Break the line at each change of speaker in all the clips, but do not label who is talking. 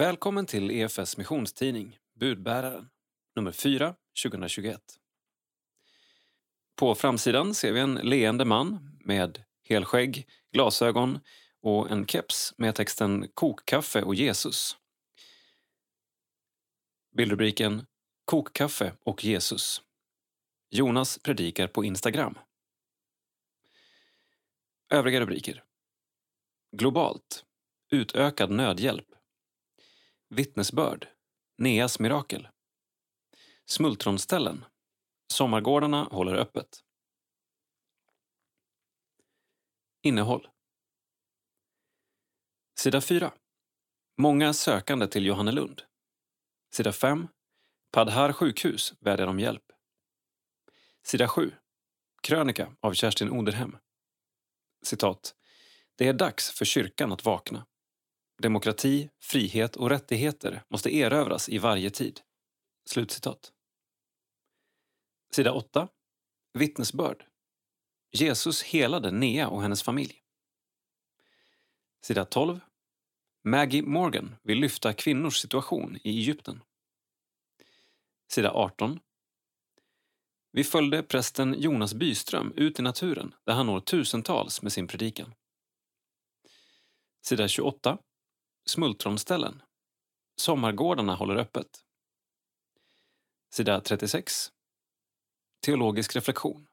Välkommen till EFS missionstidning Budbäraren, nummer 4, 2021. På framsidan ser vi en leende man med helskägg, glasögon och en keps med texten Kokkaffe och Jesus. Bildrubriken Kokkaffe och Jesus. Jonas predikar på Instagram. Övriga rubriker. Globalt. Utökad nödhjälp. Vittnesbörd. Neas mirakel. Smultronställen. Sommargårdarna håller öppet. Innehåll. Sida 4. Många sökande till Johannelund. Sida 5. Padhar sjukhus vädjar om hjälp. Sida 7. Krönika av Kerstin Oderhem. Citat. Det är dags för kyrkan att vakna. Demokrati, frihet och rättigheter måste erövras i varje tid. Slutcitat. Sida 8. Vittnesbörd. Jesus helade Nea och hennes familj. Sida 12. Maggie Morgan vill lyfta kvinnors situation i Egypten. Sida 18. Vi följde prästen Jonas Byström ut i naturen där han når tusentals med sin predikan. Sida 28. Smultronställen. Sommargårdarna håller öppet. Sida 36. Teologisk reflektion.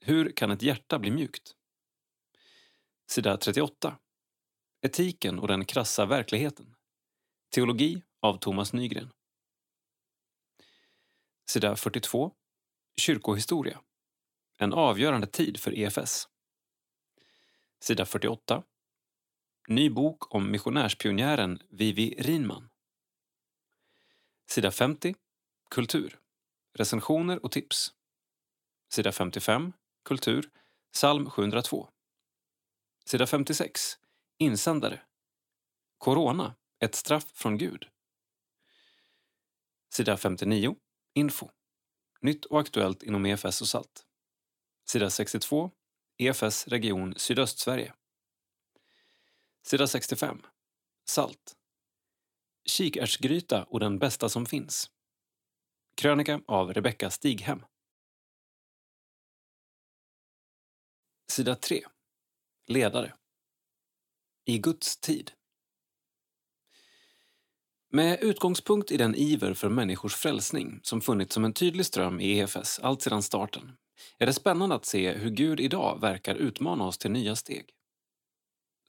Hur kan ett hjärta bli mjukt? Sida 38. Etiken och den krassa verkligheten. Teologi av Thomas Nygren. Sida 42. Kyrkohistoria. En avgörande tid för EFS. Sida 48. Ny bok om missionärspionjären Vivi Rinman. Sida 50. Kultur. Recensioner och tips. Sida 55. Kultur. Psalm 702. Sida 56. Insändare. Corona. Ett straff från Gud. Sida 59. Info. Nytt och aktuellt inom EFS och SALT. Sida 62. EFS region Sydöstsverige. Sida 65. Salt. Kikärtsgryta och den bästa som finns. Krönika av Rebecka Stighem. Sida 3. Ledare. I Guds tid. Med utgångspunkt i den iver för människors frälsning som funnits som en tydlig ström i EFS allt sedan starten är det spännande att se hur Gud idag verkar utmana oss till nya steg.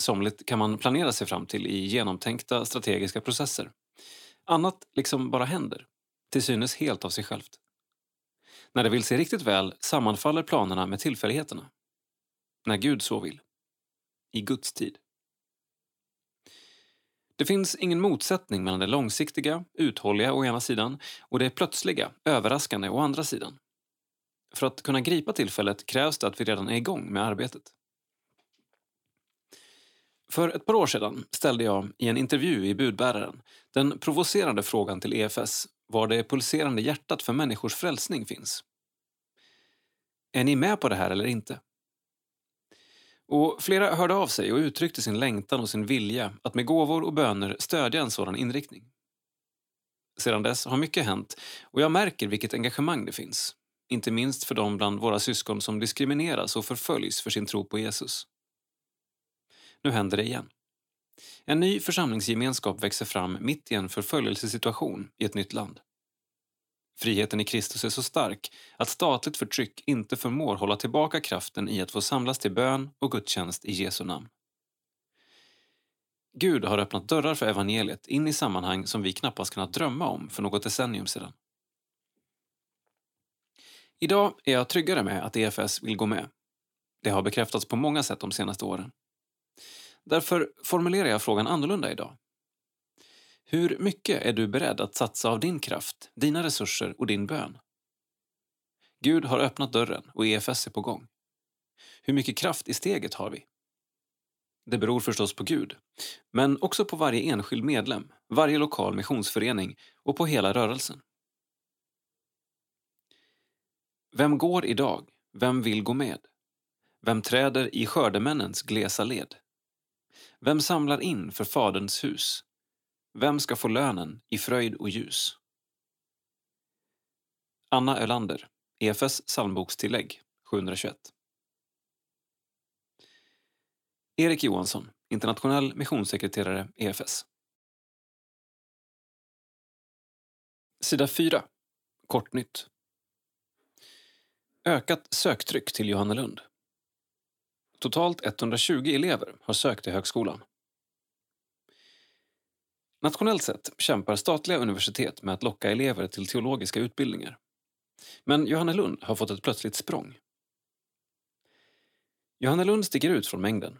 Somligt kan man planera sig fram till i genomtänkta strategiska processer. Annat liksom bara händer, till synes helt av sig självt. När det vill sig riktigt väl sammanfaller planerna med tillfälligheterna. När Gud så vill. I Guds tid. Det finns ingen motsättning mellan det långsiktiga, uthålliga å ena sidan och det plötsliga, överraskande å andra sidan. För att kunna gripa tillfället krävs det att vi redan är igång med arbetet. För ett par år sedan ställde jag i en intervju i Budbäraren den provocerande frågan till EFS var det pulserande hjärtat för människors frälsning finns. Är ni med på det här eller inte? Och flera hörde av sig och uttryckte sin längtan och sin vilja att med gåvor och böner stödja en sådan inriktning. Sedan dess har mycket hänt och jag märker vilket engagemang det finns. Inte minst för de bland våra syskon som diskrimineras och förföljs för sin tro på Jesus. Nu händer det igen. En ny församlingsgemenskap växer fram mitt i en förföljelsesituation i ett nytt land. Friheten i Kristus är så stark att statligt förtryck inte förmår hålla tillbaka kraften i att få samlas till bön och gudstjänst i Jesu namn. Gud har öppnat dörrar för evangeliet in i sammanhang som vi knappast kunnat drömma om för något decennium sedan. Idag är jag tryggare med att EFS vill gå med. Det har bekräftats på många sätt de senaste åren. Därför formulerar jag frågan annorlunda idag. Hur mycket är du beredd att satsa av din kraft, dina resurser och din bön? Gud har öppnat dörren och EFS är på gång. Hur mycket kraft i steget har vi? Det beror förstås på Gud, men också på varje enskild medlem, varje lokal missionsförening och på hela rörelsen. Vem går idag? Vem vill gå med? Vem träder i skördemännens glesa led? Vem samlar in för Faderns hus? Vem ska få lönen i fröjd och ljus? Anna Ölander, EFS psalmbokstillägg 721. Erik Johansson, internationell missionssekreterare EFS. Sida 4. Kortnytt. Ökat söktryck till Johannelund. Totalt 120 elever har sökt till högskolan. Nationellt sett kämpar statliga universitet med att locka elever till teologiska utbildningar. Men Johannelund har fått ett plötsligt språng. Johannelund sticker ut från mängden.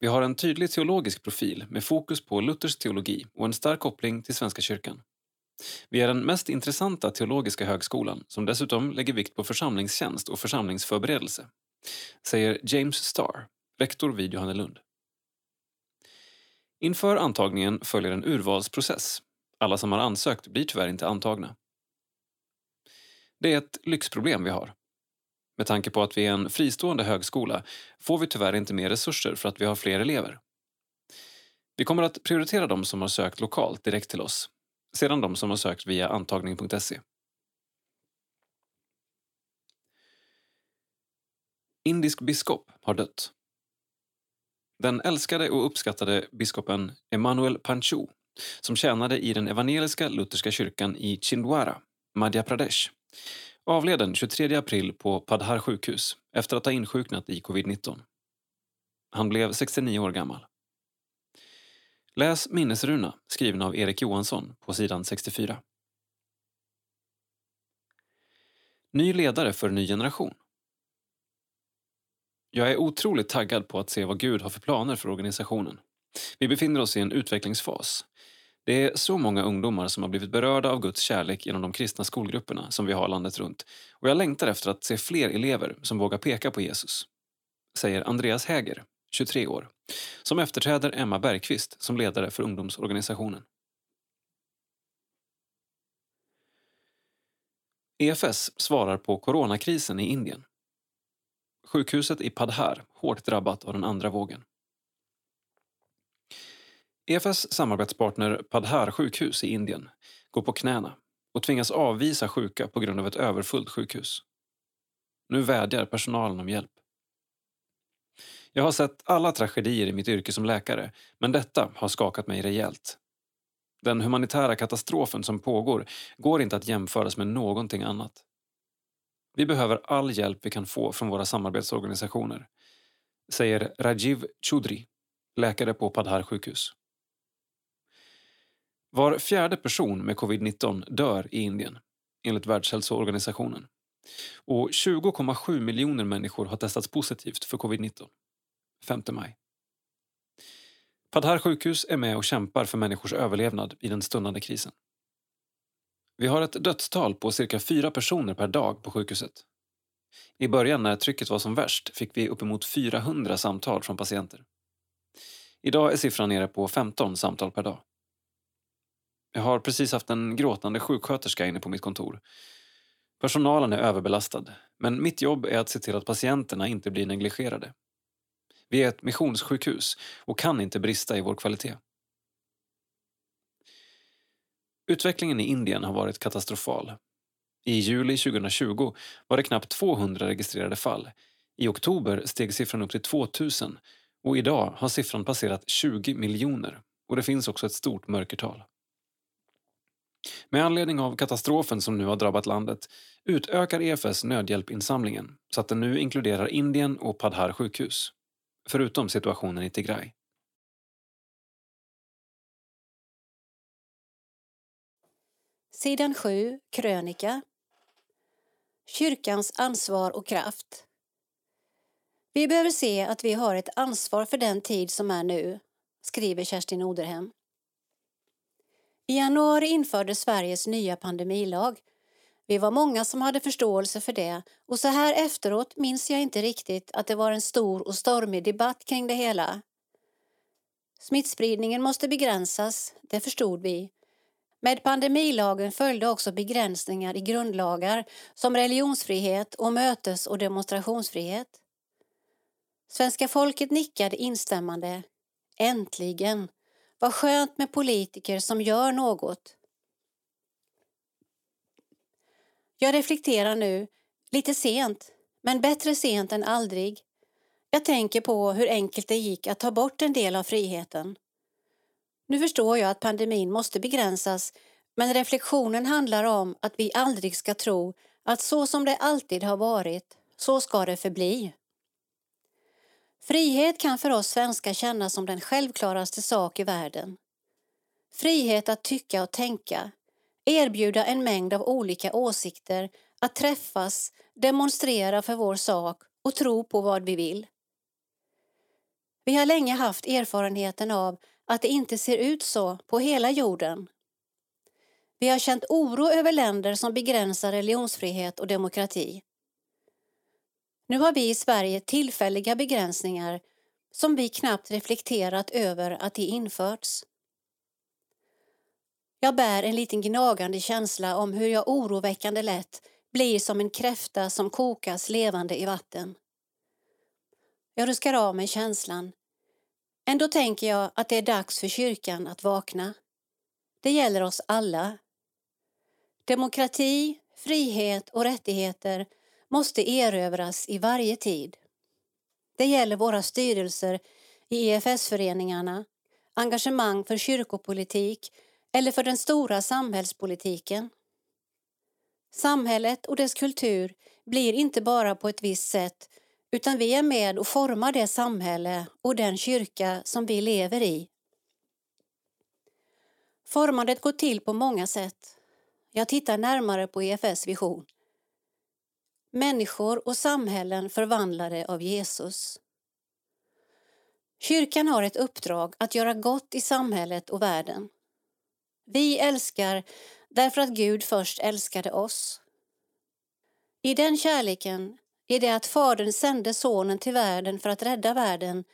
Vi har en tydlig teologisk profil med fokus på Luthers teologi och en stark koppling till Svenska kyrkan. Vi är den mest intressanta teologiska högskolan som dessutom lägger vikt på församlingstjänst och församlingsförberedelse, säger James Starr, rektor vid Johannelund. Inför antagningen följer en urvalsprocess. Alla som har ansökt blir tyvärr inte antagna. Det är ett lyxproblem vi har. Med tanke på att vi är en fristående högskola får vi tyvärr inte mer resurser för att vi har fler elever. Vi kommer att prioritera de som har sökt lokalt direkt till oss, sedan de som har sökt via antagning.se. Indisk biskop har dött. Den älskade och uppskattade biskopen Emanuel Panchu som tjänade i den evangeliska lutherska kyrkan i Chindwara, Madhya Pradesh avled den 23 april på Padhar sjukhus efter att ha insjuknat i covid-19. Han blev 69 år gammal. Läs minnesruna skriven av Erik Johansson på sidan 64. Ny ledare för ny generation. Jag är otroligt taggad på att se vad Gud har för planer för organisationen. Vi befinner oss i en utvecklingsfas. Det är så många ungdomar som har blivit berörda av Guds kärlek genom de kristna skolgrupperna som vi har landet runt och jag längtar efter att se fler elever som vågar peka på Jesus. Säger Andreas Häger, 23 år, som efterträder Emma Bergqvist som ledare för ungdomsorganisationen. EFS svarar på coronakrisen i Indien. Sjukhuset i Padhar hårt drabbat av den andra vågen. EFS samarbetspartner Padhar sjukhus i Indien går på knäna och tvingas avvisa sjuka på grund av ett överfullt sjukhus. Nu vädjar personalen om hjälp. Jag har sett alla tragedier i mitt yrke som läkare, men detta har skakat mig rejält. Den humanitära katastrofen som pågår går inte att jämföras med någonting annat. Vi behöver all hjälp vi kan få från våra samarbetsorganisationer, säger Rajiv Chudri, läkare på Padhar sjukhus. Var fjärde person med covid-19 dör i Indien, enligt Världshälsoorganisationen. Och 20,7 miljoner människor har testats positivt för covid-19. 5 maj. Padhar sjukhus är med och kämpar för människors överlevnad i den stundande krisen. Vi har ett dödstal på cirka fyra personer per dag på sjukhuset. I början när trycket var som värst fick vi uppemot 400 samtal från patienter. Idag är siffran nere på 15 samtal per dag. Jag har precis haft en gråtande sjuksköterska inne på mitt kontor. Personalen är överbelastad, men mitt jobb är att se till att patienterna inte blir negligerade. Vi är ett missionssjukhus och kan inte brista i vår kvalitet. Utvecklingen i Indien har varit katastrofal. I juli 2020 var det knappt 200 registrerade fall. I oktober steg siffran upp till 2000 och idag har siffran passerat 20 miljoner och det finns också ett stort mörkertal. Med anledning av katastrofen som nu har drabbat landet utökar EFS nödhjälpinsamlingen så att den nu inkluderar Indien och Padhar sjukhus, förutom situationen i Tigray.
Sidan 7, krönika. Kyrkans ansvar och kraft. Vi behöver se att vi har ett ansvar för den tid som är nu, skriver Kerstin Oderhem. I januari införde Sveriges nya pandemilag. Vi var många som hade förståelse för det och så här efteråt minns jag inte riktigt att det var en stor och stormig debatt kring det hela. Smittspridningen måste begränsas, det förstod vi. Med pandemilagen följde också begränsningar i grundlagar som religionsfrihet och mötes och demonstrationsfrihet. Svenska folket nickade instämmande. Äntligen! Vad skönt med politiker som gör något. Jag reflekterar nu, lite sent, men bättre sent än aldrig. Jag tänker på hur enkelt det gick att ta bort en del av friheten. Nu förstår jag att pandemin måste begränsas men reflektionen handlar om att vi aldrig ska tro att så som det alltid har varit, så ska det förbli. Frihet kan för oss svenskar kännas som den självklaraste sak i världen. Frihet att tycka och tänka, erbjuda en mängd av olika åsikter, att träffas, demonstrera för vår sak och tro på vad vi vill. Vi har länge haft erfarenheten av att det inte ser ut så på hela jorden. Vi har känt oro över länder som begränsar religionsfrihet och demokrati. Nu har vi i Sverige tillfälliga begränsningar som vi knappt reflekterat över att de införts. Jag bär en liten gnagande känsla om hur jag oroväckande lätt blir som en kräfta som kokas levande i vatten. Jag ruskar av mig känslan. Ändå tänker jag att det är dags för kyrkan att vakna. Det gäller oss alla. Demokrati, frihet och rättigheter måste erövras i varje tid. Det gäller våra styrelser i EFS-föreningarna, engagemang för kyrkopolitik eller för den stora samhällspolitiken. Samhället och dess kultur blir inte bara på ett visst sätt utan vi är med och formar det samhälle och den kyrka som vi lever i. Formandet går till på många sätt. Jag tittar närmare på EFS vision. Människor och samhällen förvandlade av Jesus. Kyrkan har ett uppdrag att göra gott i samhället och världen. Vi älskar därför att Gud först älskade oss. I den kärleken, i det att Fadern sände Sonen till världen för att rädda världen,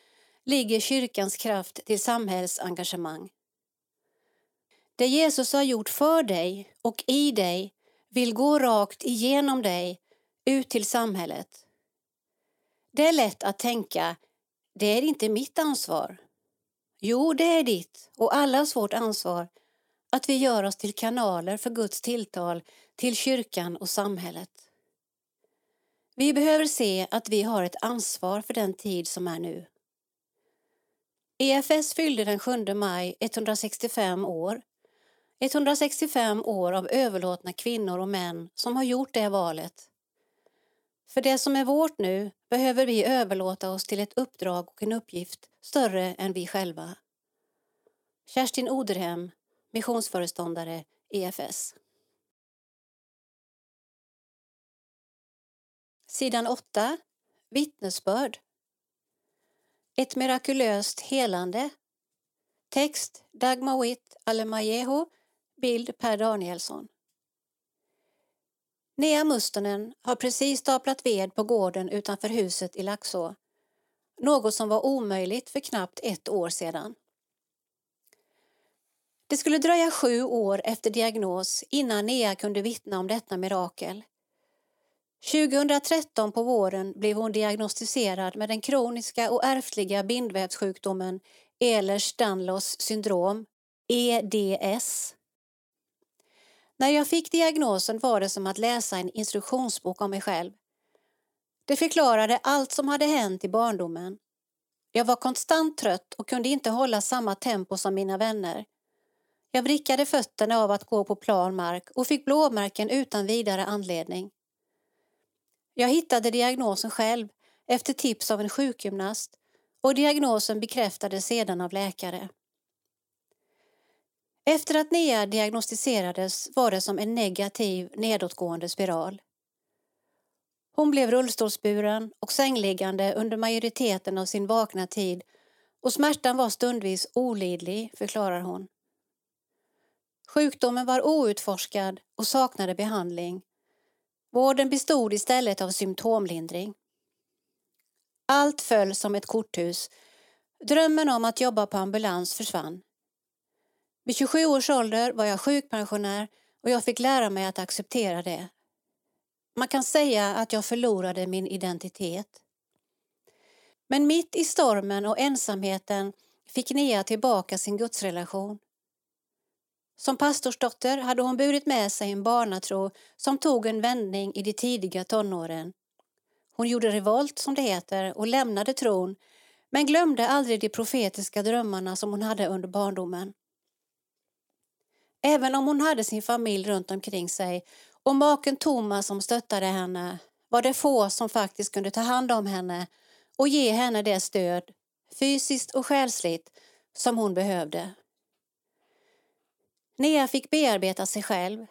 ligger kyrkans kraft till samhällsengagemang. Det Jesus har gjort för dig och i dig vill gå rakt igenom dig ut till samhället. Det är lätt att tänka, det är inte mitt ansvar. Jo, det är ditt och allas vårt ansvar att vi gör oss till kanaler för Guds tilltal till kyrkan och samhället. Vi behöver se att vi har ett ansvar för den tid som är nu. EFS fyllde den 7 maj 165 år 165 år av överlåtna kvinnor och män som har gjort det valet. För det som är vårt nu behöver vi överlåta oss till ett uppdrag och en uppgift större än vi själva. Kerstin Oderhem, missionsföreståndare EFS. Sidan 8. Vittnesbörd. Ett mirakulöst helande. Text Dagmar Witt Alemajeho Bild Per Danielsson. Nea Mustonen har precis staplat ved på gården utanför huset i Laxå. Något som var omöjligt för knappt ett år sedan. Det skulle dröja sju år efter diagnos innan Nea kunde vittna om detta mirakel. 2013 på våren blev hon diagnostiserad med den kroniska och ärftliga bindvävssjukdomen Ehlers-Danlos syndrom, EDS. När jag fick diagnosen var det som att läsa en instruktionsbok om mig själv. Det förklarade allt som hade hänt i barndomen. Jag var konstant trött och kunde inte hålla samma tempo som mina vänner. Jag vrickade fötterna av att gå på plan mark och fick blåmärken utan vidare anledning. Jag hittade diagnosen själv efter tips av en sjukgymnast och diagnosen bekräftades sedan av läkare. Efter att Nea diagnostiserades var det som en negativ nedåtgående spiral. Hon blev rullstolsburen och sängliggande under majoriteten av sin vakna tid och smärtan var stundvis olidlig, förklarar hon. Sjukdomen var outforskad och saknade behandling. Vården bestod istället av symptomlindring. Allt föll som ett korthus. Drömmen om att jobba på ambulans försvann. Vid 27 års ålder var jag sjukpensionär och jag fick lära mig att acceptera det. Man kan säga att jag förlorade min identitet. Men mitt i stormen och ensamheten fick Nea tillbaka sin gudsrelation. Som pastorsdotter hade hon burit med sig en barnatro som tog en vändning i de tidiga tonåren. Hon gjorde revolt, som det heter, och lämnade tron men glömde aldrig de profetiska drömmarna som hon hade under barndomen. Även om hon hade sin familj runt omkring sig och maken Thomas som stöttade henne var det få som faktiskt kunde ta hand om henne och ge henne det stöd, fysiskt och själsligt, som hon behövde. Nea fick bearbeta sig själv.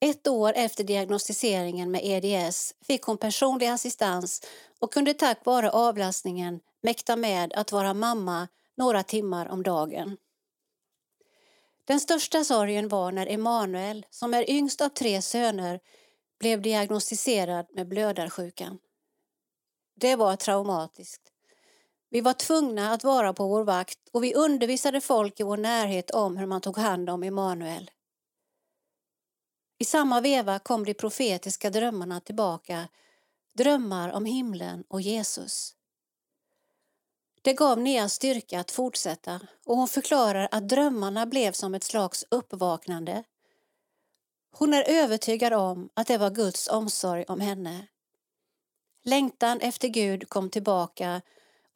Ett år efter diagnostiseringen med EDS fick hon personlig assistans och kunde tack vare avlastningen mäkta med att vara mamma några timmar om dagen. Den största sorgen var när Emanuel, som är yngst av tre söner, blev diagnostiserad med blödarsjukan. Det var traumatiskt. Vi var tvungna att vara på vår vakt och vi undervisade folk i vår närhet om hur man tog hand om Emanuel. I samma veva kom de profetiska drömmarna tillbaka, drömmar om himlen och Jesus. Det gav Nea styrka att fortsätta och hon förklarar att drömmarna blev som ett slags uppvaknande. Hon är övertygad om att det var Guds omsorg om henne. Längtan efter Gud kom tillbaka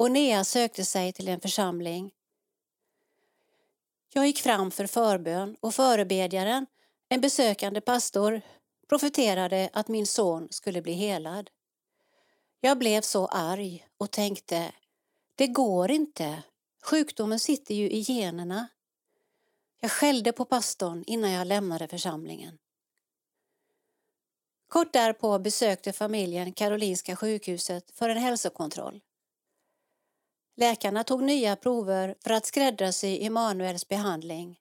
och Nea sökte sig till en församling. Jag gick fram för förbön och förebedjaren, en besökande pastor, profeterade att min son skulle bli helad. Jag blev så arg och tänkte, det går inte. Sjukdomen sitter ju i generna. Jag skällde på pastorn innan jag lämnade församlingen. Kort därpå besökte familjen Karolinska sjukhuset för en hälsokontroll. Läkarna tog nya prover för att skräddarsy Emanuels behandling.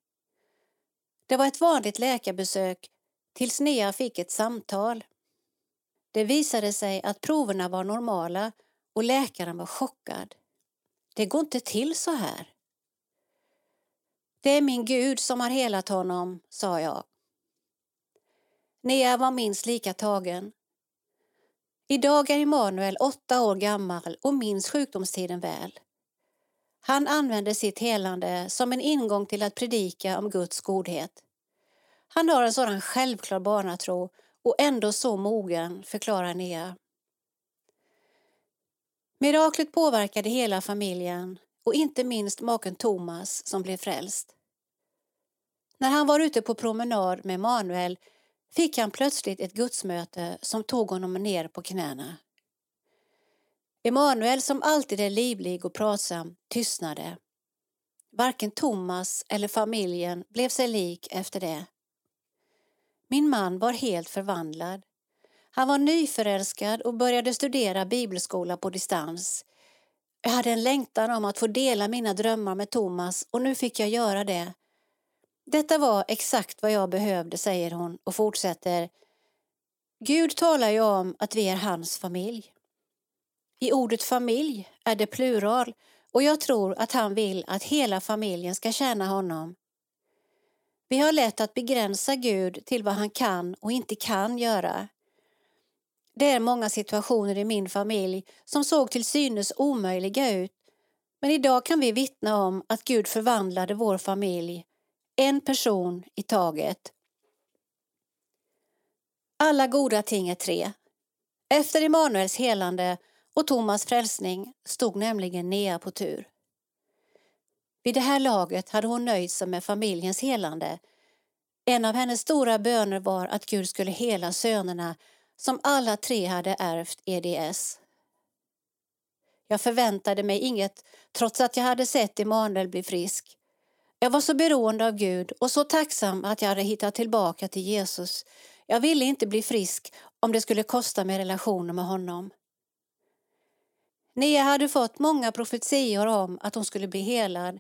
Det var ett vanligt läkarbesök tills Nea fick ett samtal. Det visade sig att proverna var normala och läkaren var chockad. Det går inte till så här. Det är min Gud som har helat honom, sa jag. Nea var minst lika tagen. Idag är Emanuel åtta år gammal och minns sjukdomstiden väl. Han använder sitt helande som en ingång till att predika om Guds godhet. Han har en sådan självklar barnatro och ändå så mogen, förklarar Nea. Miraklet påverkade hela familjen och inte minst maken Thomas som blev frälst. När han var ute på promenad med Manuel fick han plötsligt ett gudsmöte som tog honom ner på knäna. Emanuel, som alltid är livlig och pratsam, tystnade. Varken Thomas eller familjen blev sig lik efter det. Min man var helt förvandlad. Han var nyförälskad och började studera bibelskola på distans. Jag hade en längtan om att få dela mina drömmar med Thomas och nu fick jag göra det. Detta var exakt vad jag behövde, säger hon och fortsätter. Gud talar ju om att vi är hans familj. I ordet familj är det plural och jag tror att han vill att hela familjen ska tjäna honom. Vi har lätt att begränsa Gud till vad han kan och inte kan göra. Det är många situationer i min familj som såg till synes omöjliga ut men idag kan vi vittna om att Gud förvandlade vår familj, en person i taget. Alla goda ting är tre. Efter Immanuels helande och Thomas frälsning stod nämligen Nea på tur. Vid det här laget hade hon nöjt sig med familjens helande. En av hennes stora böner var att Gud skulle hela sönerna som alla tre hade ärvt EDS. Jag förväntade mig inget trots att jag hade sett Emanuel bli frisk. Jag var så beroende av Gud och så tacksam att jag hade hittat tillbaka till Jesus. Jag ville inte bli frisk om det skulle kosta mig relationer med honom. Nia hade fått många profetior om att hon skulle bli helad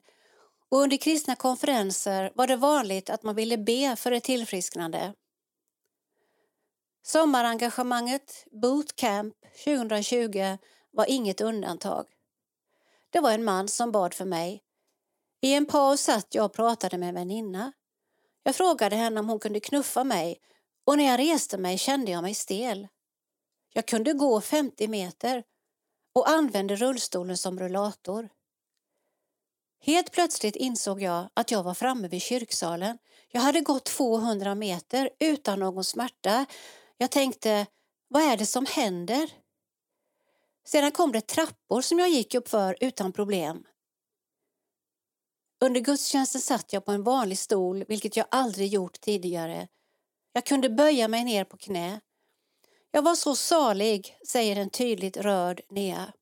och under kristna konferenser var det vanligt att man ville be för ett tillfrisknande. Sommarengagemanget Bootcamp 2020 var inget undantag. Det var en man som bad för mig. I en paus satt jag och pratade med en väninna. Jag frågade henne om hon kunde knuffa mig och när jag reste mig kände jag mig stel. Jag kunde gå 50 meter och använde rullstolen som rullator. Helt plötsligt insåg jag att jag var framme vid kyrksalen. Jag hade gått 200 meter utan någon smärta. Jag tänkte, vad är det som händer? Sedan kom det trappor som jag gick upp för utan problem. Under gudstjänsten satt jag på en vanlig stol, vilket jag aldrig gjort tidigare. Jag kunde böja mig ner på knä. Jag var så salig, säger en tydligt rörd Nea.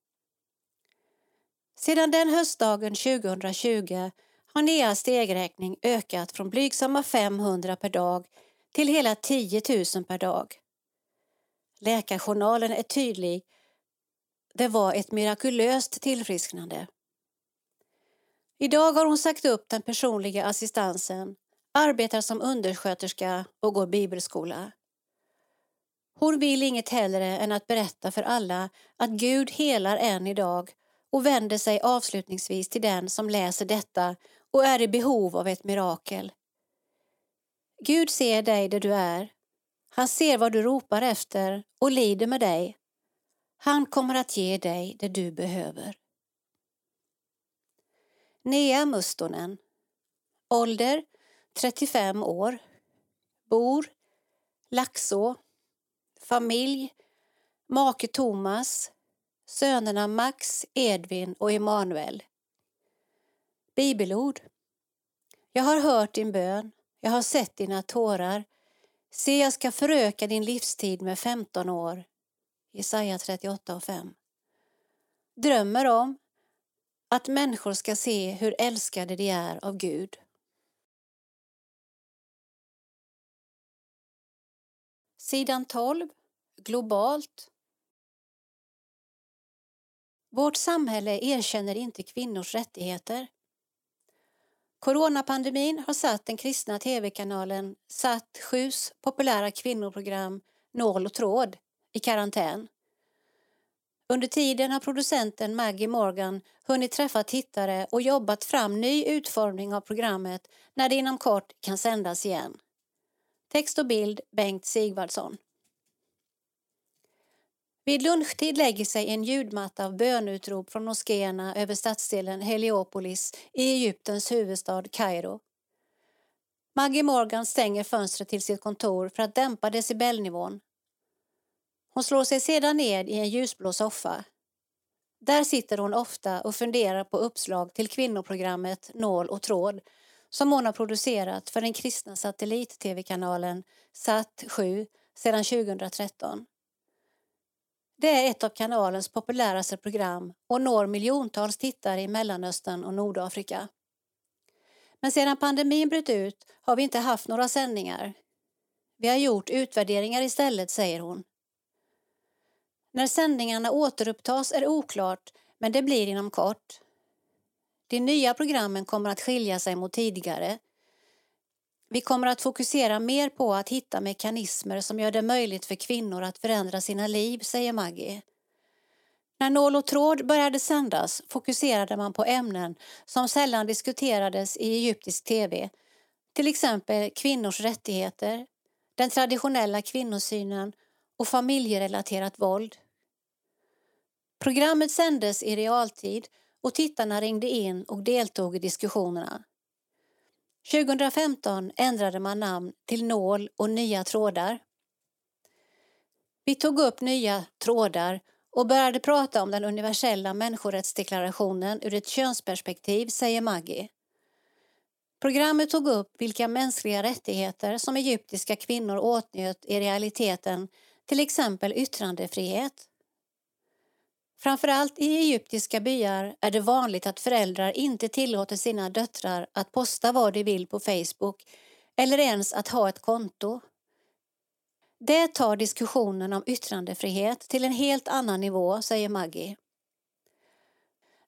Sedan den höstdagen 2020 har Neas stegräkning ökat från blygsamma 500 per dag till hela 10 000 per dag. Läkarjournalen är tydlig. Det var ett mirakulöst tillfrisknande. Idag har hon sagt upp den personliga assistansen, arbetar som undersköterska och går bibelskola. Hon vill inget hellre än att berätta för alla att Gud helar än idag och vänder sig avslutningsvis till den som läser detta och är i behov av ett mirakel. Gud ser dig där du är. Han ser vad du ropar efter och lider med dig. Han kommer att ge dig det du behöver. Nea Mustonen Ålder 35 år Bor Laxå Familj Make Thomas Sönerna Max, Edvin och Emanuel. Bibelord. Jag har hört din bön, jag har sett dina tårar. Se, jag ska föröka din livstid med 15 år. Jesaja 38 och 5. Drömmer om att människor ska se hur älskade de är av Gud. Sidan 12. Globalt vårt samhälle erkänner inte kvinnors rättigheter. Coronapandemin har satt den kristna tv-kanalen Satt 7 populära kvinnoprogram Nål och tråd i karantän. Under tiden har producenten Maggie Morgan hunnit träffa tittare och jobbat fram ny utformning av programmet när det inom kort kan sändas igen. Text och bild Bengt Sigvardsson. Vid lunchtid lägger sig en ljudmatta av bönutrop från moskéerna över stadsdelen Heliopolis i Egyptens huvudstad Kairo. Maggie Morgan stänger fönstret till sitt kontor för att dämpa decibelnivån. Hon slår sig sedan ned i en ljusblå soffa. Där sitter hon ofta och funderar på uppslag till kvinnoprogrammet Nål och tråd som hon har producerat för den kristna satellit-tv-kanalen SAT 7 sedan 2013. Det är ett av kanalens populäraste program och når miljontals tittare i Mellanöstern och Nordafrika. Men sedan pandemin bröt ut har vi inte haft några sändningar. Vi har gjort utvärderingar istället, säger hon. När sändningarna återupptas är oklart, men det blir inom kort. De nya programmen kommer att skilja sig mot tidigare vi kommer att fokusera mer på att hitta mekanismer som gör det möjligt för kvinnor att förändra sina liv, säger Maggie. När Nål och tråd började sändas fokuserade man på ämnen som sällan diskuterades i egyptisk tv. Till exempel kvinnors rättigheter, den traditionella kvinnosynen och familjerelaterat våld. Programmet sändes i realtid och tittarna ringde in och deltog i diskussionerna. 2015 ändrade man namn till Nål och nya trådar. Vi tog upp nya trådar och började prata om den universella människorättsdeklarationen ur ett könsperspektiv, säger Maggie. Programmet tog upp vilka mänskliga rättigheter som egyptiska kvinnor åtnjöt i realiteten, till exempel yttrandefrihet. Framförallt i egyptiska byar är det vanligt att föräldrar inte tillåter sina döttrar att posta vad de vill på Facebook eller ens att ha ett konto. Det tar diskussionen om yttrandefrihet till en helt annan nivå, säger Maggie.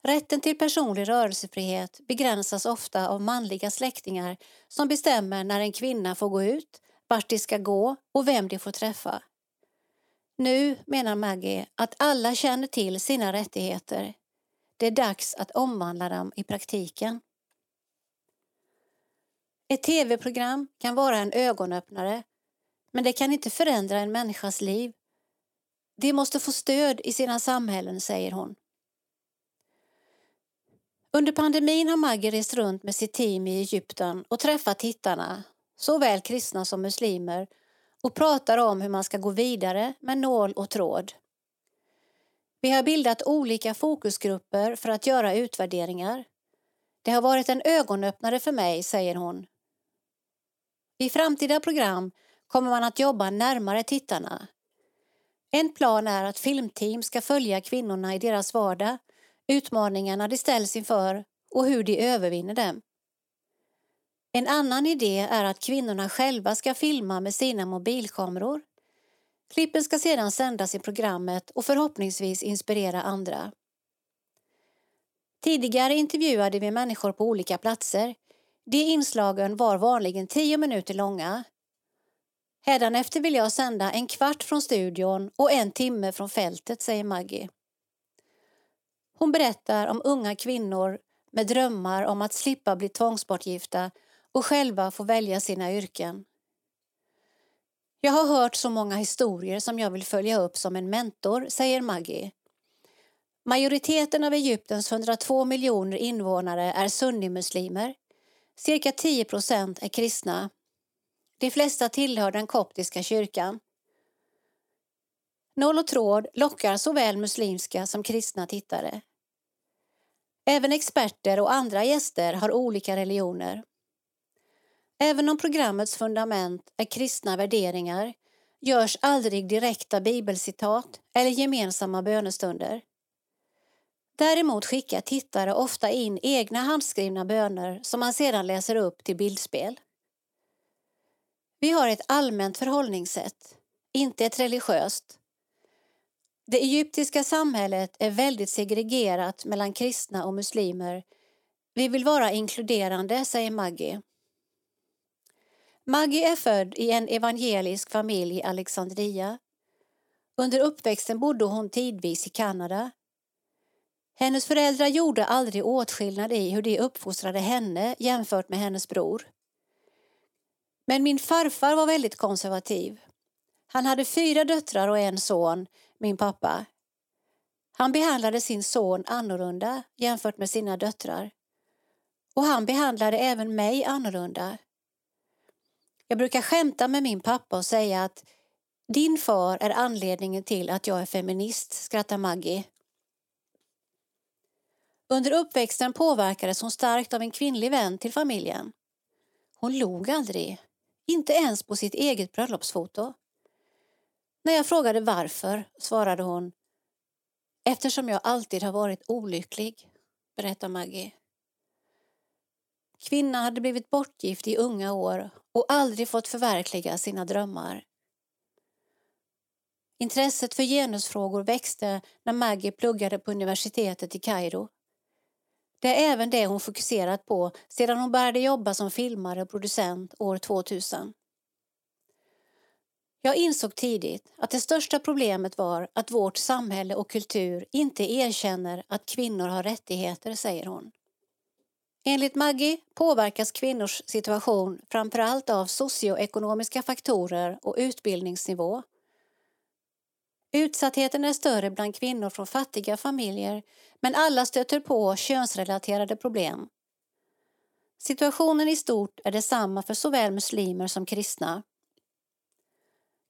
Rätten till personlig rörelsefrihet begränsas ofta av manliga släktingar som bestämmer när en kvinna får gå ut, vart de ska gå och vem de får träffa. Nu menar Maggie att alla känner till sina rättigheter. Det är dags att omvandla dem i praktiken. Ett tv-program kan vara en ögonöppnare men det kan inte förändra en människas liv. De måste få stöd i sina samhällen, säger hon. Under pandemin har Maggie rest runt med sitt team i Egypten och träffat tittarna, såväl kristna som muslimer, och pratar om hur man ska gå vidare med nål och tråd. Vi har bildat olika fokusgrupper för att göra utvärderingar. Det har varit en ögonöppnare för mig, säger hon. I framtida program kommer man att jobba närmare tittarna. En plan är att filmteam ska följa kvinnorna i deras vardag, utmaningarna de ställs inför och hur de övervinner dem. En annan idé är att kvinnorna själva ska filma med sina mobilkameror. Klippen ska sedan sändas i programmet och förhoppningsvis inspirera andra. Tidigare intervjuade vi människor på olika platser. De inslagen var vanligen tio minuter långa. Hädanefter vill jag sända en kvart från studion och en timme från fältet, säger Maggie. Hon berättar om unga kvinnor med drömmar om att slippa bli tvångsbortgifta och själva få välja sina yrken. Jag har hört så många historier som jag vill följa upp som en mentor, säger Maggie. Majoriteten av Egyptens 102 miljoner invånare är sunnimuslimer. Cirka 10 procent är kristna. De flesta tillhör den koptiska kyrkan. Noll och tråd lockar såväl muslimska som kristna tittare. Även experter och andra gäster har olika religioner. Även om programmets fundament är kristna värderingar görs aldrig direkta bibelcitat eller gemensamma bönestunder. Däremot skickar tittare ofta in egna handskrivna böner som man sedan läser upp till bildspel. Vi har ett allmänt förhållningssätt, inte ett religiöst. Det egyptiska samhället är väldigt segregerat mellan kristna och muslimer. Vi vill vara inkluderande, säger Maggie. Maggie är född i en evangelisk familj i Alexandria. Under uppväxten bodde hon tidvis i Kanada. Hennes föräldrar gjorde aldrig åtskillnad i hur de uppfostrade henne jämfört med hennes bror. Men min farfar var väldigt konservativ. Han hade fyra döttrar och en son, min pappa. Han behandlade sin son annorlunda jämfört med sina döttrar. Och han behandlade även mig annorlunda. Jag brukar skämta med min pappa och säga att din far är anledningen till att jag är feminist, skrattar Maggie. Under uppväxten påverkades hon starkt av en kvinnlig vän till familjen. Hon log aldrig, inte ens på sitt eget bröllopsfoto. När jag frågade varför svarade hon Eftersom jag alltid har varit olycklig, berättar Maggie. Kvinnan hade blivit bortgift i unga år och aldrig fått förverkliga sina drömmar. Intresset för genusfrågor växte när Maggie pluggade på universitetet i Kairo. Det är även det hon fokuserat på sedan hon började jobba som filmare och producent år 2000. Jag insåg tidigt att det största problemet var att vårt samhälle och kultur inte erkänner att kvinnor har rättigheter, säger hon. Enligt Maggie påverkas kvinnors situation framförallt av socioekonomiska faktorer och utbildningsnivå. Utsattheten är större bland kvinnor från fattiga familjer men alla stöter på könsrelaterade problem. Situationen i stort är detsamma för såväl muslimer som kristna.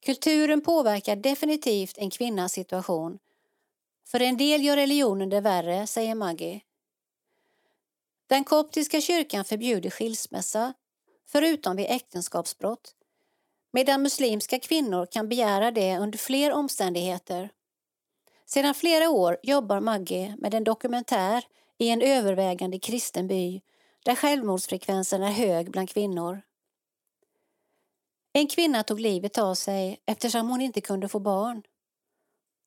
Kulturen påverkar definitivt en kvinnas situation. För en del gör religionen det värre, säger Maggie. Den koptiska kyrkan förbjuder skilsmässa, förutom vid äktenskapsbrott, medan muslimska kvinnor kan begära det under fler omständigheter. Sedan flera år jobbar Maggie med en dokumentär i en övervägande kristen by där självmordsfrekvensen är hög bland kvinnor. En kvinna tog livet av sig eftersom hon inte kunde få barn.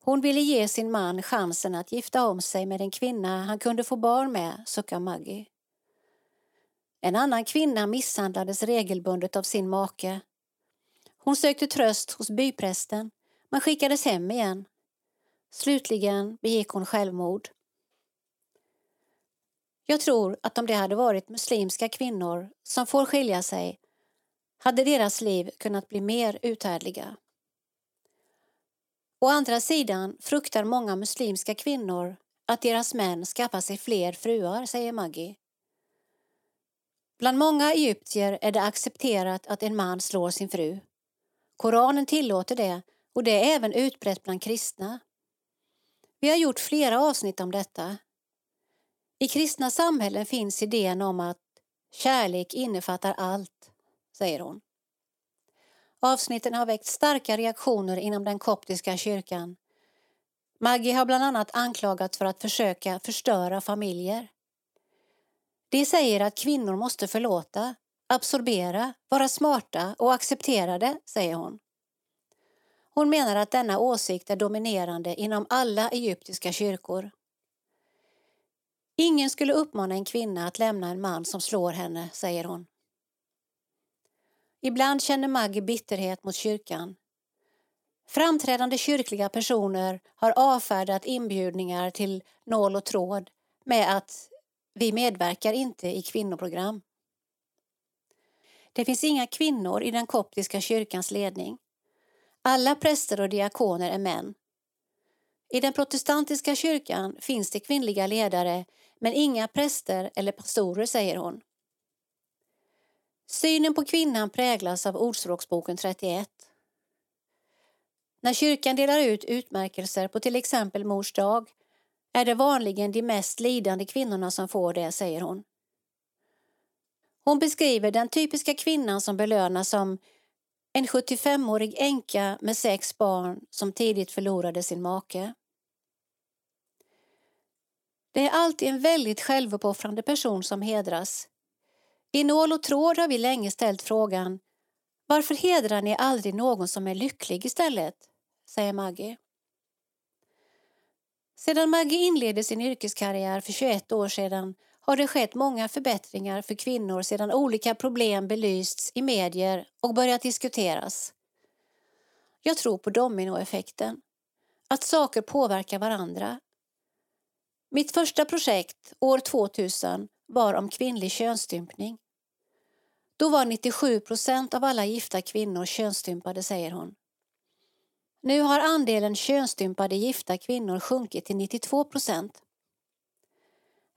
Hon ville ge sin man chansen att gifta om sig med en kvinna han kunde få barn med, suckar Maggie. En annan kvinna misshandlades regelbundet av sin make. Hon sökte tröst hos byprästen, men skickades hem igen. Slutligen begick hon självmord. Jag tror att om det hade varit muslimska kvinnor som får skilja sig hade deras liv kunnat bli mer uthärdliga. Å andra sidan fruktar många muslimska kvinnor att deras män skaffar sig fler fruar, säger Maggie. Bland många egyptier är det accepterat att en man slår sin fru. Koranen tillåter det och det är även utbrett bland kristna. Vi har gjort flera avsnitt om detta. I kristna samhällen finns idén om att kärlek innefattar allt, säger hon. Avsnitten har väckt starka reaktioner inom den koptiska kyrkan. Maggie har bland annat anklagats för att försöka förstöra familjer. De säger att kvinnor måste förlåta, absorbera, vara smarta och acceptera det, säger hon. Hon menar att denna åsikt är dominerande inom alla egyptiska kyrkor. Ingen skulle uppmana en kvinna att lämna en man som slår henne, säger hon. Ibland känner Maggie bitterhet mot kyrkan. Framträdande kyrkliga personer har avfärdat inbjudningar till nål och tråd med att vi medverkar inte i kvinnoprogram. Det finns inga kvinnor i den koptiska kyrkans ledning. Alla präster och diakoner är män. I den protestantiska kyrkan finns det kvinnliga ledare men inga präster eller pastorer, säger hon. Synen på kvinnan präglas av Ordspråksboken 31. När kyrkan delar ut utmärkelser på till exempel Mors dag är det vanligen de mest lidande kvinnorna som får det, säger hon. Hon beskriver den typiska kvinnan som belönas som en 75-årig änka med sex barn som tidigt förlorade sin make. Det är alltid en väldigt självuppoffrande person som hedras. I Nål och tråd har vi länge ställt frågan varför hedrar ni aldrig någon som är lycklig istället? säger Maggie. Sedan Maggie inledde sin yrkeskarriär för 21 år sedan har det skett många förbättringar för kvinnor sedan olika problem belysts i medier och börjat diskuteras. Jag tror på dominoeffekten, att saker påverkar varandra. Mitt första projekt, år 2000, var om kvinnlig könsstympning. Då var 97 procent av alla gifta kvinnor könsstympade, säger hon. Nu har andelen könsstympade gifta kvinnor sjunkit till 92 procent.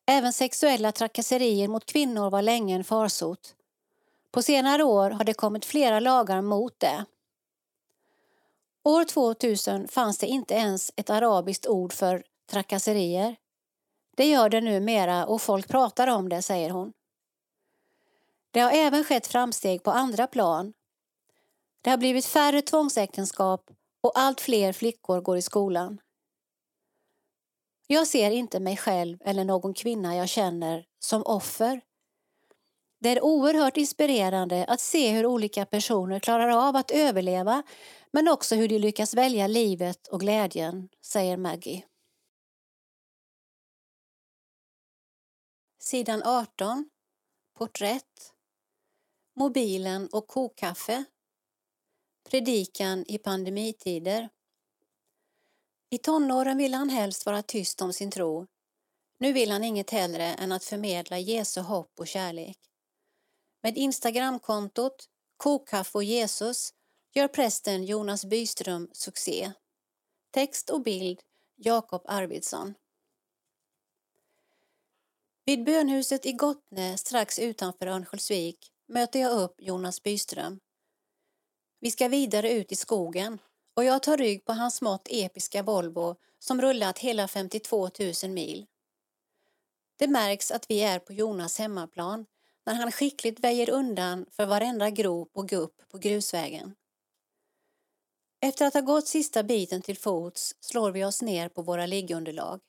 Även sexuella trakasserier mot kvinnor var länge en farsot. På senare år har det kommit flera lagar mot det. År 2000 fanns det inte ens ett arabiskt ord för trakasserier. Det gör det numera och folk pratar om det, säger hon. Det har även skett framsteg på andra plan. Det har blivit färre tvångsäktenskap och allt fler flickor går i skolan. Jag ser inte mig själv eller någon kvinna jag känner som offer. Det är oerhört inspirerande att se hur olika personer klarar av att överleva men också hur de lyckas välja livet och glädjen, säger Maggie. Sidan 18. Porträtt. Mobilen och kokkaffe. Predikan i pandemitider. I tonåren ville han helst vara tyst om sin tro. Nu vill han inget hellre än att förmedla Jesu hopp och kärlek. Med Instagramkontot Kokkaffe och Jesus gör prästen Jonas Byström succé. Text och bild Jakob Arvidsson. Vid bönhuset i Gottne strax utanför Örnsköldsvik möter jag upp Jonas Byström. Vi ska vidare ut i skogen och jag tar rygg på hans smått episka Volvo som rullat hela 52 000 mil. Det märks att vi är på Jonas hemmaplan när han skickligt väjer undan för varenda grop och gupp på grusvägen. Efter att ha gått sista biten till fots slår vi oss ner på våra liggunderlag.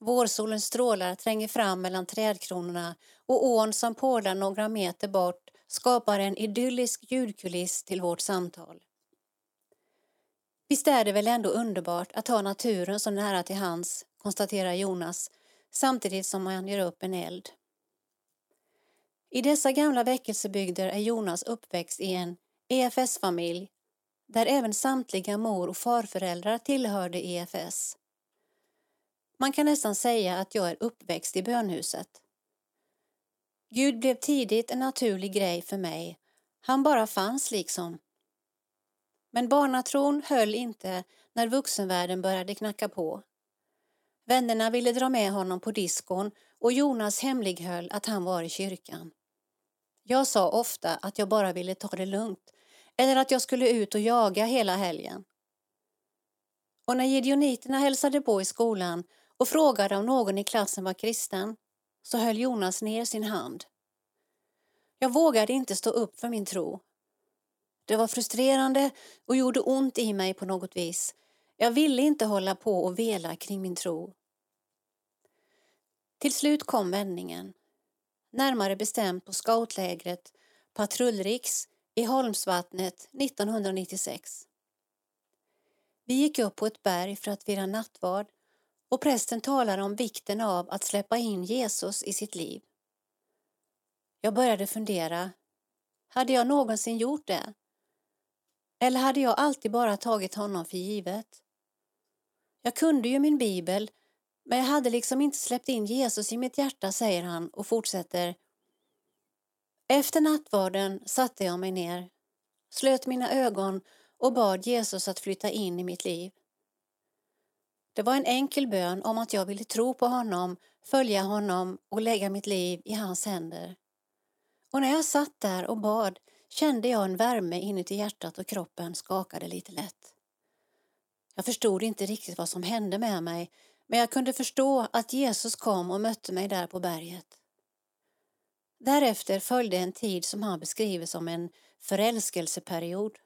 Vårsolens strålar tränger fram mellan trädkronorna och ån som porlar några meter bort skapar en idyllisk ljudkuliss till vårt samtal. Visst är det väl ändå underbart att ha naturen så nära till hands, konstaterar Jonas samtidigt som han gör upp en eld. I dessa gamla väckelsebygder är Jonas uppväxt i en EFS-familj där även samtliga mor och farföräldrar tillhörde EFS. Man kan nästan säga att jag är uppväxt i bönhuset. Gud blev tidigt en naturlig grej för mig. Han bara fanns liksom. Men barnatron höll inte när vuxenvärlden började knacka på. Vännerna ville dra med honom på diskon och Jonas hemlighöll att han var i kyrkan. Jag sa ofta att jag bara ville ta det lugnt eller att jag skulle ut och jaga hela helgen. Och när gideoniterna hälsade på i skolan och frågade om någon i klassen var kristen så höll Jonas ner sin hand. Jag vågade inte stå upp för min tro. Det var frustrerande och gjorde ont i mig på något vis. Jag ville inte hålla på och vela kring min tro. Till slut kom vändningen. Närmare bestämt på scoutlägret Patrullriks i Holmsvattnet 1996. Vi gick upp på ett berg för att fira nattvard och prästen talar om vikten av att släppa in Jesus i sitt liv. Jag började fundera. Hade jag någonsin gjort det? Eller hade jag alltid bara tagit honom för givet? Jag kunde ju min bibel, men jag hade liksom inte släppt in Jesus i mitt hjärta, säger han och fortsätter. Efter nattvarden satte jag mig ner, slöt mina ögon och bad Jesus att flytta in i mitt liv. Det var en enkel bön om att jag ville tro på honom, följa honom och lägga mitt liv i hans händer. Och när jag satt där och bad kände jag en värme inuti hjärtat och kroppen skakade lite lätt. Jag förstod inte riktigt vad som hände med mig men jag kunde förstå att Jesus kom och mötte mig där på berget. Därefter följde en tid som han beskriver som en förälskelseperiod.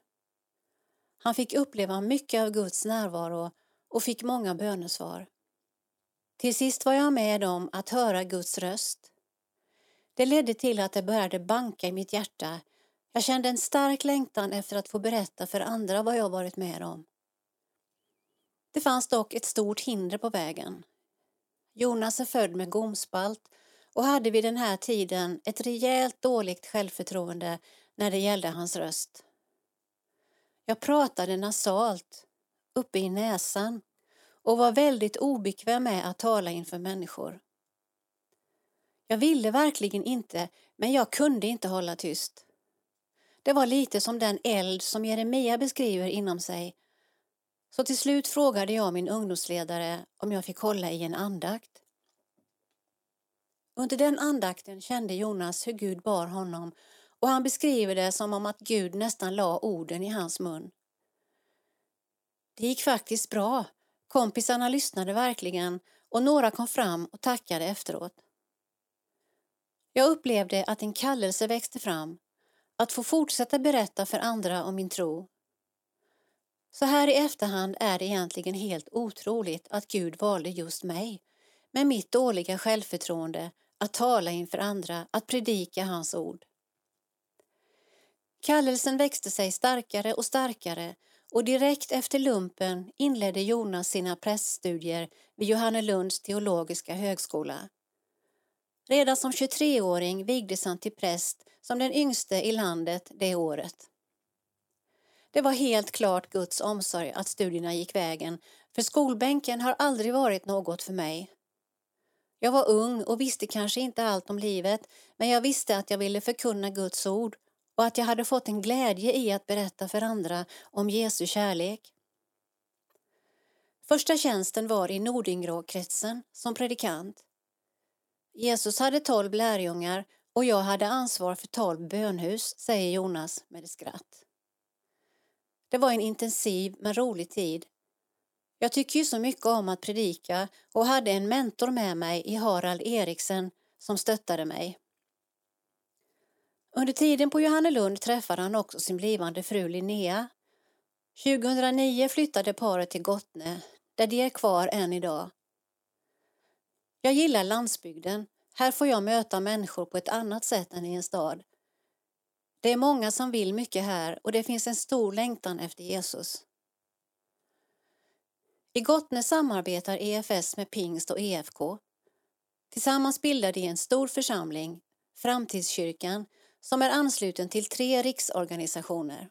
Han fick uppleva mycket av Guds närvaro och fick många bönesvar. Till sist var jag med om att höra Guds röst. Det ledde till att det började banka i mitt hjärta. Jag kände en stark längtan efter att få berätta för andra vad jag varit med om. Det fanns dock ett stort hinder på vägen. Jonas är född med gomspalt och hade vid den här tiden ett rejält dåligt självförtroende när det gällde hans röst. Jag pratade nasalt, uppe i näsan och var väldigt obekväm med att tala inför människor. Jag ville verkligen inte, men jag kunde inte hålla tyst. Det var lite som den eld som Jeremia beskriver inom sig. Så till slut frågade jag min ungdomsledare om jag fick hålla i en andakt. Under den andakten kände Jonas hur Gud bar honom och han beskriver det som om att Gud nästan la orden i hans mun. Det gick faktiskt bra. Kompisarna lyssnade verkligen och några kom fram och tackade efteråt. Jag upplevde att en kallelse växte fram, att få fortsätta berätta för andra om min tro. Så här i efterhand är det egentligen helt otroligt att Gud valde just mig, med mitt dåliga självförtroende, att tala inför andra, att predika hans ord. Kallelsen växte sig starkare och starkare och direkt efter lumpen inledde Jonas sina präststudier vid Johannelunds teologiska högskola. Redan som 23-åring vigdes han till präst som den yngste i landet det året. Det var helt klart Guds omsorg att studierna gick vägen för skolbänken har aldrig varit något för mig. Jag var ung och visste kanske inte allt om livet men jag visste att jag ville förkunna Guds ord och att jag hade fått en glädje i att berätta för andra om Jesu kärlek. Första tjänsten var i Nordingråkretsen som predikant. Jesus hade tolv lärjungar och jag hade ansvar för tolv bönhus, säger Jonas med ett skratt. Det var en intensiv men rolig tid. Jag tycker ju så mycket om att predika och hade en mentor med mig i Harald Eriksen som stöttade mig. Under tiden på Johannelund träffade han också sin blivande fru Linnea. 2009 flyttade paret till Gottne, där de är kvar än idag. Jag gillar landsbygden. Här får jag möta människor på ett annat sätt än i en stad. Det är många som vill mycket här och det finns en stor längtan efter Jesus. I Gottne samarbetar EFS med Pingst och EFK. Tillsammans bildar de en stor församling, Framtidskyrkan, som är ansluten till tre riksorganisationer.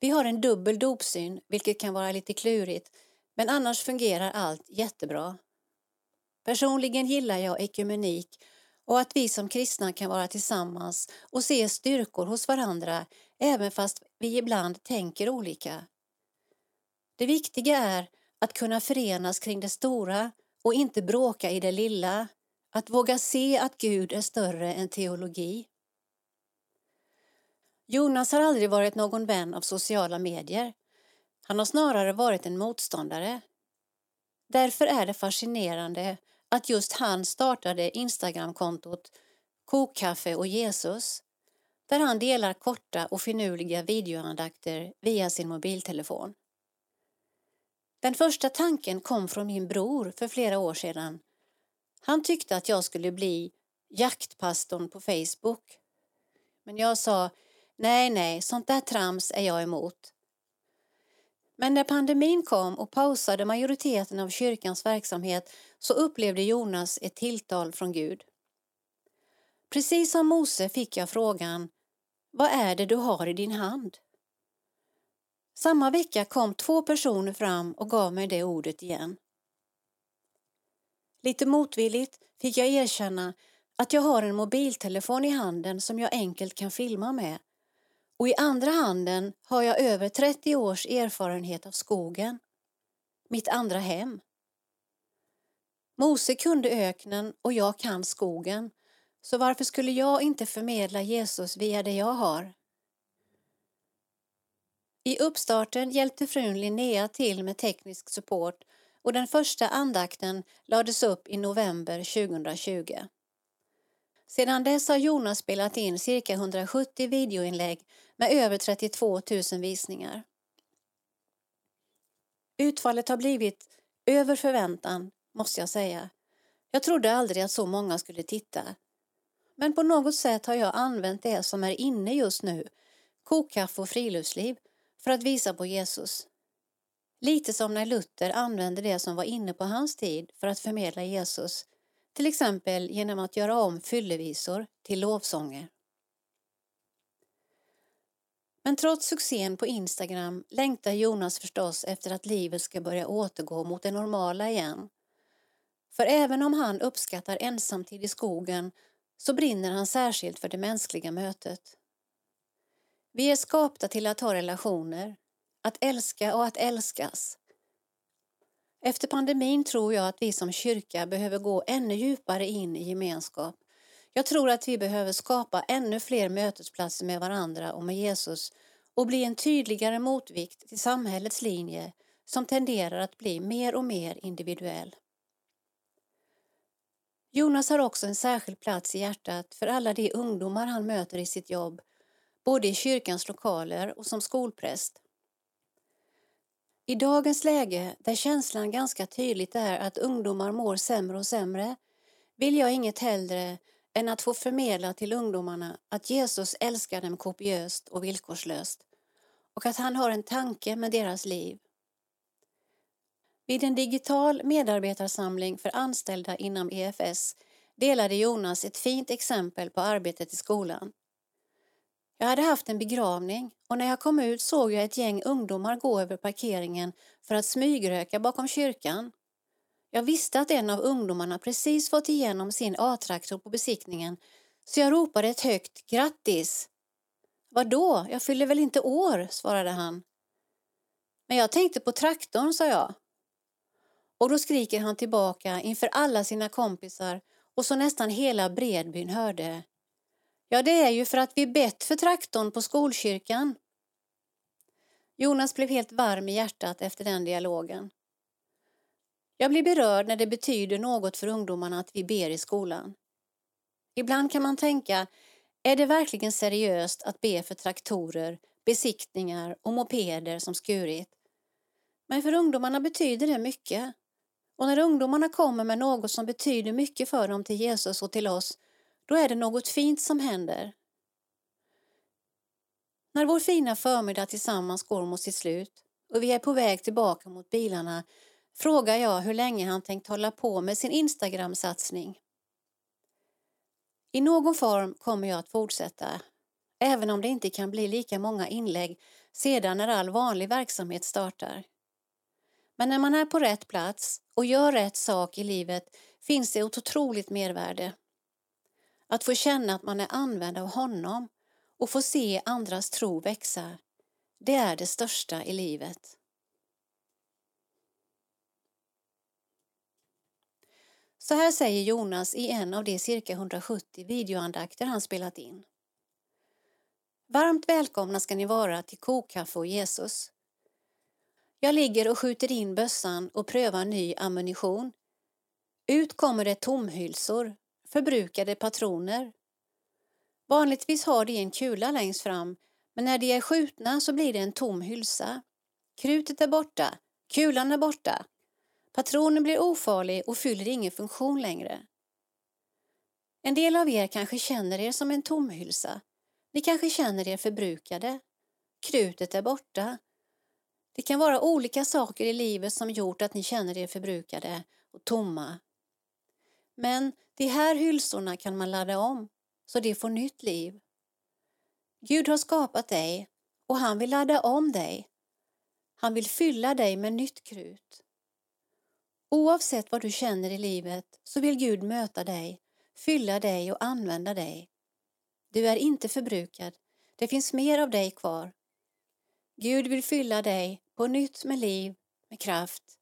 Vi har en dubbel dopsyn, vilket kan vara lite klurigt, men annars fungerar allt jättebra. Personligen gillar jag ekumenik och att vi som kristna kan vara tillsammans och se styrkor hos varandra även fast vi ibland tänker olika. Det viktiga är att kunna förenas kring det stora och inte bråka i det lilla, att våga se att Gud är större än teologi. Jonas har aldrig varit någon vän av sociala medier. Han har snarare varit en motståndare. Därför är det fascinerande att just han startade Instagramkontot Kokkaffe och Jesus där han delar korta och finurliga videoandakter via sin mobiltelefon. Den första tanken kom från min bror för flera år sedan. Han tyckte att jag skulle bli jaktpastorn på Facebook. Men jag sa nej, nej, sånt där trams är jag emot. Men när pandemin kom och pausade majoriteten av kyrkans verksamhet så upplevde Jonas ett tilltal från Gud. Precis som Mose fick jag frågan Vad är det du har i din hand? Samma vecka kom två personer fram och gav mig det ordet igen. Lite motvilligt fick jag erkänna att jag har en mobiltelefon i handen som jag enkelt kan filma med och i andra handen har jag över 30 års erfarenhet av skogen, mitt andra hem. Mose kunde öknen och jag kan skogen, så varför skulle jag inte förmedla Jesus via det jag har? I uppstarten hjälpte frun Linnea till med teknisk support och den första andakten lades upp i november 2020. Sedan dess har Jonas spelat in cirka 170 videoinlägg med över 32 000 visningar. Utfallet har blivit över förväntan, måste jag säga. Jag trodde aldrig att så många skulle titta. Men på något sätt har jag använt det som är inne just nu, kokkaffe och friluftsliv, för att visa på Jesus. Lite som när Luther använde det som var inne på hans tid för att förmedla Jesus, till exempel genom att göra om fyllevisor till lovsånger. Men trots succén på Instagram längtar Jonas förstås efter att livet ska börja återgå mot det normala igen. För även om han uppskattar ensamtid i skogen så brinner han särskilt för det mänskliga mötet. Vi är skapta till att ha relationer, att älska och att älskas. Efter pandemin tror jag att vi som kyrka behöver gå ännu djupare in i gemenskap. Jag tror att vi behöver skapa ännu fler mötesplatser med varandra och med Jesus och bli en tydligare motvikt till samhällets linje som tenderar att bli mer och mer individuell. Jonas har också en särskild plats i hjärtat för alla de ungdomar han möter i sitt jobb, både i kyrkans lokaler och som skolpräst. I dagens läge, där känslan ganska tydligt är att ungdomar mår sämre och sämre, vill jag inget hellre än att få förmedla till ungdomarna att Jesus älskar dem kopiöst och villkorslöst och att han har en tanke med deras liv. Vid en digital medarbetarsamling för anställda inom EFS delade Jonas ett fint exempel på arbetet i skolan. Jag hade haft en begravning och när jag kom ut såg jag ett gäng ungdomar gå över parkeringen för att smygröka bakom kyrkan. Jag visste att en av ungdomarna precis fått igenom sin A-traktor på besiktningen så jag ropade ett högt grattis. Vadå, jag fyller väl inte år, svarade han. Men jag tänkte på traktorn, sa jag. Och då skriker han tillbaka inför alla sina kompisar och så nästan hela Bredbyn hörde. Ja, det är ju för att vi bett för traktorn på skolkyrkan. Jonas blev helt varm i hjärtat efter den dialogen. Jag blir berörd när det betyder något för ungdomarna att vi ber i skolan. Ibland kan man tänka, är det verkligen seriöst att be för traktorer, besiktningar och mopeder som skurit? Men för ungdomarna betyder det mycket. Och när ungdomarna kommer med något som betyder mycket för dem till Jesus och till oss, då är det något fint som händer. När vår fina förmiddag tillsammans går mot sitt slut och vi är på väg tillbaka mot bilarna frågar jag hur länge han tänkt hålla på med sin Instagram-satsning. I någon form kommer jag att fortsätta, även om det inte kan bli lika många inlägg sedan när all vanlig verksamhet startar. Men när man är på rätt plats och gör rätt sak i livet finns det ett otroligt mervärde. Att få känna att man är använd av honom och få se andras tro växa, det är det största i livet. Så här säger Jonas i en av de cirka 170 videoandakter han spelat in. Varmt välkomna ska ni vara till Kokkaffe och Jesus. Jag ligger och skjuter in bössan och prövar ny ammunition. Ut kommer det tomhylsor, förbrukade patroner. Vanligtvis har de en kula längst fram, men när de är skjutna så blir det en tom hylsa. Krutet är borta, kulan är borta. Patronen blir ofarlig och fyller ingen funktion längre. En del av er kanske känner er som en tomhylsa. Ni kanske känner er förbrukade. Krutet är borta. Det kan vara olika saker i livet som gjort att ni känner er förbrukade och tomma. Men de här hylsorna kan man ladda om så de får nytt liv. Gud har skapat dig och han vill ladda om dig. Han vill fylla dig med nytt krut. Oavsett vad du känner i livet så vill Gud möta dig, fylla dig och använda dig. Du är inte förbrukad. Det finns mer av dig kvar. Gud vill fylla dig på nytt med liv, med kraft.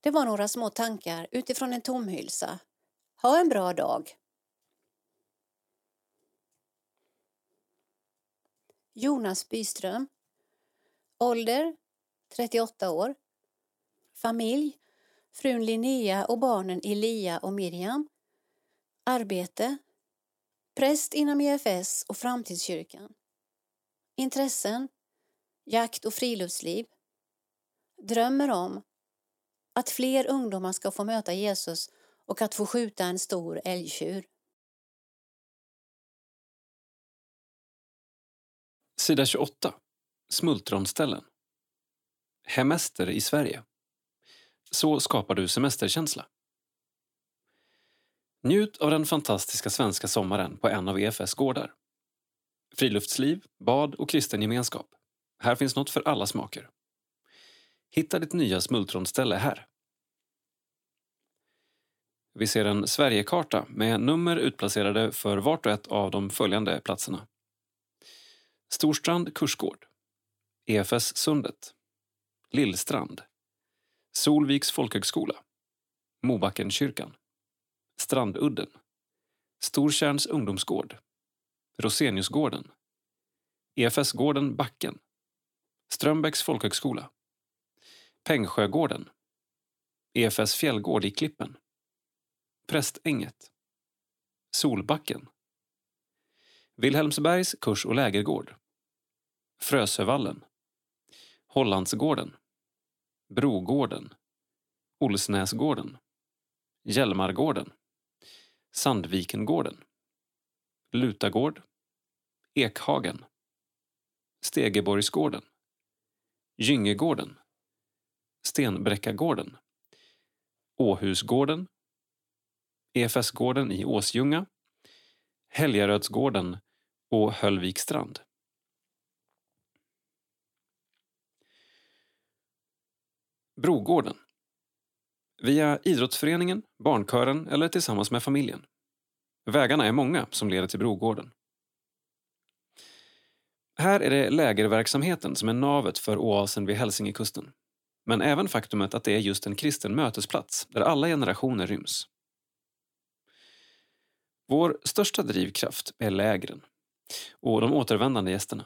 Det var några små tankar utifrån en tomhylsa. Ha en bra dag! Jonas Byström Ålder 38 år Familj frun Linnea och barnen Elia och Miriam Arbete Präst inom EFS och Framtidskyrkan Intressen Jakt och friluftsliv Drömmer om att fler ungdomar ska få möta Jesus och att få skjuta en stor älgtjur.
Sida 28. Smultronställen. Hemester i Sverige. Så skapar du semesterkänsla. Njut av den fantastiska svenska sommaren på en av EFS gårdar. Friluftsliv, bad och kristen gemenskap. Här finns något för alla smaker. Hitta ditt nya smultronställe här. Vi ser en Sverigekarta med nummer utplacerade för vart och ett av de följande platserna. Storstrand kursgård EFS Sundet Lillstrand Solviks folkhögskola. Mobackenkyrkan. Strandudden. Stortjärns ungdomsgård. Roseniusgården. EFS-gården Backen. Strömbäcks folkhögskola. Pengsjögården. EFS fjällgård i Klippen. Prästänget. Solbacken. Vilhelmsbergs kurs och lägergård. Frösövallen. Hollandsgården. Brogården Olsnäsgården Hjälmargården Sandvikengården Lutagård Ekhagen Stegeborgsgården Gyngegården Stenbräckagården Åhusgården EFS-gården i Åsljunga Helgarödsgården och Höllvikstrand. Brogården. Via idrottsföreningen, barnkören eller tillsammans med familjen. Vägarna är många som leder till Brogården. Här är det lägerverksamheten som är navet för oasen vid Hälsingekusten. Men även faktumet att det är just en kristen mötesplats där alla generationer ryms. Vår största drivkraft är lägren och de återvändande gästerna.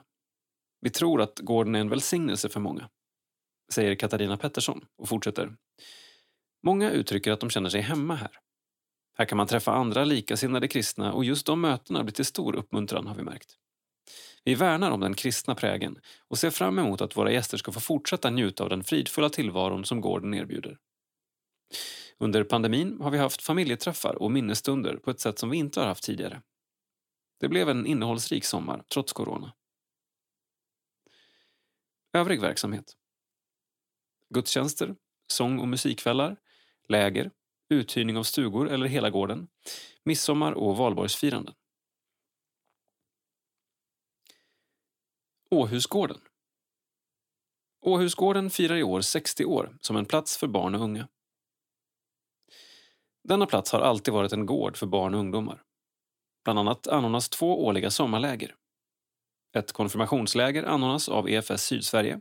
Vi tror att gården är en välsignelse för många, säger Katarina Pettersson och fortsätter. Många uttrycker att de känner sig hemma här. Här kan man träffa andra likasinnade kristna och just de mötena blir till stor uppmuntran har vi märkt. Vi värnar om den kristna prägen och ser fram emot att våra gäster ska få fortsätta njuta av den fridfulla tillvaron som gården erbjuder. Under pandemin har vi haft familjeträffar och minnesstunder på ett sätt som vi inte har haft tidigare. Det blev en innehållsrik sommar, trots corona. Övrig verksamhet. Gudstjänster, sång och musikkvällar, läger, uthyrning av stugor eller hela gården, midsommar och valborgsfiranden. Åhusgården. Åhusgården firar i år 60 år som en plats för barn och unga. Denna plats har alltid varit en gård för barn och ungdomar. Bland annat anordnas två årliga sommarläger. Ett konfirmationsläger anordnas av EFS Sydsverige.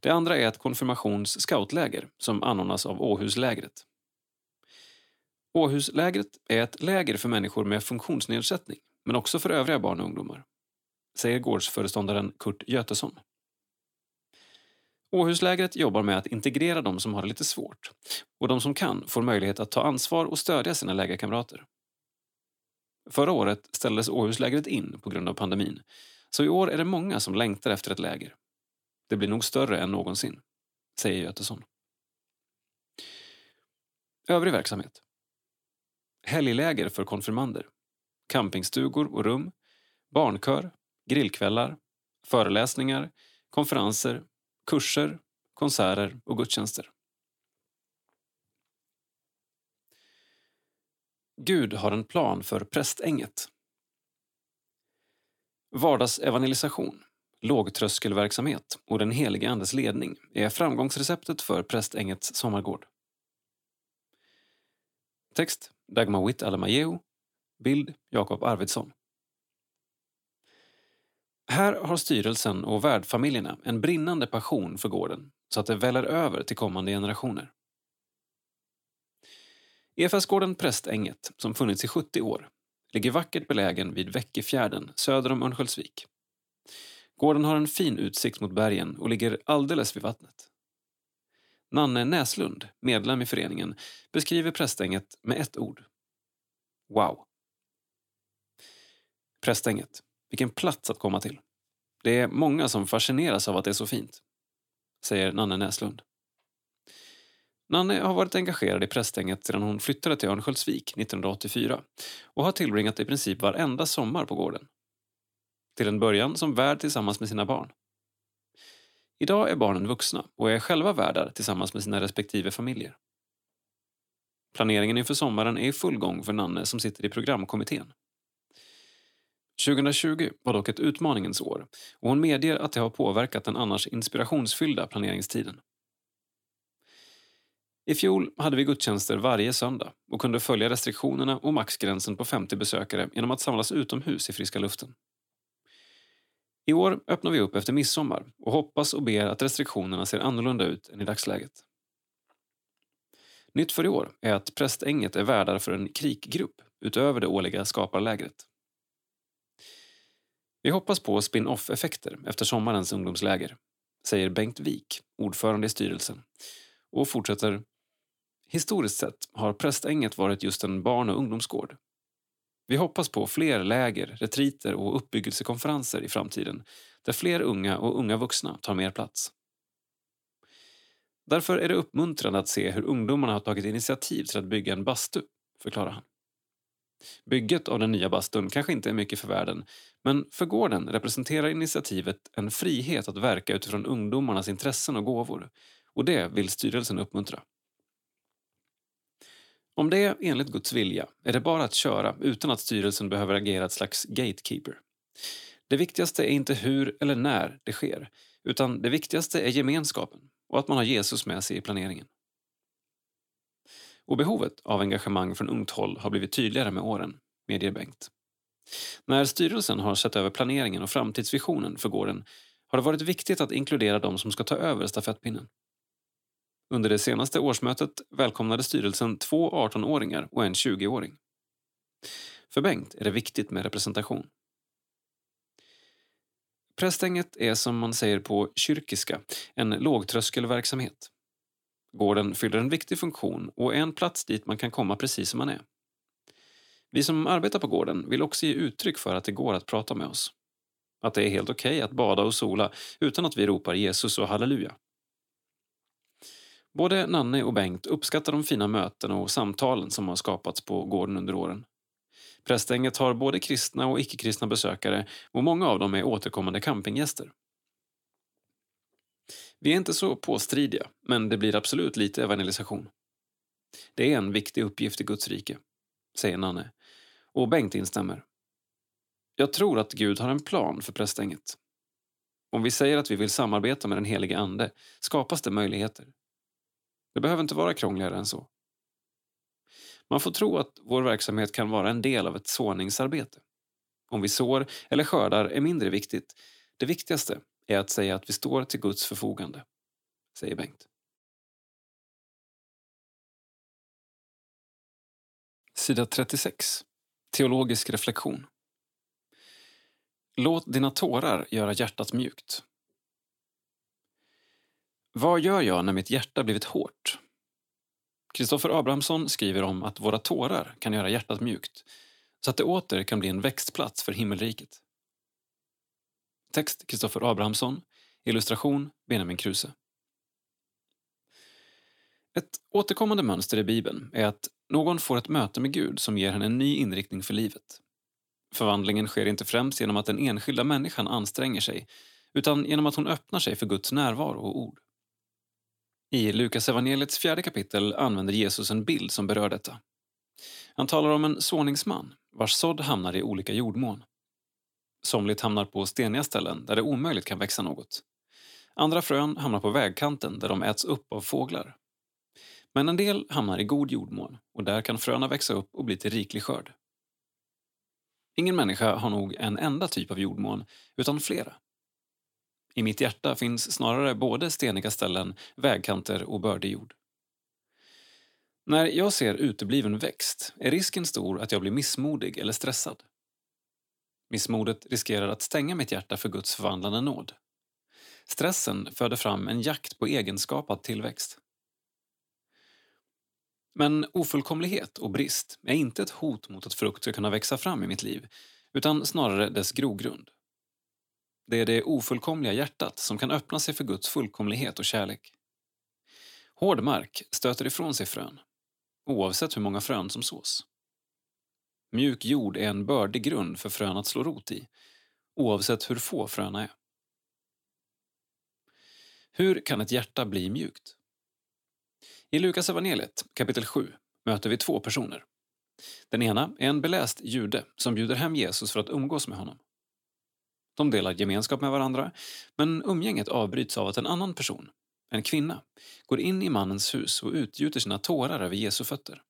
Det andra är ett konfirmations-scoutläger som anordnas av Åhuslägret. Åhuslägret är ett läger för människor med funktionsnedsättning men också för övriga barn och ungdomar, säger gårdsföreståndaren Kurt Götesson. Åhuslägret jobbar med att integrera de som har det lite svårt och de som kan får möjlighet att ta ansvar och stödja sina lägerkamrater. Förra året ställdes Åhuslägret in på grund av pandemin så i år är det många som längtar efter ett läger. Det blir nog större än någonsin, säger Götesson. Övrig verksamhet. Helgläger för konfirmander. Campingstugor och rum. Barnkör. Grillkvällar. Föreläsningar. Konferenser. Kurser. Konserter och gudstjänster. Gud har en plan för prästänget. Vardagsevangelisation, lågtröskelverksamhet och den helige Andes ledning är framgångsreceptet för Prästängets sommargård. Text Dagmar Witt Alamajeu. Bild Jakob Arvidsson. Här har styrelsen och värdfamiljerna en brinnande passion för gården så att det väller över till kommande generationer. EFS-gården Prästänget, som funnits i 70 år, ligger vackert belägen vid Väckefjärden söder om Örnsköldsvik. Gården har en fin utsikt mot bergen och ligger alldeles vid vattnet. Nanne Näslund, medlem i föreningen, beskriver Prästänget med ett ord. Wow. Prästänget, vilken plats att komma till. Det är många som fascineras av att det är så fint, säger Nanne Näslund. Nanne har varit engagerad i Prästänget sedan hon flyttade till Örnsköldsvik 1984 och har tillbringat i princip varenda sommar på gården. Till en början som värd tillsammans med sina barn. Idag är barnen vuxna och är själva värdar tillsammans med sina respektive familjer. Planeringen inför sommaren är i full gång för Nanne som sitter i programkommittén. 2020 var dock ett utmaningens år och hon medger att det har påverkat den annars inspirationsfyllda planeringstiden. I fjol hade vi gudstjänster varje söndag och kunde följa restriktionerna och maxgränsen på 50 besökare genom att samlas utomhus i friska luften. I år öppnar vi upp efter midsommar och hoppas och ber att restriktionerna ser annorlunda ut än i dagsläget. Nytt för i år är att Prästänget är värdar för en krikgrupp utöver det årliga skaparlägret. Vi hoppas på spin-off-effekter efter sommarens ungdomsläger, säger Bengt Wik, ordförande i styrelsen, och fortsätter Historiskt sett har Prästänget varit just en barn och ungdomsgård. Vi hoppas på fler läger, retriter och uppbyggelsekonferenser i framtiden där fler unga och unga vuxna tar mer plats. Därför är det uppmuntrande att se hur ungdomarna har tagit initiativ till att bygga en bastu, förklarar han. Bygget av den nya bastun kanske inte är mycket för världen men för gården representerar initiativet en frihet att verka utifrån ungdomarnas intressen och gåvor och det vill styrelsen uppmuntra. Om det är enligt Guds vilja är det bara att köra utan att styrelsen behöver agera ett slags gatekeeper. Det viktigaste är inte hur eller när det sker utan det viktigaste är gemenskapen och att man har Jesus med sig i planeringen. Och behovet av engagemang från ungt håll har blivit tydligare med åren, medger Bengt. När styrelsen har sett över planeringen och framtidsvisionen för gården har det varit viktigt att inkludera de som ska ta över stafettpinnen. Under det senaste årsmötet välkomnade styrelsen två 18-åringar och en 20-åring. För Bengt är det viktigt med representation. Prästänget är som man säger på kyrkiska en lågtröskelverksamhet. Gården fyller en viktig funktion och är en plats dit man kan komma precis som man är. Vi som arbetar på gården vill också ge uttryck för att det går att prata med oss. Att det är helt okej okay att bada och sola utan att vi ropar Jesus och halleluja. Både Nanne och Bengt uppskattar de fina möten och samtalen som har skapats på gården under åren. Prästänget har både kristna och icke-kristna besökare och många av dem är återkommande campinggäster. Vi är inte så påstridiga, men det blir absolut lite evangelisation. Det är en viktig uppgift i Guds rike, säger Nanne. Och Bengt instämmer. Jag tror att Gud har en plan för prästänget. Om vi säger att vi vill samarbeta med den helige Ande skapas det möjligheter. Det behöver inte vara krångligare än så. Man får tro att vår verksamhet kan vara en del av ett såningsarbete. Om vi sår eller skördar är mindre viktigt. Det viktigaste är att säga att vi står till Guds förfogande, säger Bengt. Sida 36. Teologisk reflektion. Låt dina tårar göra hjärtat mjukt. Vad gör jag när mitt hjärta blivit hårt? Kristoffer Abrahamsson skriver om att våra tårar kan göra hjärtat mjukt så att det åter kan bli en växtplats för himmelriket. Text Kristoffer Abrahamsson, illustration Benjamin Kruse. Ett återkommande mönster i Bibeln är att någon får ett möte med Gud som ger henne en ny inriktning för livet. Förvandlingen sker inte främst genom att den enskilda människan anstränger sig utan genom att hon öppnar sig för Guds närvaro och ord. I Lukas evangeliets fjärde kapitel använder Jesus en bild som berör detta. Han talar om en såningsman vars sådd hamnar i olika jordmån. Somligt hamnar på steniga ställen där det omöjligt kan växa något. Andra frön hamnar på vägkanten där de äts upp av fåglar. Men en del hamnar i god jordmån och där kan fröna växa upp och bli till riklig skörd. Ingen människa har nog en enda typ av jordmån, utan flera. I mitt hjärta finns snarare både steniga ställen, vägkanter och bördig jord. När jag ser utebliven växt är risken stor att jag blir missmodig eller stressad. Missmodet riskerar att stänga mitt hjärta för Guds förvandlande nåd. Stressen föder fram en jakt på egenskapad tillväxt. Men ofullkomlighet och brist är inte ett hot mot att frukt ska kunna växa fram i mitt liv, utan snarare dess grogrund. Det är det ofullkomliga hjärtat som kan öppna sig för Guds fullkomlighet och kärlek. Hård mark stöter ifrån sig frön, oavsett hur många frön som sås. Mjuk jord är en bördig grund för frön att slå rot i, oavsett hur få fröna är. Hur kan ett hjärta bli mjukt? I Lukas evangeliet, kapitel 7, möter vi två personer. Den ena är en beläst jude som bjuder hem Jesus för att umgås med honom. De delar gemenskap med varandra, men umgänget avbryts av att en annan person, en kvinna, går in i mannens hus och utgjuter sina tårar över Jesu fötter.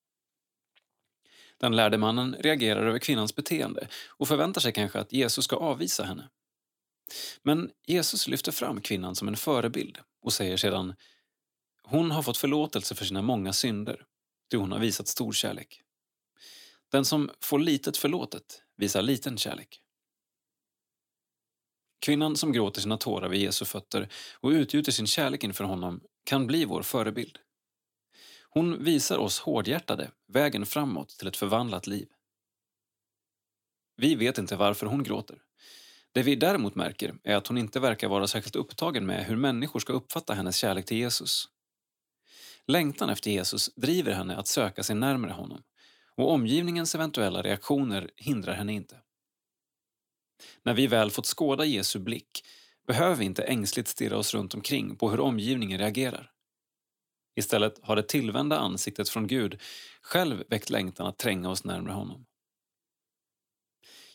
Den lärde mannen reagerar över kvinnans beteende och förväntar sig kanske att Jesus ska avvisa henne. Men Jesus lyfter fram kvinnan som en förebild och säger sedan hon har fått förlåtelse för sina många synder, ty hon har visat stor kärlek. Den som får litet förlåtet visar liten kärlek. Kvinnan som gråter sina tårar vid Jesu fötter och utgjuter sin kärlek inför honom kan bli vår förebild. Hon visar oss hårdhjärtade vägen framåt till ett förvandlat liv. Vi vet inte varför hon gråter. Det vi däremot märker är att hon inte verkar vara särskilt upptagen med hur människor ska uppfatta hennes kärlek till Jesus. Längtan efter Jesus driver henne att söka sig närmare honom och omgivningens eventuella reaktioner hindrar henne inte. När vi väl fått skåda Jesu blick behöver vi inte ängsligt stirra oss runt omkring på hur omgivningen reagerar. Istället har det tillvända ansiktet från Gud själv väckt längtan att tränga oss närmare honom.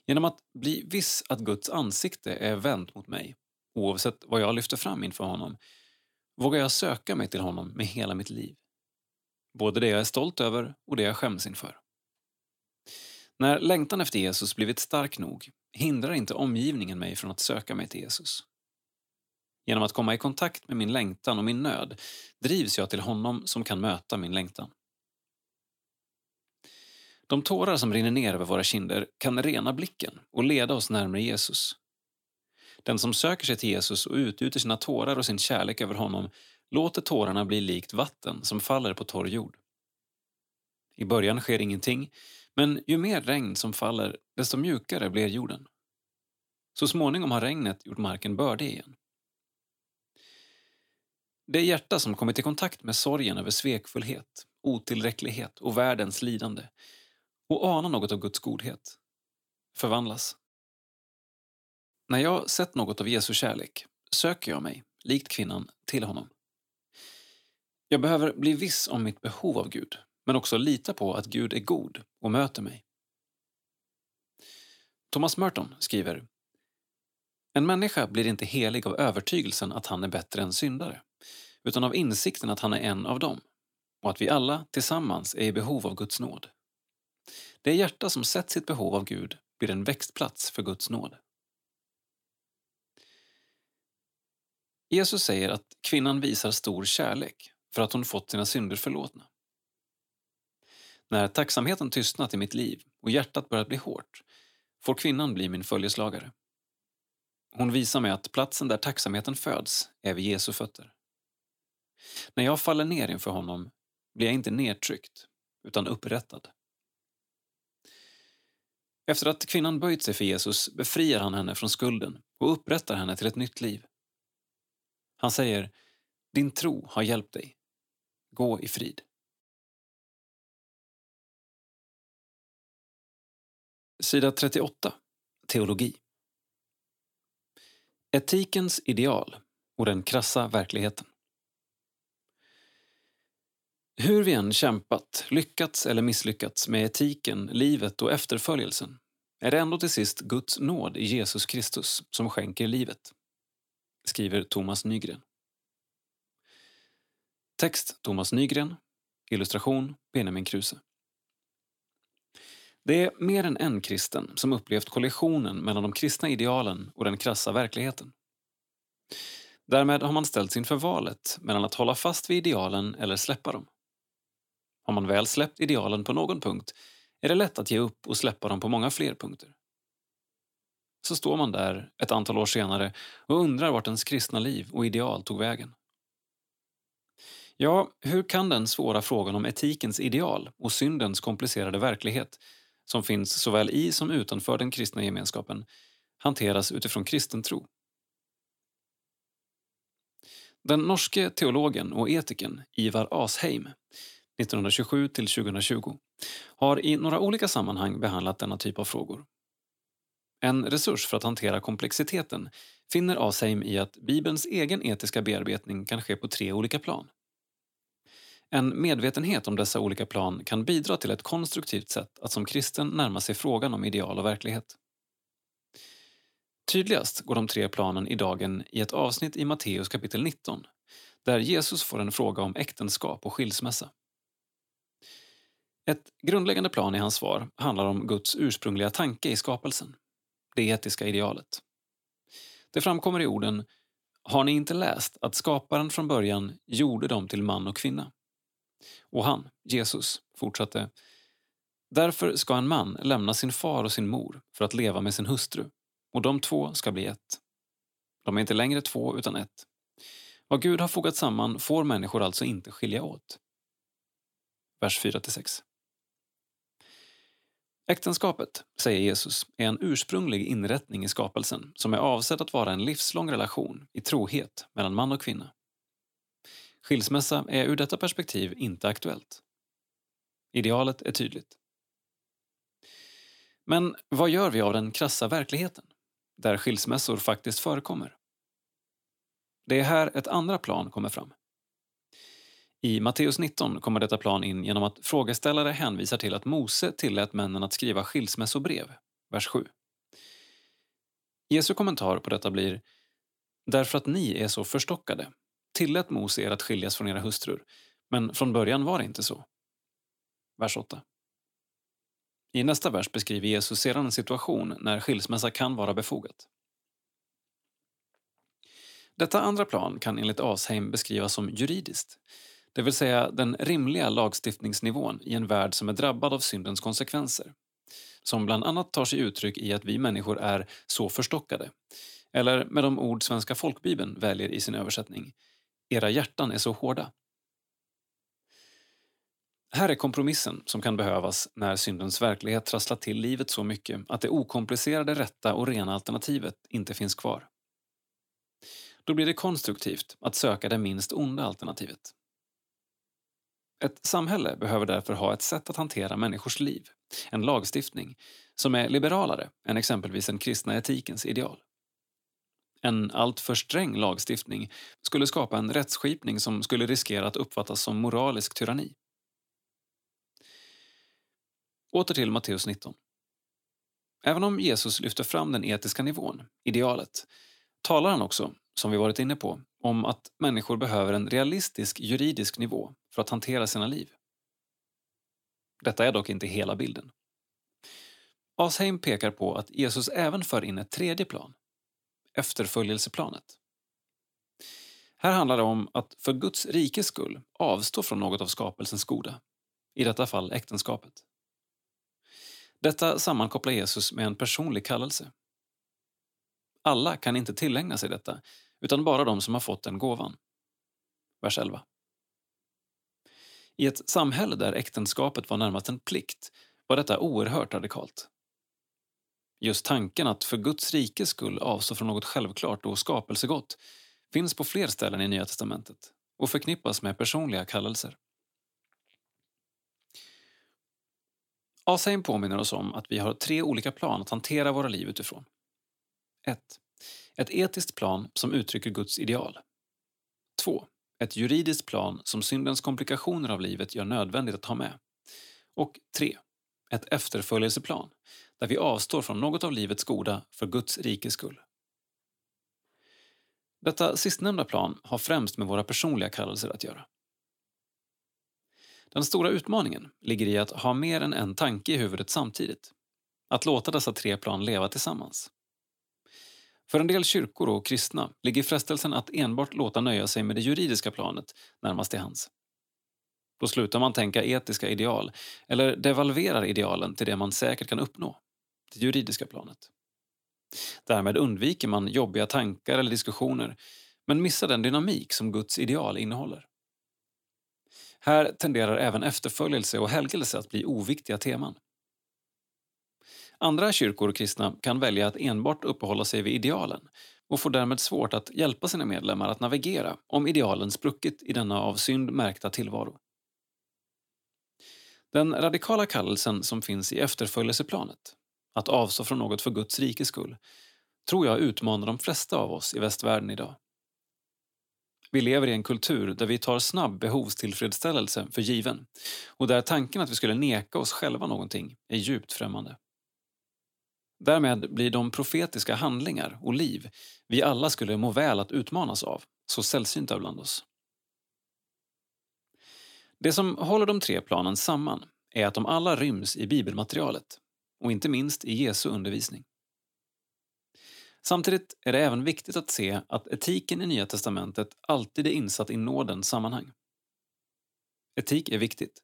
Genom att bli viss att Guds ansikte är vänt mot mig, oavsett vad jag lyfter fram inför honom, vågar jag söka mig till honom med hela mitt liv. Både det jag är stolt över och det jag skäms inför. När längtan efter Jesus blivit stark nog hindrar inte omgivningen mig från att söka mig till Jesus. Genom att komma i kontakt med min längtan och min nöd drivs jag till honom som kan möta min längtan. De tårar som rinner ner över våra kinder kan rena blicken och leda oss närmare Jesus. Den som söker sig till Jesus och utgjuter sina tårar och sin kärlek över honom låter tårarna bli likt vatten som faller på torr jord. I början sker ingenting, men ju mer regn som faller, desto mjukare blir jorden. Så småningom har regnet gjort marken bördig igen. Det hjärta som kommit i kontakt med sorgen över svekfullhet, otillräcklighet och världens lidande och anar något av Guds godhet förvandlas. När jag sett något av Jesu kärlek söker jag mig, likt kvinnan, till honom. Jag behöver bli viss om mitt behov av Gud, men också lita på att Gud är god och möter mig. Thomas Merton skriver En människa blir inte helig av övertygelsen att han är bättre än syndare, utan av insikten att han är en av dem och att vi alla tillsammans är i behov av Guds nåd. Det hjärta som sett sitt behov av Gud blir en växtplats för Guds nåd. Jesus säger att kvinnan visar stor kärlek för att hon fått sina synder förlåtna. När tacksamheten tystnat i mitt liv och hjärtat börjat bli hårt får kvinnan bli min följeslagare. Hon visar mig att platsen där tacksamheten föds är vid Jesu fötter. När jag faller ner inför honom blir jag inte nedtryckt, utan upprättad. Efter att kvinnan böjt sig för Jesus befriar han henne från skulden och upprättar henne till ett nytt liv. Han säger, din tro har hjälpt dig. Gå i frid. Sida 38. Teologi. Etikens ideal och den krassa verkligheten. Hur vi än kämpat, lyckats eller misslyckats med etiken, livet och efterföljelsen är det ändå till sist Guds nåd i Jesus Kristus som skänker livet, skriver Thomas Nygren. Text Thomas Nygren, illustration Benjamin Kruse. Det är mer än en kristen som upplevt kollisionen mellan de kristna idealen och den krassa verkligheten. Därmed har man ställts inför valet mellan att hålla fast vid idealen eller släppa dem. Har man väl släppt idealen på någon punkt är det lätt att ge upp och släppa dem på många fler punkter. Så står man där ett antal år senare och undrar vart ens kristna liv och ideal tog vägen. Ja, hur kan den svåra frågan om etikens ideal och syndens komplicerade verklighet som finns såväl i som utanför den kristna gemenskapen hanteras utifrån kristen tro? Den norske teologen och etikern Ivar Asheim 1927 till 2020 har i några olika sammanhang behandlat denna typ av frågor. En resurs för att hantera komplexiteten finner Asheim i att Bibelns egen etiska bearbetning kan ske på tre olika plan. En medvetenhet om dessa olika plan kan bidra till ett konstruktivt sätt att som kristen närma sig frågan om ideal och verklighet. Tydligast går de tre planen i dagen i ett avsnitt i Matteus kapitel 19 där Jesus får en fråga om äktenskap och skilsmässa. Ett grundläggande plan i hans svar handlar om Guds ursprungliga tanke i skapelsen, det etiska idealet. Det framkommer i orden “Har ni inte läst att skaparen från början gjorde dem till man och kvinna?” Och han, Jesus, fortsatte Därför ska en man lämna sin far och sin mor för att leva med sin hustru och de två ska bli ett. De är inte längre två utan ett. Vad Gud har fogat samman får människor alltså inte skilja åt. Vers 4-6. Äktenskapet, säger Jesus, är en ursprunglig inrättning i skapelsen som är avsedd att vara en livslång relation i trohet mellan man och kvinna. Skilsmässa är ur detta perspektiv inte aktuellt. Idealet är tydligt. Men vad gör vi av den krassa verkligheten, där skilsmässor faktiskt förekommer? Det är här ett andra plan kommer fram. I Matteus 19 kommer detta plan in genom att frågeställare hänvisar till att Mose tillät männen att skriva skilsmässobrev, vers 7. Jesu kommentar på detta blir Därför att ni är så förstockade tillät Mose er att skiljas från era hustrur, men från början var det inte så. Vers 8. I nästa vers beskriver Jesus sedan en situation när skilsmässa kan vara befogat. Detta andra plan kan enligt Asheim beskrivas som juridiskt, det vill säga den rimliga lagstiftningsnivån i en värld som är drabbad av syndens konsekvenser, som bland annat tar sig uttryck i att vi människor är så förstockade, eller med de ord Svenska folkbibeln väljer i sin översättning, era hjärtan är så hårda. Här är kompromissen som kan behövas när syndens verklighet trasslar till livet så mycket att det okomplicerade, rätta och rena alternativet inte finns kvar. Då blir det konstruktivt att söka det minst onda alternativet. Ett samhälle behöver därför ha ett sätt att hantera människors liv, en lagstiftning, som är liberalare än exempelvis den kristna etikens ideal. En alltför sträng lagstiftning skulle skapa en rättsskipning som skulle riskera att uppfattas som moralisk tyranni. Åter till Matteus 19. Även om Jesus lyfter fram den etiska nivån, idealet, talar han också, som vi varit inne på, om att människor behöver en realistisk juridisk nivå för att hantera sina liv. Detta är dock inte hela bilden. Asheim pekar på att Jesus även för in ett tredje plan, efterföljelseplanet. Här handlar det om att för Guds rikes skull avstå från något av skapelsens goda. i detta fall äktenskapet. Detta sammankopplar Jesus med en personlig kallelse. Alla kan inte tillägna sig detta, utan bara de som har fått den gåvan. Vers 11. I ett samhälle där äktenskapet var närmast en plikt var detta oerhört radikalt. Just tanken att för Guds rikes skull avstå från något självklart och skapelsegott finns på fler ställen i Nya testamentet och förknippas med personliga kallelser. Asain påminner oss om att vi har tre olika plan att hantera våra liv utifrån. 1. Ett etiskt plan som uttrycker Guds ideal. 2. Ett juridiskt plan som syndens komplikationer av livet gör nödvändigt att ha med. Och 3. Ett efterföljelseplan där vi avstår från något av livets goda för Guds rikes skull. Detta sistnämnda plan har främst med våra personliga kallelser att göra. Den stora utmaningen ligger i att ha mer än en tanke i huvudet samtidigt. Att låta dessa tre plan leva tillsammans. För en del kyrkor och kristna ligger frestelsen att enbart låta nöja sig med det juridiska planet närmast till hands. Då slutar man tänka etiska ideal eller devalverar idealen till det man säkert kan uppnå, det juridiska planet. Därmed undviker man jobbiga tankar eller diskussioner men missar den dynamik som Guds ideal innehåller. Här tenderar även efterföljelse och helgelse att bli oviktiga teman. Andra kyrkor och kristna kan välja att enbart uppehålla sig vid idealen och får därmed svårt att hjälpa sina medlemmar att navigera om idealen spruckit i denna av synd märkta tillvaro. Den radikala kallelsen som finns i efterföljelseplanet, att avstå från något för Guds rikes skull, tror jag utmanar de flesta av oss i västvärlden idag. Vi lever i en kultur där vi tar snabb behovstillfredsställelse för given och där tanken att vi skulle neka oss själva någonting är djupt främmande. Därmed blir de profetiska handlingar och liv vi alla skulle må väl att utmanas av så sällsynta bland oss. Det som håller de tre planen samman är att de alla ryms i bibelmaterialet och inte minst i Jesu undervisning. Samtidigt är det även viktigt att se att etiken i Nya testamentet alltid är insatt i nådens sammanhang. Etik är viktigt.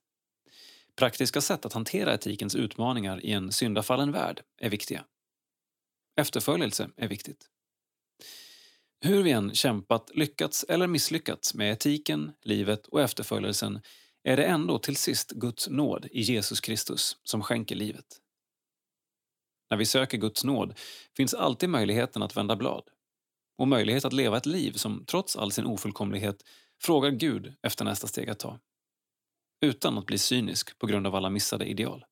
Praktiska sätt att hantera etikens utmaningar i en syndafallen värld är viktiga. Efterföljelse är viktigt. Hur vi än kämpat, lyckats eller misslyckats med etiken, livet och efterföljelsen är det ändå till sist Guds nåd i Jesus Kristus som skänker livet. När vi söker Guds nåd finns alltid möjligheten att vända blad och möjlighet att leva ett liv som trots all sin ofullkomlighet frågar Gud efter nästa steg att ta. Utan att bli cynisk på grund av alla missade ideal.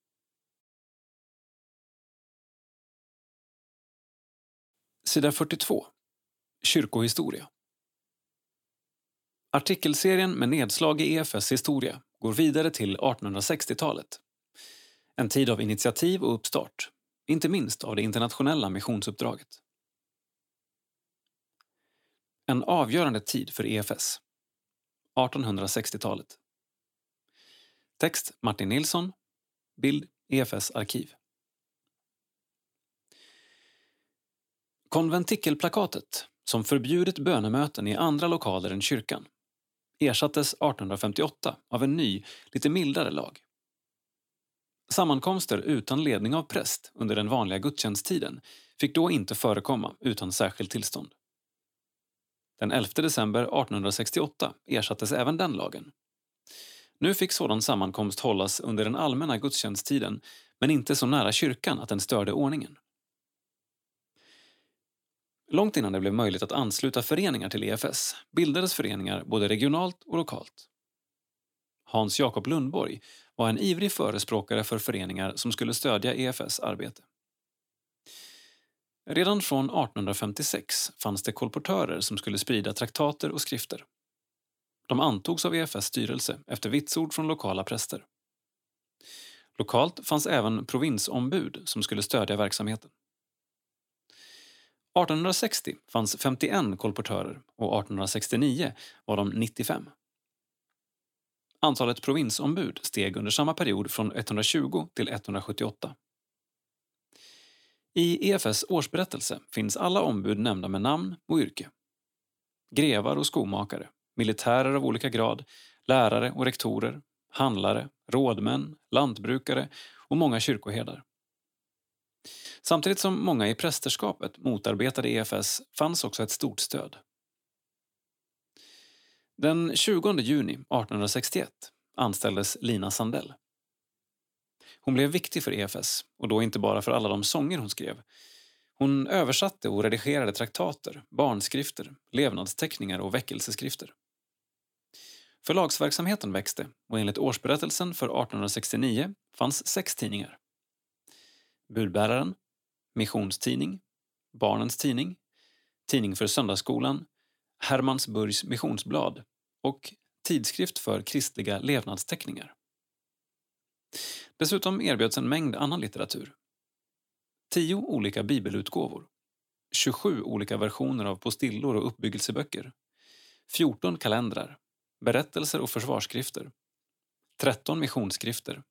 Sida 42. Kyrkohistoria. Artikelserien med nedslag i EFS historia går vidare till 1860-talet. En tid av initiativ och uppstart inte minst av det internationella missionsuppdraget. En avgörande tid för EFS. 1860-talet. Text Martin Nilsson. Bild EFS arkiv. Konventikelplakatet, som förbjudit bönemöten i andra lokaler än kyrkan, ersattes 1858 av en ny, lite mildare lag. Sammankomster utan ledning av präst under den vanliga gudstjänsttiden fick då inte förekomma utan särskilt tillstånd. Den 11 december 1868 ersattes även den lagen. Nu fick sådan sammankomst hållas under den allmänna gudstjänsttiden men inte så nära kyrkan att den störde ordningen. Långt innan det blev möjligt att ansluta föreningar till EFS bildades föreningar både regionalt och lokalt. Hans Jakob Lundborg var en ivrig förespråkare för föreningar som skulle stödja EFS arbete. Redan från 1856 fanns det kolportörer som skulle sprida traktater och skrifter. De antogs av EFS styrelse efter vitsord från lokala präster. Lokalt fanns även provinsombud som skulle stödja verksamheten. 1860 fanns 51 kolportörer och 1869 var de 95. Antalet provinsombud steg under samma period från 120 till 178. I EFS årsberättelse finns alla ombud nämnda med namn och yrke. Grevar och skomakare, militärer av olika grad, lärare och rektorer, handlare, rådmän, lantbrukare och många kyrkoherdar. Samtidigt som många i prästerskapet motarbetade EFS fanns också ett stort stöd. Den 20 juni 1861 anställdes Lina Sandell. Hon blev viktig för EFS, och då inte bara för alla de sånger hon skrev. Hon översatte och redigerade traktater, barnskrifter, levnadsteckningar och väckelseskrifter. Förlagsverksamheten växte och enligt årsberättelsen för 1869 fanns sex tidningar. Budbäraren, Missionstidning, Barnens Tidning, Tidning för Söndagsskolan, Hermansburgs Missionsblad och Tidskrift för kristliga levnadsteckningar. Dessutom erbjöds en mängd annan litteratur. Tio olika bibelutgåvor, 27 olika versioner av postillor och uppbyggelseböcker, 14 kalendrar, berättelser och försvarsskrifter, 13 missionsskrifter,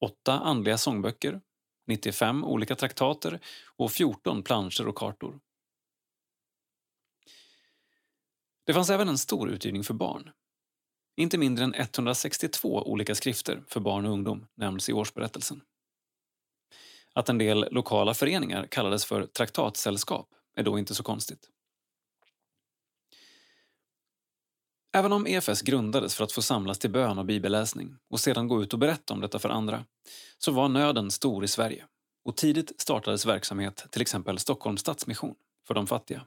8 andliga sångböcker, 95 olika traktater och 14 planscher och kartor. Det fanns även en stor utgivning för barn. Inte mindre än 162 olika skrifter för barn och ungdom nämns i årsberättelsen. Att en del lokala föreningar kallades för traktatsällskap är då inte så konstigt. Även om EFS grundades för att få samlas till bön och bibelläsning och sedan gå ut och berätta om detta för andra, så var nöden stor i Sverige och tidigt startades verksamhet, till exempel Stockholms Stadsmission, för de fattiga.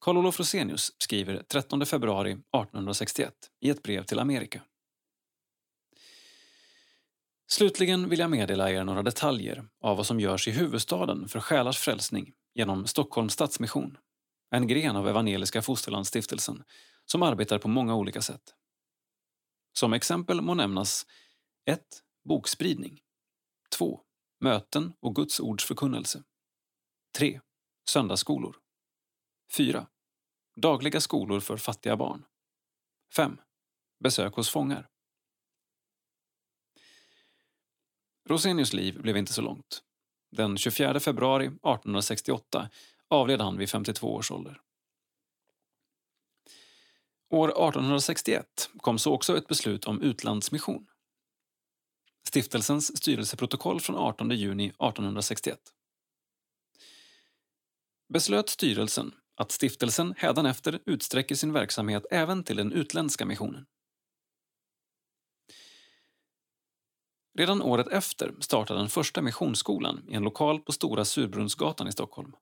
Carl Olof Rosenius skriver 13 februari 1861 i ett brev till Amerika. Slutligen vill jag meddela er några detaljer av vad som görs i huvudstaden för själars frälsning genom Stockholms Stadsmission, en gren av Evangeliska Fosterlandsstiftelsen som arbetar på många olika sätt. Som exempel må nämnas 1. Bokspridning 2. Möten och Guds ords förkunnelse 3. Söndagsskolor 4. Dagliga skolor för fattiga barn 5. Besök hos fångar Rosenius liv blev inte så långt. Den 24 februari 1868 avled han vid 52 års ålder. År 1861 kom så också ett beslut om utlandsmission. Stiftelsens styrelseprotokoll från 18 juni 1861. Beslöt styrelsen att stiftelsen hädanefter utsträcker sin verksamhet även till den utländska missionen. Redan året efter startade den första missionsskolan i en lokal på Stora Surbrunnsgatan i Stockholm.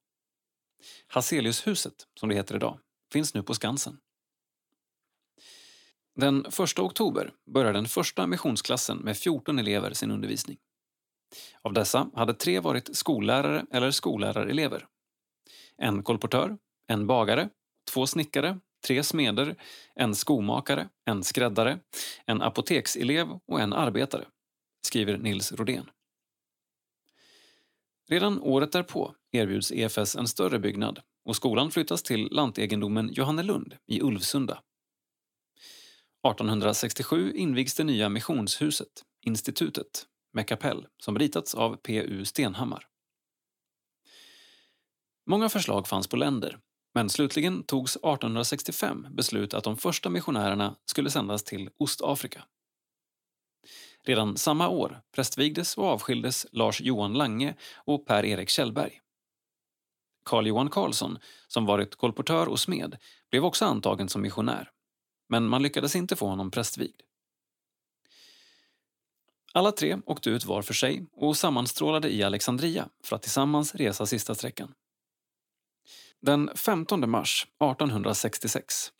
Hazeliushuset, som det heter idag, finns nu på Skansen. Den 1 oktober började den första missionsklassen med 14 elever sin undervisning. Av dessa hade tre varit skollärare eller skollärarelever. En kolportör, en bagare, två snickare, tre smeder, en skomakare, en skräddare, en apotekselev och en arbetare, skriver Nils Rodén. Redan året därpå erbjuds EFS en större byggnad och skolan flyttas till lantegendomen Johannelund i Ulvsunda. 1867 invigs det nya missionshuset, institutet, med kapell som ritats av P.U. Stenhammar. Många förslag fanns på länder, men slutligen togs 1865 beslut att de första missionärerna skulle sändas till Ostafrika. Redan samma år prästvigdes och avskildes Lars Johan Lange och Per-Erik Kjellberg. Karl-Johan Karlsson, som varit kolportör och smed, blev också antagen som missionär. Men man lyckades inte få honom prästvigd. Alla tre åkte ut var för sig och sammanstrålade i Alexandria för att tillsammans resa sista sträckan. Den 15 mars 1866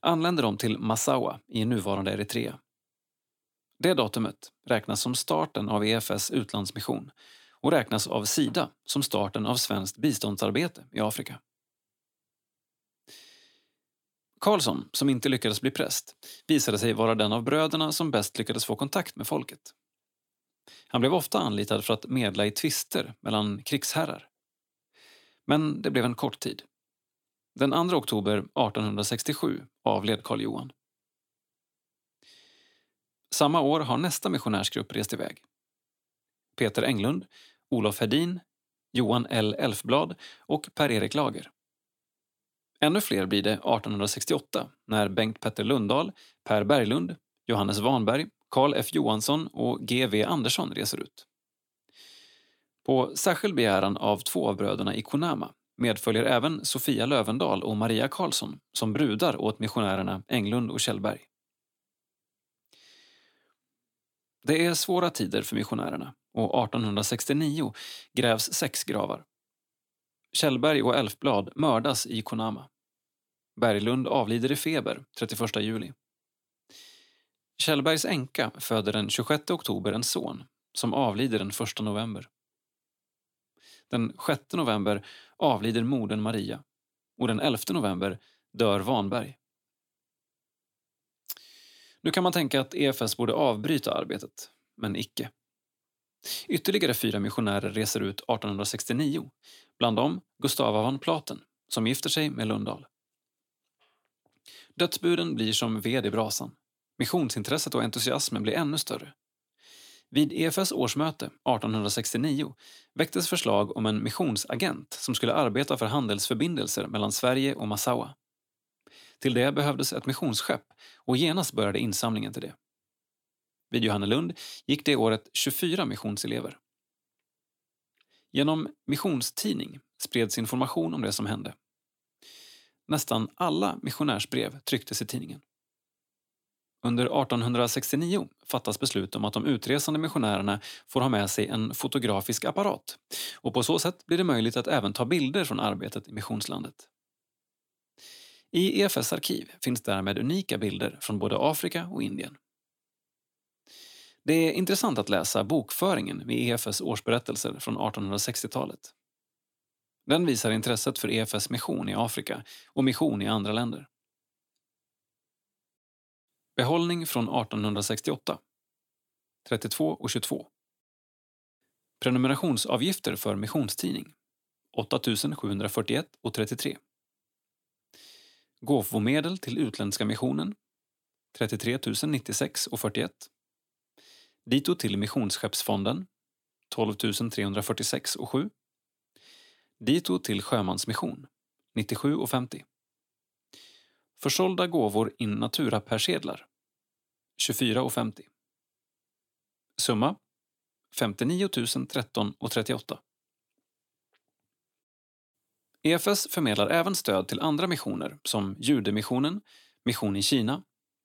anlände de till Massawa i nuvarande Eritrea det datumet räknas som starten av EFS utlandsmission och räknas av Sida som starten av svenskt biståndsarbete i Afrika. Karlsson, som inte lyckades bli präst, visade sig vara den av bröderna som bäst lyckades få kontakt med folket. Han blev ofta anlitad för att medla i tvister mellan krigsherrar. Men det blev en kort tid. Den 2 oktober 1867 avled Karl Johan. Samma år har nästa missionärsgrupp rest iväg. Peter Englund, Olof Hedin, Johan L. Elfblad och Per-Erik Lager. Ännu fler blir det 1868 när Bengt Petter Lundahl, Per Berglund, Johannes Wanberg, Karl F Johansson och G.V. Andersson reser ut. På särskild begäran av två av bröderna i Konama medföljer även Sofia Lövendal och Maria Karlsson som brudar åt missionärerna Englund och Kjellberg. Det är svåra tider för missionärerna och 1869 grävs sex gravar. Kjellberg och Elfblad mördas i Konama. Berglund avlider i feber 31 juli. Kjellbergs änka föder den 26 oktober en son som avlider den 1 november. Den 6 november avlider modern Maria och den 11 november dör Vanberg. Nu kan man tänka att EFS borde avbryta arbetet, men icke. Ytterligare fyra missionärer reser ut 1869, bland dem Gustava van Platen som gifter sig med Lundahl. Dödsbuden blir som ved i brasan. Missionsintresset och entusiasmen blir ännu större. Vid EFS årsmöte 1869 väcktes förslag om en missionsagent som skulle arbeta för handelsförbindelser mellan Sverige och Massawa. Till det behövdes ett missionsskepp och genast började insamlingen till det. Vid Johannelund gick det året 24 missionselever. Genom missionstidning spreds information om det som hände. Nästan alla missionärsbrev trycktes i tidningen. Under 1869 fattas beslut om att de utresande missionärerna får ha med sig en fotografisk apparat och på så sätt blir det möjligt att även ta bilder från arbetet i missionslandet. I EFS arkiv finns därmed unika bilder från både Afrika och Indien. Det är intressant att läsa bokföringen vid EFS årsberättelser från 1860-talet. Den visar intresset för EFS mission i Afrika och mission i andra länder. Behållning från 1868 32 och 22 Prenumerationsavgifter för missionstidning. 8 741 och 33 Gåvomedel till Utländska missionen. 33 096 och 41 Dito till Missionsskeppsfonden. 12 346 och 7 Dito till Sjömansmission. 97 och 50 Försålda gåvor in natura-persedlar 24,50. Summa 59 013 och 38. EFS förmedlar även stöd till andra missioner som Judemissionen, Mission i Kina,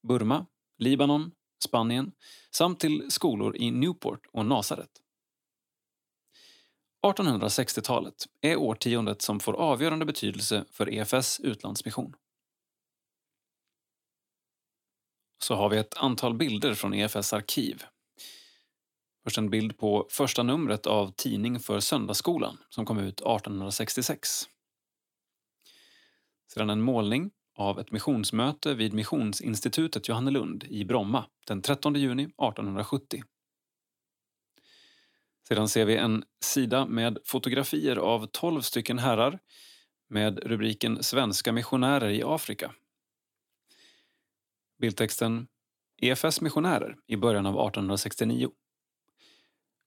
Burma, Libanon, Spanien samt till skolor i Newport och Nasaret. 1860-talet är årtiondet som får avgörande betydelse för EFS utlandsmission. Så har vi ett antal bilder från EFS arkiv. Först en bild på första numret av Tidning för söndagsskolan som kom ut 1866. Sedan en målning av ett missionsmöte vid Missionsinstitutet Johannelund i Bromma den 13 juni 1870. Sedan ser vi en sida med fotografier av 12 stycken herrar med rubriken Svenska missionärer i Afrika Bildtexten EFS missionärer i början av 1869.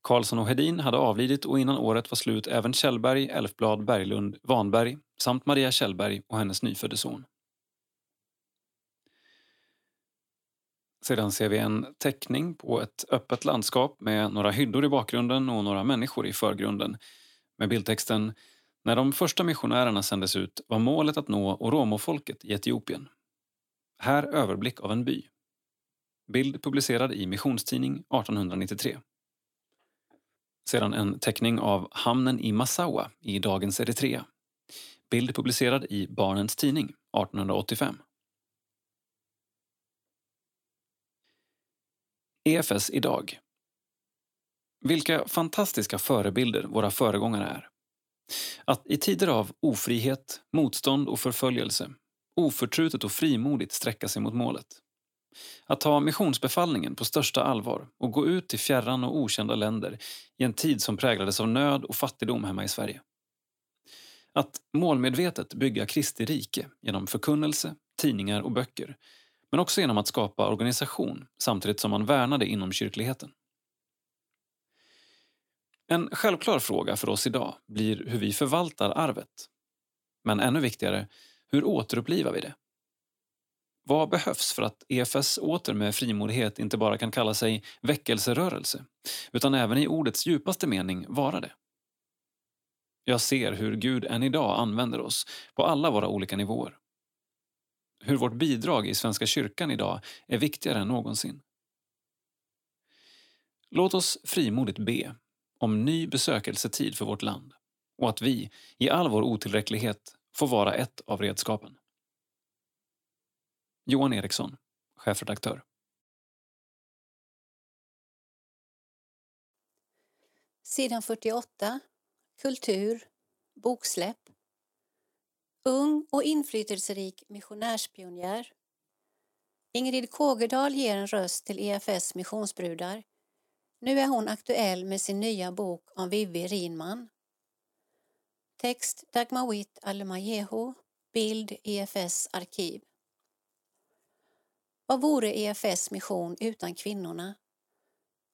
Karlsson och Hedin hade avlidit och innan året var slut även Kjellberg, Elfblad, Berglund, Vanberg samt Maria Kjellberg och hennes nyfödde son. Sedan ser vi en teckning på ett öppet landskap med några hyddor i bakgrunden och några människor i förgrunden med bildtexten När de första missionärerna sändes ut var målet att nå oromofolket i Etiopien. Här överblick av en by. Bild publicerad i Missionstidning 1893. Sedan en teckning av hamnen i Massawa i dagens Eritrea. Bild publicerad i Barnens Tidning 1885. EFS idag. Vilka fantastiska förebilder våra föregångare är. Att i tider av ofrihet, motstånd och förföljelse oförtrutet och frimodigt sträcka sig mot målet. Att ta missionsbefallningen på största allvar och gå ut till fjärran och okända länder i en tid som präglades av nöd och fattigdom hemma i Sverige. Att målmedvetet bygga Kristi rike genom förkunnelse, tidningar och böcker men också genom att skapa organisation samtidigt som man värnade inom kyrkligheten. En självklar fråga för oss idag blir hur vi förvaltar arvet. Men ännu viktigare, hur återupplivar vi det? Vad behövs för att EFS åter med frimodighet inte bara kan kalla sig väckelserörelse utan även i ordets djupaste mening vara det? Jag ser hur Gud än idag använder oss på alla våra olika nivåer. Hur vårt bidrag i Svenska kyrkan idag är viktigare än någonsin. Låt oss frimodigt be om ny besökelsetid för vårt land och att vi, i all vår otillräcklighet, får vara ett av redskapen. Johan Eriksson, chefredaktör.
Sidan 48. Kultur. Boksläpp. Ung och inflytelserik missionärspionjär. Ingrid Kågedal ger en röst till EFS missionsbrudar. Nu är hon aktuell med sin nya bok om Vivi Rinman. Text Dagmar Witt Alemajeho. Bild EFS arkiv. Vad vore EFS mission utan kvinnorna?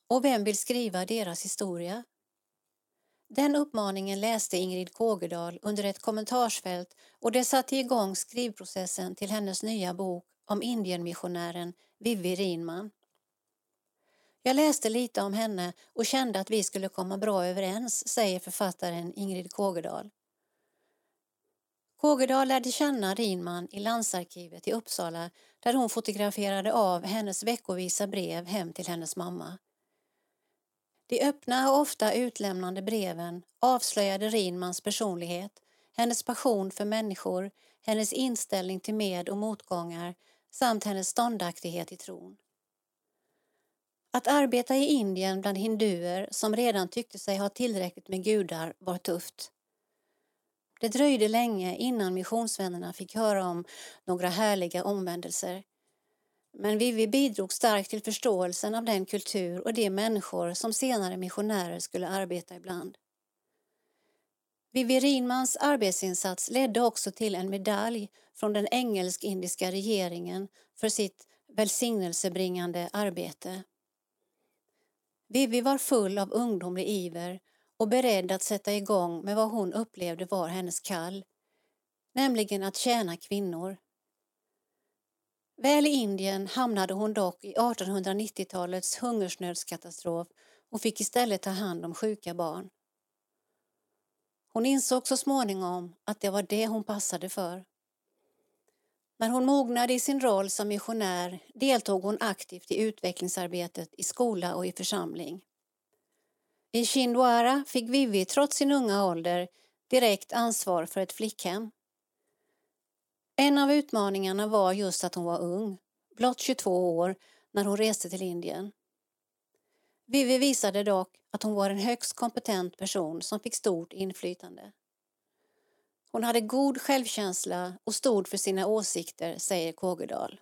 Och vem vill skriva deras historia? Den uppmaningen läste Ingrid Kågedal under ett kommentarsfält och det satte igång skrivprocessen till hennes nya bok om Indienmissionären Vivi Rinman. Jag läste lite om henne och kände att vi skulle komma bra överens, säger författaren Ingrid Kågedal. Kågedal lärde känna Rinman i landsarkivet i Uppsala där hon fotograferade av hennes veckovisa brev hem till hennes mamma. De öppna och ofta utlämnande breven avslöjade Rinmans personlighet, hennes passion för människor, hennes inställning till med och motgångar samt hennes ståndaktighet i tron. Att arbeta i Indien bland hinduer som redan tyckte sig ha tillräckligt med gudar var tufft. Det dröjde länge innan missionsvännerna fick höra om några härliga omvändelser. Men Vivi bidrog starkt till förståelsen av den kultur och de människor som senare missionärer skulle arbeta ibland. Vivi Rinmans arbetsinsats ledde också till en medalj från den engelsk-indiska regeringen för sitt välsignelsebringande arbete. Vivi var full av ungdomlig iver och beredd att sätta igång med vad hon upplevde var hennes kall, nämligen att tjäna kvinnor. Väl i Indien hamnade hon dock i 1890-talets hungersnödskatastrof och fick istället ta hand om sjuka barn. Hon insåg så småningom att det var det hon passade för. När hon mognade i sin roll som missionär deltog hon aktivt i utvecklingsarbetet i skola och i församling. I Chindwara fick Vivi trots sin unga ålder direkt ansvar för ett flickhem. En av utmaningarna var just att hon var ung, blott 22 år, när hon reste till Indien. Vivi visade dock att hon var en högst kompetent person som fick stort inflytande. Hon hade god självkänsla och stod för sina åsikter, säger Kågedal.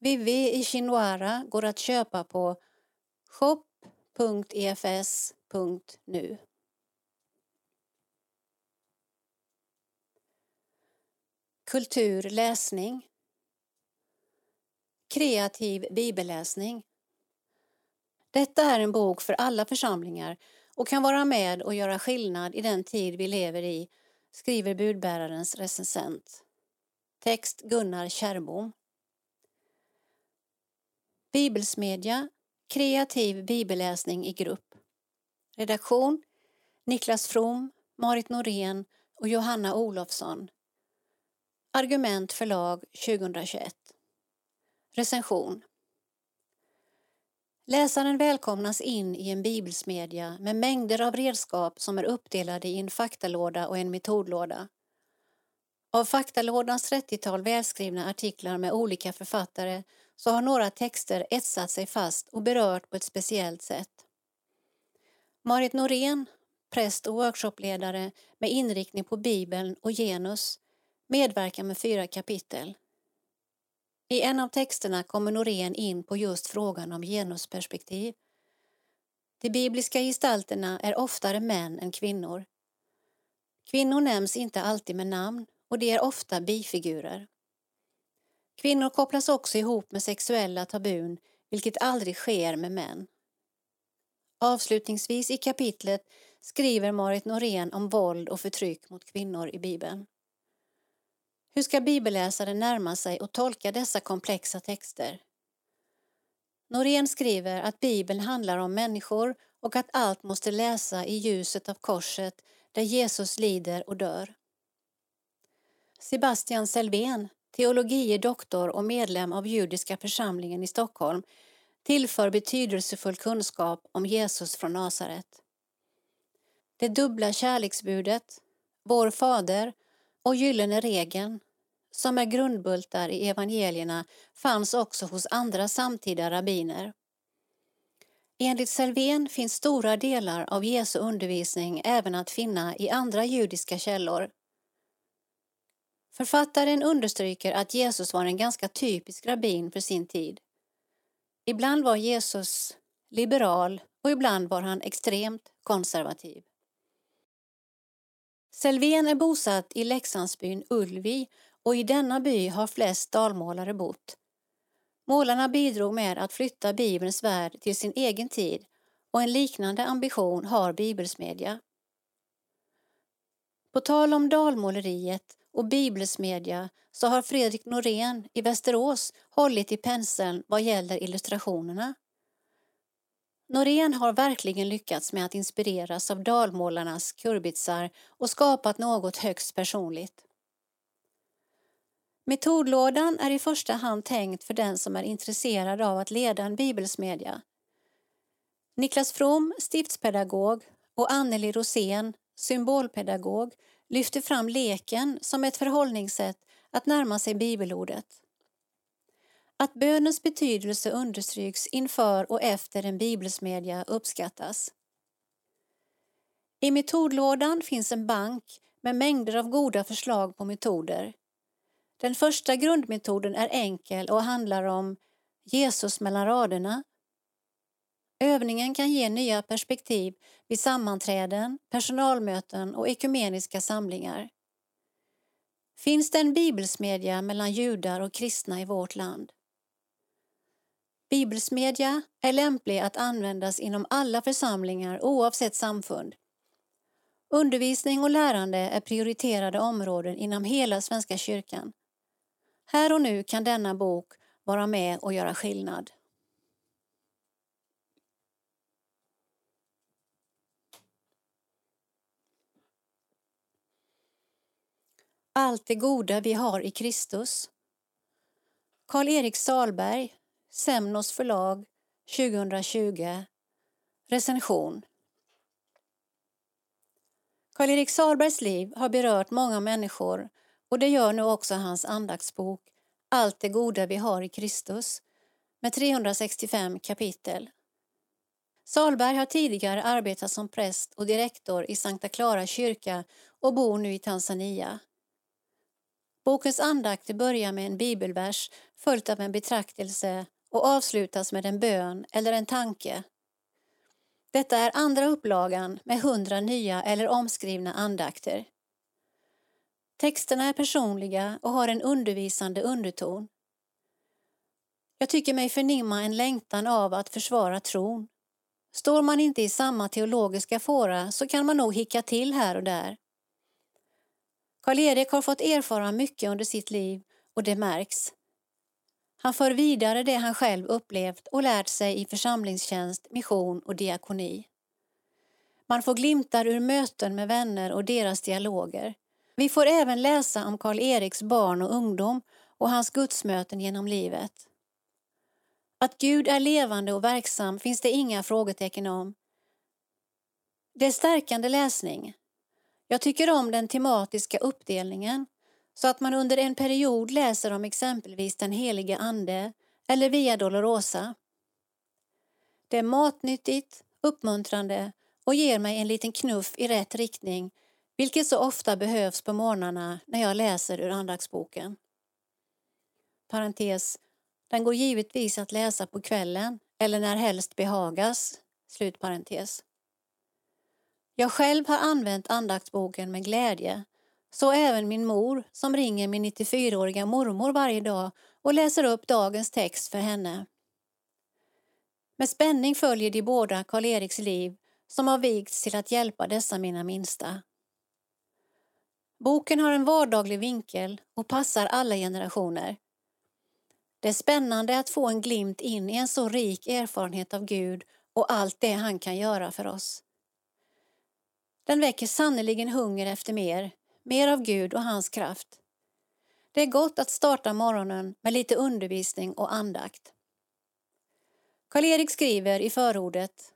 Vivi i Chindwara går att köpa på shop.efs.nu. Kultur, läsning. Kreativ bibelläsning. Detta är en bok för alla församlingar och kan vara med och göra skillnad i den tid vi lever i, skriver budbärarens recensent. Text Gunnar Kärrbom. Bibelsmedja, kreativ bibelläsning i grupp. Redaktion Niklas From, Marit Norén och Johanna Olofsson. Argument förlag 2021. Recension Läsaren välkomnas in i en bibelsmedja med mängder av redskap som är uppdelade i en faktalåda och en metodlåda. Av faktalådans 30-tal välskrivna artiklar med olika författare så har några texter etsat sig fast och berört på ett speciellt sätt. Marit Norén, präst och workshopledare med inriktning på Bibeln och genus, medverkar med fyra kapitel. I en av texterna kommer Norén in på just frågan om genusperspektiv. De bibliska gestalterna är oftare män än kvinnor. Kvinnor nämns inte alltid med namn och de är ofta bifigurer. Kvinnor kopplas också ihop med sexuella tabun, vilket aldrig sker med män. Avslutningsvis i kapitlet skriver Marit Norén om våld och förtryck mot kvinnor i Bibeln. Hur ska bibelläsaren närma sig och tolka dessa komplexa texter? Norén skriver att Bibeln handlar om människor och att allt måste läsa i ljuset av korset där Jesus lider och dör. Sebastian Selvén, teologie doktor och medlem av judiska församlingen i Stockholm, tillför betydelsefull kunskap om Jesus från Nasaret. Det dubbla kärleksbudet, Vår Fader och Gyllene regeln, som är grundbultar i evangelierna, fanns också hos andra samtida rabbiner. Enligt Selvén finns stora delar av Jesu undervisning även att finna i andra judiska källor. Författaren understryker att Jesus var en ganska typisk rabbin för sin tid. Ibland var Jesus liberal och ibland var han extremt konservativ. Selvén är bosatt i Leksandsbyn Ulvi och i denna by har flest dalmålare bott. Målarna bidrog med att flytta Bibelns värld till sin egen tid och en liknande ambition har Bibelsmedja. På tal om dalmåleriet och bibelsmedja så har Fredrik Norén i Västerås hållit i penseln vad gäller illustrationerna. Norén har verkligen lyckats med att inspireras av dalmålarnas kurbitsar och skapat något högst personligt. Metodlådan är i första hand tänkt för den som är intresserad av att leda en bibelsmedja. Niklas From, stiftspedagog, och Anneli Rosén, symbolpedagog, lyfter fram leken som ett förhållningssätt att närma sig bibelordet. Att bönens betydelse understryks inför och efter en bibelsmedja uppskattas. I metodlådan finns en bank med mängder av goda förslag på metoder. Den första grundmetoden är enkel och handlar om Jesus mellan raderna. Övningen kan ge nya perspektiv vid sammanträden, personalmöten och ekumeniska samlingar. Finns det en bibelsmedja mellan judar och kristna i vårt land? Bibelsmedja är lämplig att användas inom alla församlingar oavsett samfund. Undervisning och lärande är prioriterade områden inom hela Svenska kyrkan. Här och nu kan denna bok vara med och göra skillnad. Allt det goda vi har i Kristus. Karl-Erik Salberg, Semnos förlag 2020. Recension. Karl-Erik Salbergs liv har berört många människor och det gör nu också hans andaktsbok Allt det goda vi har i Kristus med 365 kapitel. Salberg har tidigare arbetat som präst och direktor i Sankta Clara kyrka och bor nu i Tanzania. Bokens andakt börjar med en bibelvers följt av en betraktelse och avslutas med en bön eller en tanke. Detta är andra upplagan med hundra nya eller omskrivna andakter. Texterna är personliga och har en undervisande underton. Jag tycker mig förnimma en längtan av att försvara tron. Står man inte i samma teologiska fåra så kan man nog hicka till här och där. Karl-Erik har fått erfara mycket under sitt liv och det märks. Han för vidare det han själv upplevt och lärt sig i församlingstjänst, mission och diakoni. Man får glimtar ur möten med vänner och deras dialoger. Vi får även läsa om Karl-Eriks barn och ungdom och hans gudsmöten genom livet. Att Gud är levande och verksam finns det inga frågetecken om. Det är stärkande läsning. Jag tycker om den tematiska uppdelningen så att man under en period läser om exempelvis den heliga Ande eller Via Dolorosa. Det är matnyttigt, uppmuntrande och ger mig en liten knuff i rätt riktning vilket så ofta behövs på morgnarna när jag läser ur andaktsboken. Parentes, den går givetvis att läsa på kvällen eller när helst behagas. Slutparentes. Jag själv har använt andaktsboken med glädje, så även min mor som ringer min 94-åriga mormor varje dag och läser upp dagens text för henne. Med spänning följer de båda Karl-Eriks liv som har vigts till att hjälpa dessa mina minsta. Boken har en vardaglig vinkel och passar alla generationer. Det är spännande att få en glimt in i en så rik erfarenhet av Gud och allt det han kan göra för oss. Den väcker sannerligen hunger efter mer, mer av Gud och hans kraft. Det är gott att starta morgonen med lite undervisning och andakt. Karl-Erik skriver i förordet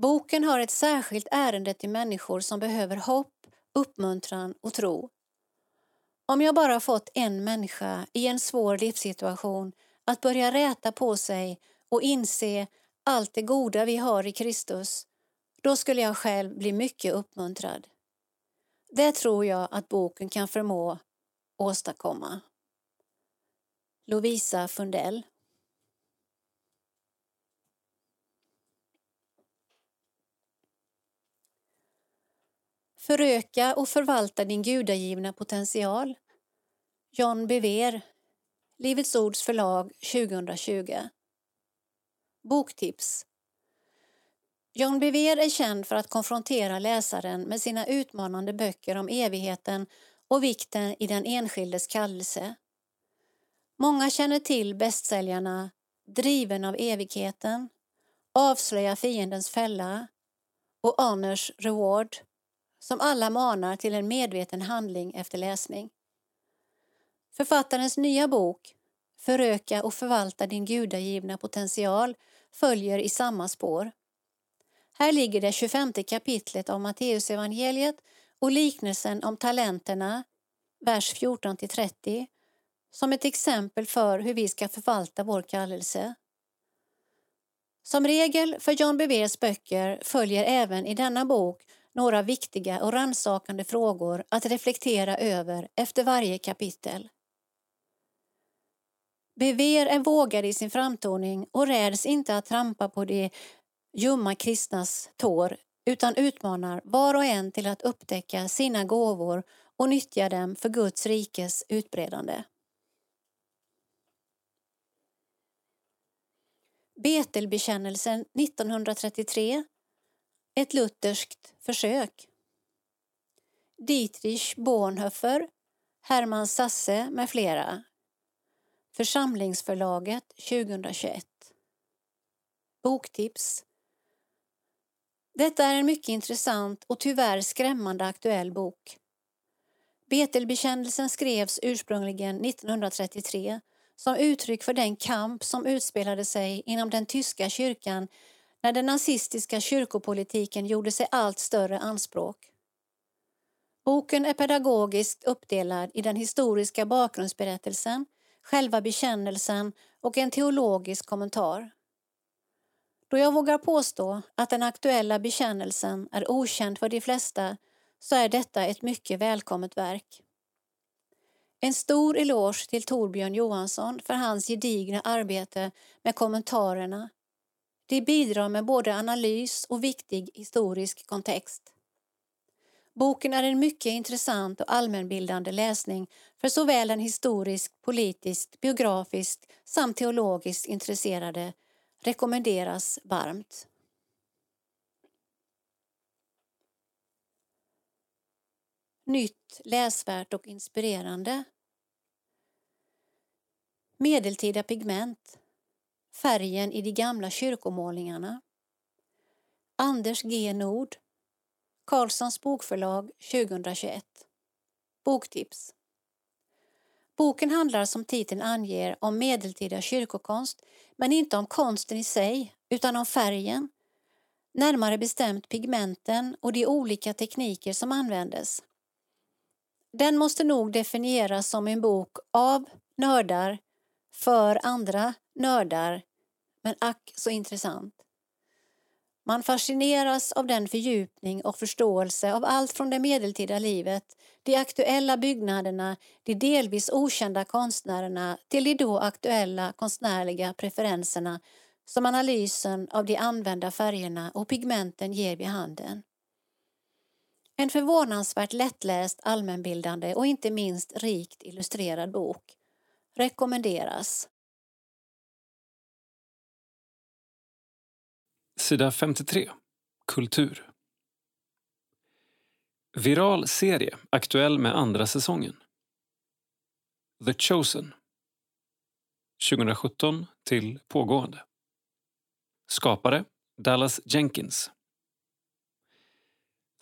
Boken har ett särskilt ärende till människor som behöver hopp, uppmuntran och tro. Om jag bara fått en människa i en svår livssituation att börja räta på sig och inse allt det goda vi har i Kristus, då skulle jag själv bli mycket uppmuntrad. Det tror jag att boken kan förmå åstadkomma. Lovisa Fundell Föröka och förvalta din gudagivna potential. John Bever, Livets Ords förlag 2020. Boktips John Bevere är känd för att konfrontera läsaren med sina utmanande böcker om evigheten och vikten i den enskildes kallelse. Många känner till bästsäljarna Driven av evigheten, Avslöja fiendens fälla och Honors Reward som alla manar till en medveten handling efter läsning. Författarens nya bok Föröka och förvalta din gudagivna potential följer i samma spår. Här ligger det 25 kapitlet av Matteusevangeliet och liknelsen om talenterna, vers 14-30, som ett exempel för hur vi ska förvalta vår kallelse. Som regel för John Bevers böcker följer även i denna bok några viktiga och rannsakande frågor att reflektera över efter varje kapitel. Bever är vågad i sin framtoning och räds inte att trampa på de ljumma kristnas tår utan utmanar var och en till att upptäcka sina gåvor och nyttja dem för Guds rikes utbredande. Betelbekännelsen 1933 ett lutherskt försök. Dietrich Bonhoeffer, Hermann Sasse med flera. Församlingsförlaget 2021. Boktips. Detta är en mycket intressant och tyvärr skrämmande aktuell bok. Betelbekännelsen skrevs ursprungligen 1933 som uttryck för den kamp som utspelade sig inom den tyska kyrkan när den nazistiska kyrkopolitiken gjorde sig allt större anspråk. Boken är pedagogiskt uppdelad i den historiska bakgrundsberättelsen, själva bekännelsen och en teologisk kommentar. Då jag vågar påstå att den aktuella bekännelsen är okänd för de flesta så är detta ett mycket välkommet verk. En stor eloge till Torbjörn Johansson för hans gedigna arbete med kommentarerna de bidrar med både analys och viktig historisk kontext. Boken är en mycket intressant och allmänbildande läsning för såväl den historiskt, politiskt, biografiskt samt teologiskt intresserade. Rekommenderas varmt. Nytt, läsvärt och inspirerande. Medeltida pigment färgen i de gamla kyrkomålningarna. Anders G Nord Karlssons bokförlag 2021 Boktips Boken handlar som titeln anger om medeltida kyrkokonst men inte om konsten i sig utan om färgen, närmare bestämt pigmenten och de olika tekniker som användes. Den måste nog definieras som en bok av nördar för andra nördar, men ack så intressant. Man fascineras av den fördjupning och förståelse av allt från det medeltida livet, de aktuella byggnaderna, de delvis okända konstnärerna till de då aktuella konstnärliga preferenserna som analysen av de använda färgerna och pigmenten ger vid handen. En förvånansvärt lättläst, allmänbildande och inte minst rikt illustrerad bok. Rekommenderas.
Sida 53. Kultur. Viral serie, aktuell med andra säsongen. The Chosen. 2017 till pågående. Skapare Dallas Jenkins.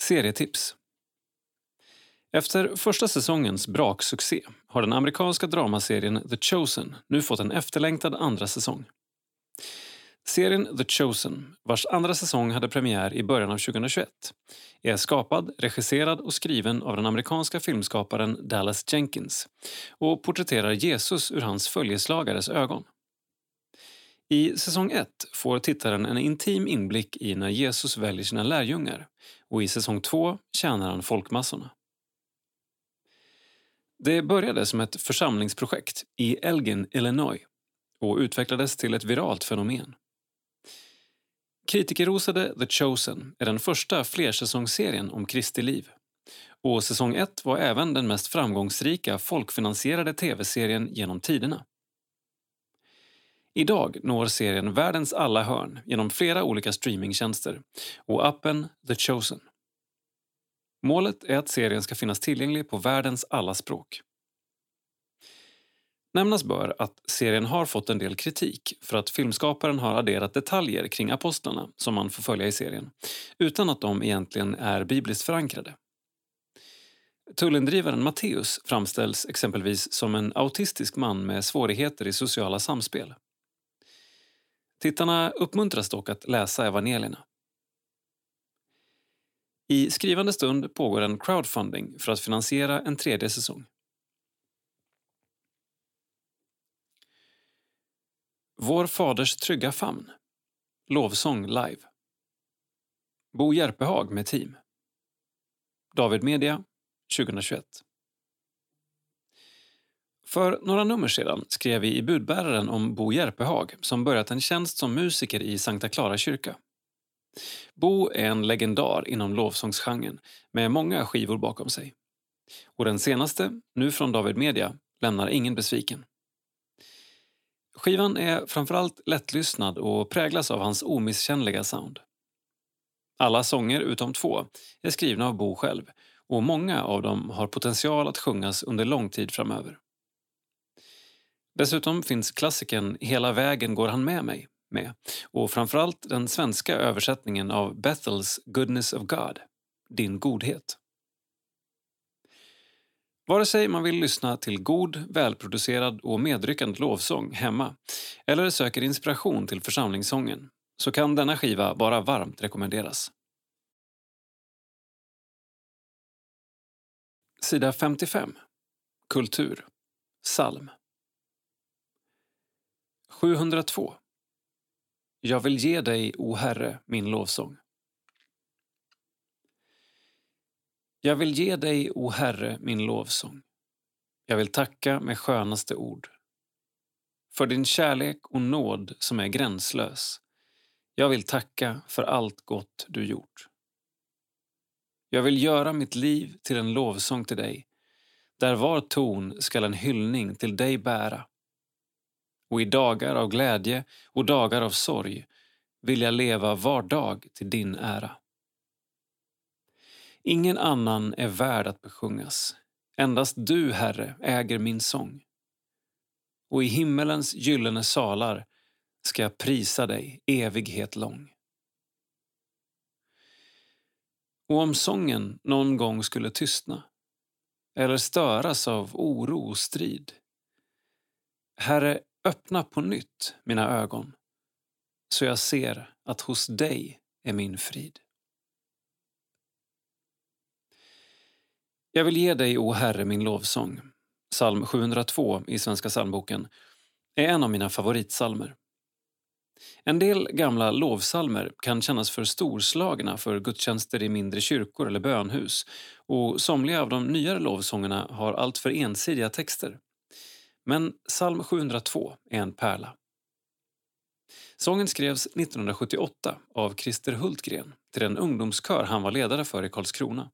Serietips. Efter första säsongens braksuccé har den amerikanska dramaserien The Chosen nu fått en efterlängtad andra säsong. Serien The Chosen, vars andra säsong hade premiär i början av 2021 är skapad, regisserad och skriven av den amerikanska filmskaparen Dallas Jenkins och porträtterar Jesus ur hans följeslagares ögon. I säsong 1 får tittaren en intim inblick i när Jesus väljer sina lärjungar och i säsong 2 tjänar han folkmassorna. Det började som ett församlingsprojekt i Elgin, Illinois och utvecklades till ett viralt fenomen. Kritikerrosade The Chosen är den första flersäsongsserien om Kristi liv. Och säsong 1 var även den mest framgångsrika folkfinansierade tv-serien genom tiderna. Idag når serien världens alla hörn genom flera olika streamingtjänster och appen The Chosen. Målet är att serien ska finnas tillgänglig på världens alla språk. Nämnas bör att serien har fått en del kritik för att filmskaparen har adderat detaljer kring apostlarna som man får följa i serien, utan att de egentligen är bibliskt förankrade. Tullindrivaren Matteus framställs exempelvis som en autistisk man med svårigheter i sociala samspel. Tittarna uppmuntras dock att läsa evangelierna. I skrivande stund pågår en crowdfunding för att finansiera en tredje säsong. Vår faders trygga famn. Lovsång live. Bo Järpehag med team. David Media 2021. För några nummer sedan skrev vi i budbäraren om Bo Järpehag som börjat en tjänst som musiker i Sankta Clara kyrka. Bo är en legendar inom lovsångsgenren med många skivor bakom sig. Och den senaste, nu från David Media, lämnar ingen besviken. Skivan är framförallt lättlyssnad och präglas av hans omisskännliga sound. Alla sånger utom två är skrivna av Bo själv och många av dem har potential att sjungas under lång tid framöver. Dessutom finns klassikern Hela vägen går han med mig med och framförallt den svenska översättningen av Bethels Goodness of God, Din godhet. Vare sig man vill lyssna till god, välproducerad och medryckande lovsång hemma eller söker inspiration till församlingssången så kan denna skiva bara varmt rekommenderas. Sida 55. Kultur. Psalm. 702. Jag vill ge dig, o Herre, min lovsång. Jag vill ge dig, o Herre, min lovsång. Jag vill tacka med skönaste ord. För din kärlek och nåd som är gränslös. Jag vill tacka för allt gott du gjort. Jag vill göra mitt liv till en lovsång till dig, där var ton skall en hyllning till dig bära. Och i dagar av glädje och dagar av sorg vill jag leva var dag till din ära. Ingen annan är värd att besjungas. Endast du, Herre, äger min sång. Och i himmelens gyllene salar ska jag prisa dig evighet lång. Och om sången någon gång skulle tystna eller störas av oro och strid Herre, öppna på nytt mina ögon så jag ser att hos dig är min frid. Jag vill ge dig, o Herre, min lovsång. Psalm 702 i Svenska psalmboken är en av mina favoritsalmer. En del gamla lovsalmer kan kännas för storslagna för gudstjänster i mindre kyrkor eller bönhus och somliga av de nyare lovsångerna har alltför ensidiga texter. Men psalm 702 är en pärla. Sången skrevs 1978 av Christer Hultgren till den ungdomskör han var ledare för i Karlskrona.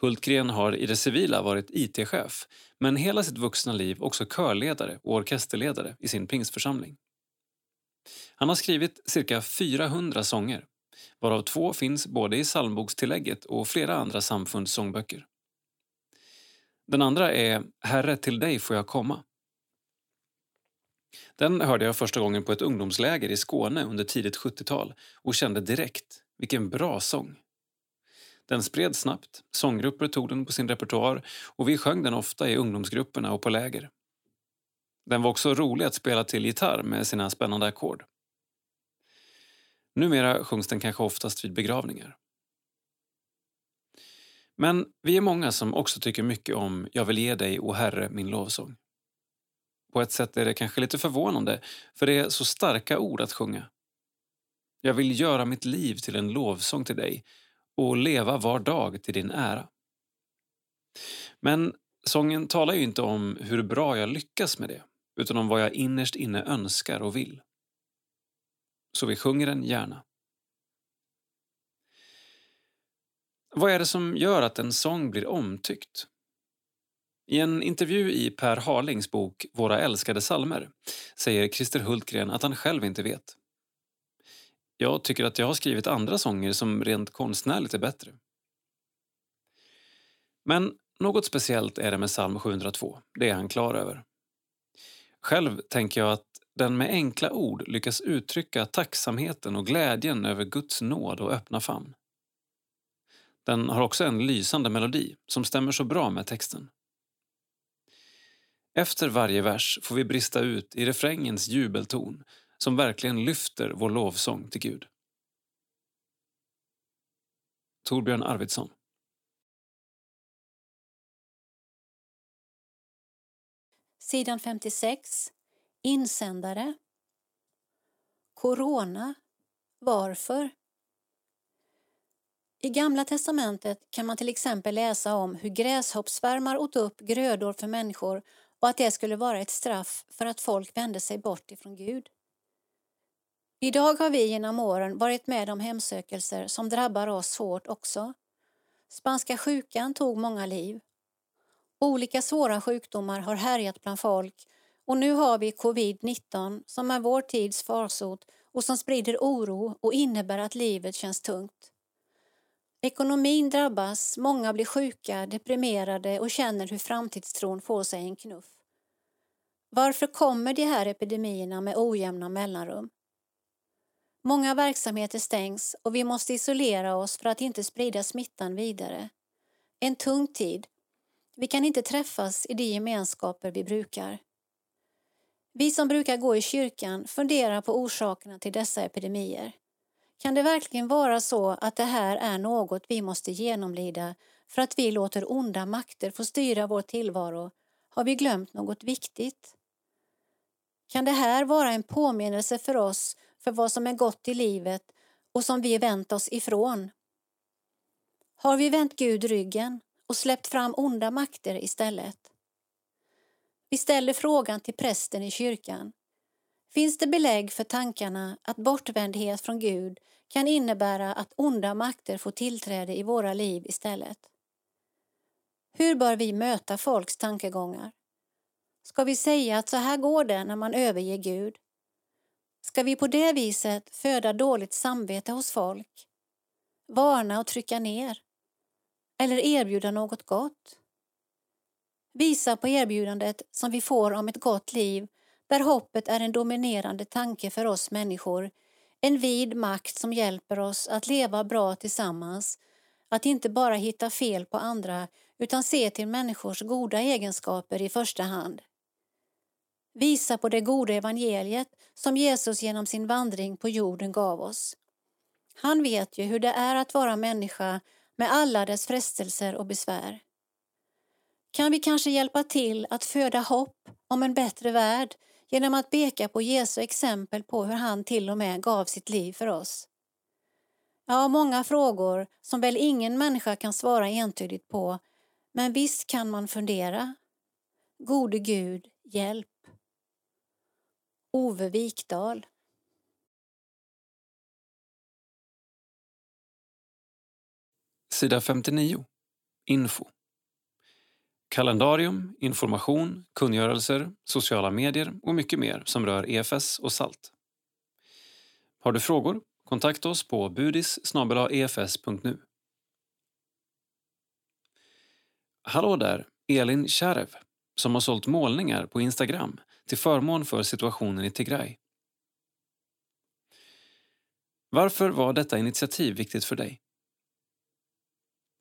Hultgren har i det civila varit IT-chef men hela sitt vuxna liv också körledare och orkesterledare i sin pingstförsamling. Han har skrivit cirka 400 sånger varav två finns både i psalmbokstillägget och flera andra samfunds sångböcker. Den andra är Herre, till dig får jag komma. Den hörde jag första gången på ett ungdomsläger i Skåne under tidigt 70-tal och kände direkt, vilken bra sång. Den spreds snabbt, sånggrupper tog den på sin repertoar och vi sjöng den ofta i ungdomsgrupperna och på läger. Den var också rolig att spela till gitarr med sina spännande ackord. Numera sjungs den kanske oftast vid begravningar. Men vi är många som också tycker mycket om Jag vill ge dig, o Herre, min lovsång. På ett sätt är det kanske lite förvånande, för det är så starka ord att sjunga. Jag vill göra mitt liv till en lovsång till dig och leva var dag till din ära. Men sången talar ju inte om hur bra jag lyckas med det, utan om vad jag innerst inne önskar och vill. Så vi sjunger den gärna. Vad är det som gör att en sång blir omtyckt? I en intervju i Per Harlings bok Våra älskade salmer säger Christer Hultgren att han själv inte vet. Jag tycker att jag har skrivit andra sånger som rent konstnärligt är bättre. Men något speciellt är det med psalm 702, det är han klar över. Själv tänker jag att den med enkla ord lyckas uttrycka tacksamheten och glädjen över Guds nåd och öppna famn. Den har också en lysande melodi som stämmer så bra med texten. Efter varje vers får vi brista ut i refrängens jubelton som verkligen lyfter vår lovsång till Gud. Torbjörn Arvidsson
Sidan 56. Insändare. Corona. Varför? I Gamla testamentet kan man till exempel läsa om hur gräshoppsvärmar åt upp grödor för människor och att det skulle vara ett straff för att folk vände sig bort ifrån Gud. Idag har vi genom åren varit med om hemsökelser som drabbar oss hårt också. Spanska sjukan tog många liv. Olika svåra sjukdomar har härjat bland folk och nu har vi covid-19 som är vår tids farsot och som sprider oro och innebär att livet känns tungt. Ekonomin drabbas, många blir sjuka, deprimerade och känner hur framtidstron får sig en knuff. Varför kommer de här epidemierna med ojämna mellanrum? Många verksamheter stängs och vi måste isolera oss för att inte sprida smittan vidare. En tung tid. Vi kan inte träffas i de gemenskaper vi brukar. Vi som brukar gå i kyrkan funderar på orsakerna till dessa epidemier. Kan det verkligen vara så att det här är något vi måste genomlida för att vi låter onda makter få styra vår tillvaro? Har vi glömt något viktigt? Kan det här vara en påminnelse för oss för vad som är gott i livet och som vi vänt oss ifrån? Har vi vänt Gud ryggen och släppt fram onda makter istället? Vi ställer frågan till prästen i kyrkan. Finns det belägg för tankarna att bortvändhet från Gud kan innebära att onda makter får tillträde i våra liv istället? Hur bör vi möta folks tankegångar? Ska vi säga att så här går det när man överger Gud? Ska vi på det viset föda dåligt samvete hos folk? Varna och trycka ner? Eller erbjuda något gott? Visa på erbjudandet som vi får om ett gott liv där hoppet är en dominerande tanke för oss människor, en vid makt som hjälper oss att leva bra tillsammans, att inte bara hitta fel på andra utan se till människors goda egenskaper i första hand. Visa på det goda evangeliet som Jesus genom sin vandring på jorden gav oss. Han vet ju hur det är att vara människa med alla dess frestelser och besvär. Kan vi kanske hjälpa till att föda hopp om en bättre värld genom att peka på Jesu exempel på hur han till och med gav sitt liv för oss? Ja, många frågor som väl ingen människa kan svara entydigt på, men visst kan man fundera. Gode Gud, hjälp. Ove Wikdahl
Sida 59. Info. Kalendarium, information, kungörelser, sociala medier och mycket mer som rör EFS och SALT. Har du frågor? Kontakta oss på budis efs.nu. Hallå där, Elin Kärv som har sålt målningar på Instagram till förmån för situationen i Tigray. Varför var detta initiativ viktigt för dig?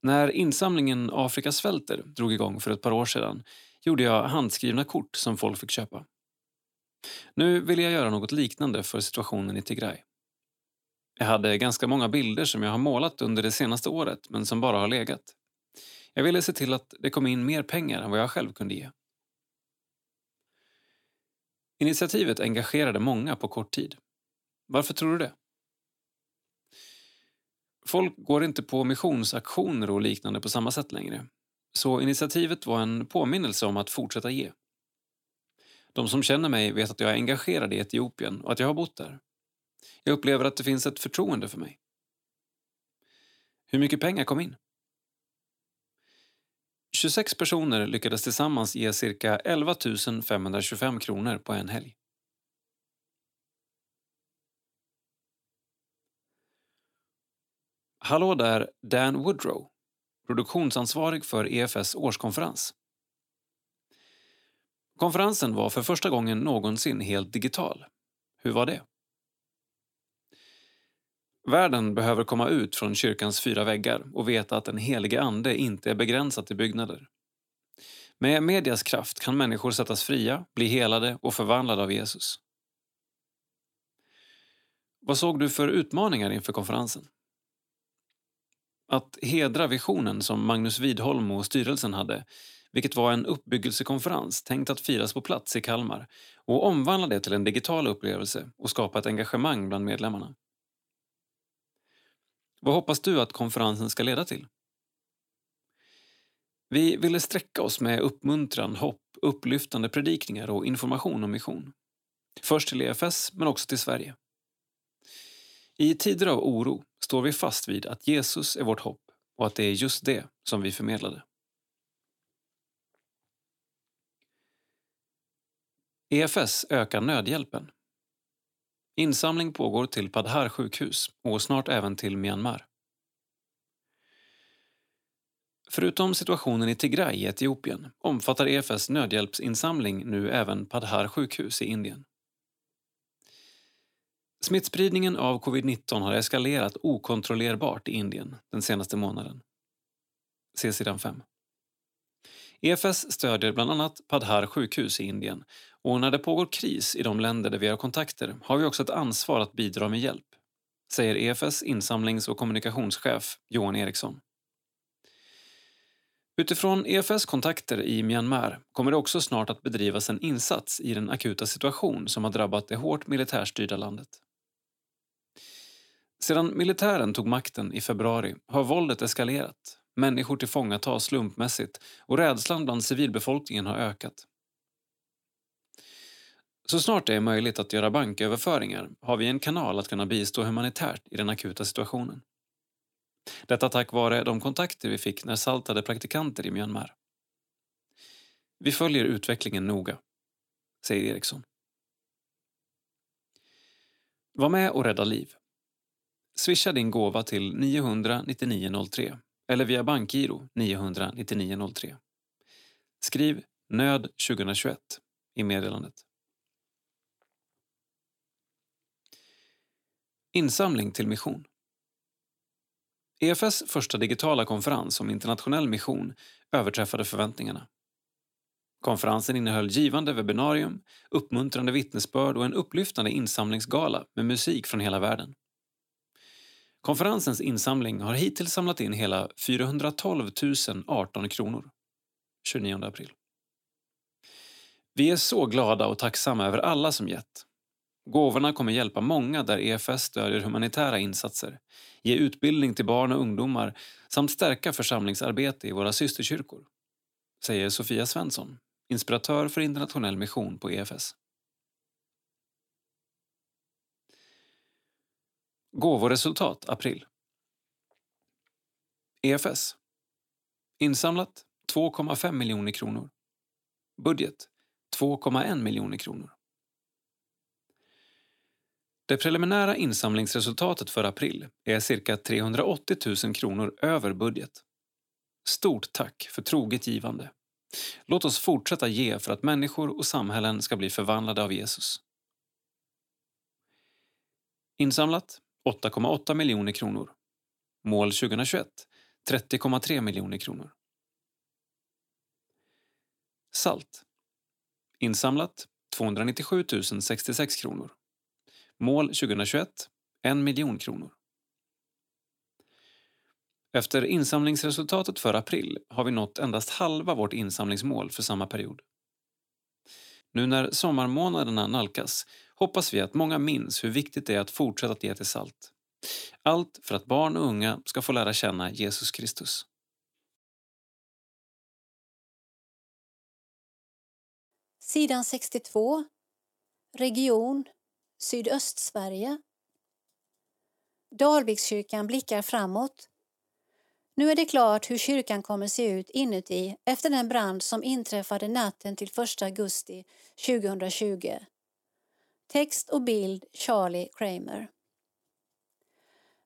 När insamlingen Afrika svälter drog igång för ett par år sedan gjorde jag handskrivna kort som folk fick köpa. Nu vill jag göra något liknande för situationen i Tigray. Jag hade ganska många bilder som jag har målat under det senaste året men som bara har legat. Jag ville se till att det kom in mer pengar än vad jag själv kunde ge. Initiativet engagerade många på kort tid. Varför tror du det? Folk går inte på missionsaktioner och liknande på samma sätt längre. Så initiativet var en påminnelse om att fortsätta ge. De som känner mig vet att jag är engagerad i Etiopien och att jag har bott där. Jag upplever att det finns ett förtroende för mig. Hur mycket pengar kom in? 26 personer lyckades tillsammans ge cirka 11 525 kronor på en helg. Hallå där, Dan Woodrow, produktionsansvarig för EFS årskonferens. Konferensen var för första gången någonsin helt digital. Hur var det? Världen behöver komma ut från kyrkans fyra väggar och veta att den helige ande inte är begränsad till byggnader. Med medias kraft kan människor sättas fria, bli helade och förvandlade av Jesus. Vad såg du för utmaningar inför konferensen? Att hedra visionen som Magnus Widholm och styrelsen hade, vilket var en uppbyggelsekonferens tänkt att firas på plats i Kalmar och omvandla det till en digital upplevelse och skapa ett engagemang bland medlemmarna. Vad hoppas du att konferensen ska leda till? Vi ville sträcka oss med uppmuntran, hopp, upplyftande predikningar och information om mission. Först till EFS, men också till Sverige. I tider av oro står vi fast vid att Jesus är vårt hopp och att det är just det som vi förmedlade. EFS ökar nödhjälpen. Insamling pågår till Padhar sjukhus och snart även till Myanmar. Förutom situationen i Tigray i Etiopien omfattar EFS nödhjälpsinsamling nu även Padhar sjukhus i Indien. Smittspridningen av covid-19 har eskalerat okontrollerbart i Indien den senaste månaden. Se sidan 5. EFS stödjer bland annat Padhar sjukhus i Indien och när det pågår kris i de länder där vi har kontakter har vi också ett ansvar att bidra med hjälp, säger EFS insamlings och kommunikationschef Johan Eriksson. Utifrån EFS kontakter i Myanmar kommer det också snart att bedrivas en insats i den akuta situation som har drabbat det hårt militärstyrda landet. Sedan militären tog makten i februari har våldet eskalerat, människor tillfångatas slumpmässigt och rädslan bland civilbefolkningen har ökat. Så snart det är möjligt att göra banköverföringar har vi en kanal att kunna bistå humanitärt i den akuta situationen. Detta tack vare de kontakter vi fick när SALT hade praktikanter i Myanmar. Vi följer utvecklingen noga, säger Eriksson. Var med och rädda liv. Swisha din gåva till 900 9903 eller via bankgiro 900 9903. Skriv nöd 2021 i meddelandet. Insamling till mission. EFS första digitala konferens om internationell mission överträffade förväntningarna. Konferensen innehöll givande webbinarium, uppmuntrande vittnesbörd och en upplyftande insamlingsgala med musik från hela världen. Konferensens insamling har hittills samlat in hela 412 018 kronor. 29 april. Vi är så glada och tacksamma över alla som gett. Gåvorna kommer hjälpa många där EFS stödjer humanitära insatser, ge utbildning till barn och ungdomar samt stärka församlingsarbete i våra systerkyrkor, säger Sofia Svensson, inspiratör för internationell mission på EFS. Gåvoresultat april. EFS. Insamlat 2,5 miljoner kronor. Budget 2,1 miljoner kronor. Det preliminära insamlingsresultatet för april är cirka 380 000 kronor över budget. Stort tack för troget givande. Låt oss fortsätta ge för att människor och samhällen ska bli förvandlade av Jesus. Insamlat 8,8 miljoner kronor. Mål 2021 30,3 miljoner kronor. Salt. Insamlat 297 066 kronor. Mål 2021 1 miljon kronor. Efter insamlingsresultatet för april har vi nått endast halva vårt insamlingsmål för samma period. Nu när sommarmånaderna nalkas hoppas vi att många minns hur viktigt det är att fortsätta att ge till salt. Allt för att barn och unga ska få lära känna Jesus Kristus.
Sidan 62. Region Sydöstsverige. Dalvikskyrkan blickar framåt. Nu är det klart hur kyrkan kommer se ut inuti efter den brand som inträffade natten till 1 augusti 2020. Text och bild Charlie Kramer.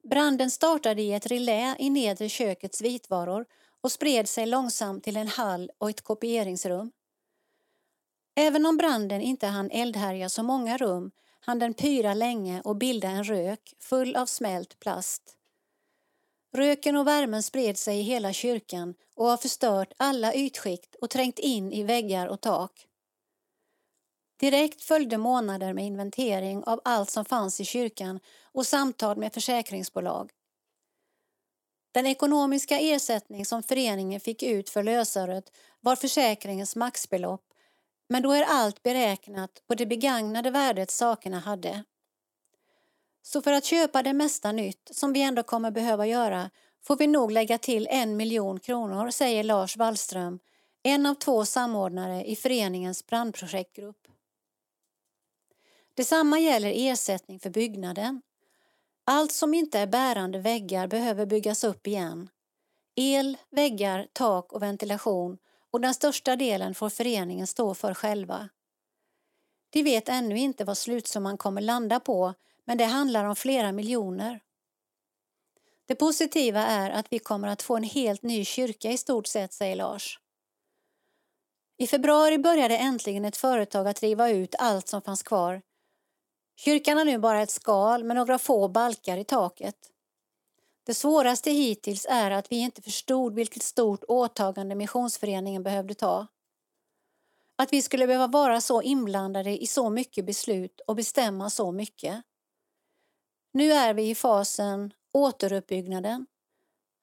Branden startade i ett relä i nedre kökets vitvaror och spred sig långsamt till en hall och ett kopieringsrum. Även om branden inte hann eldhärja så många rum hann den pyra länge och bilda en rök full av smält plast. Röken och värmen spred sig i hela kyrkan och har förstört alla ytskikt och trängt in i väggar och tak. Direkt följde månader med inventering av allt som fanns i kyrkan och samtal med försäkringsbolag. Den ekonomiska ersättning som föreningen fick ut för lösöret var försäkringens maxbelopp men då är allt beräknat på det begagnade värdet sakerna hade. Så för att köpa det mesta nytt, som vi ändå kommer behöva göra, får vi nog lägga till en miljon kronor, säger Lars Wallström, en av två samordnare i föreningens brandprojektgrupp. Detsamma gäller ersättning för byggnaden. Allt som inte är bärande väggar behöver byggas upp igen. El, väggar, tak och ventilation och den största delen får föreningen stå för själva. De vet ännu inte vad slutsumman kommer landa på men det handlar om flera miljoner. Det positiva är att vi kommer att få en helt ny kyrka i stort sett, säger Lars. I februari började äntligen ett företag att riva ut allt som fanns kvar. Kyrkan har nu bara ett skal med några få balkar i taket. Det svåraste hittills är att vi inte förstod vilket stort åtagande missionsföreningen behövde ta. Att vi skulle behöva vara så inblandade i så mycket beslut och bestämma så mycket. Nu är vi i fasen återuppbyggnaden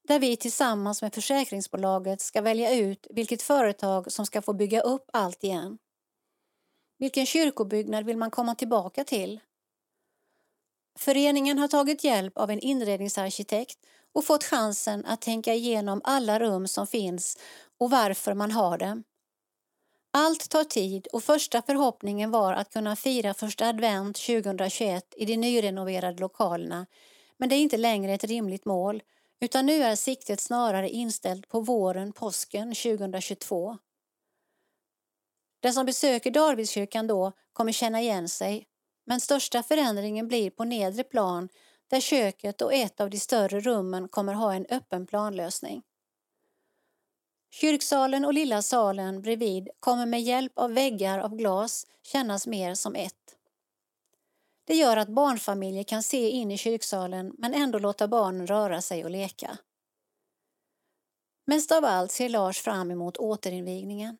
där vi tillsammans med försäkringsbolaget ska välja ut vilket företag som ska få bygga upp allt igen. Vilken kyrkobyggnad vill man komma tillbaka till? Föreningen har tagit hjälp av en inredningsarkitekt och fått chansen att tänka igenom alla rum som finns och varför man har dem. Allt tar tid och första förhoppningen var att kunna fira första advent 2021 i de nyrenoverade lokalerna men det är inte längre ett rimligt mål utan nu är siktet snarare inställt på våren, påsken 2022. Den som besöker Darvidskyrkan då kommer känna igen sig men största förändringen blir på nedre plan där köket och ett av de större rummen kommer ha en öppen planlösning. Kyrksalen och lilla salen bredvid kommer med hjälp av väggar av glas kännas mer som ett. Det gör att barnfamiljer kan se in i kyrksalen men ändå låta barnen röra sig och leka. Mest av allt ser Lars fram emot återinvigningen.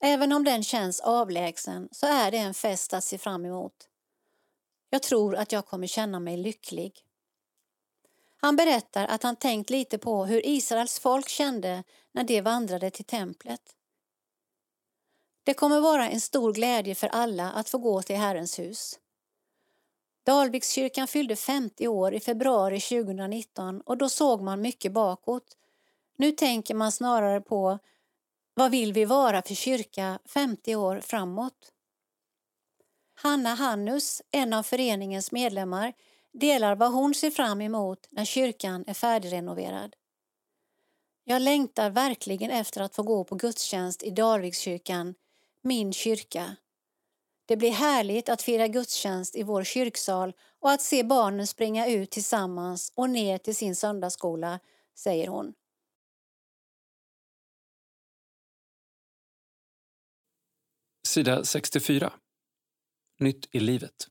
Även om den känns avlägsen så är det en fest att se fram emot. Jag tror att jag kommer känna mig lycklig. Han berättar att han tänkt lite på hur Israels folk kände när de vandrade till templet. Det kommer vara en stor glädje för alla att få gå till Herrens hus. Dalvikskyrkan fyllde 50 år i februari 2019 och då såg man mycket bakåt. Nu tänker man snarare på vad vill vi vara för kyrka 50 år framåt? Hanna Hannus, en av föreningens medlemmar, delar vad hon ser fram emot när kyrkan är färdigrenoverad. Jag längtar verkligen efter att få gå på gudstjänst i Dalvikskyrkan, min kyrka. Det blir härligt att fira gudstjänst i vår kyrksal och att se barnen springa ut tillsammans och ner till sin söndagsskola, säger hon.
Sida 64. Nytt i livet.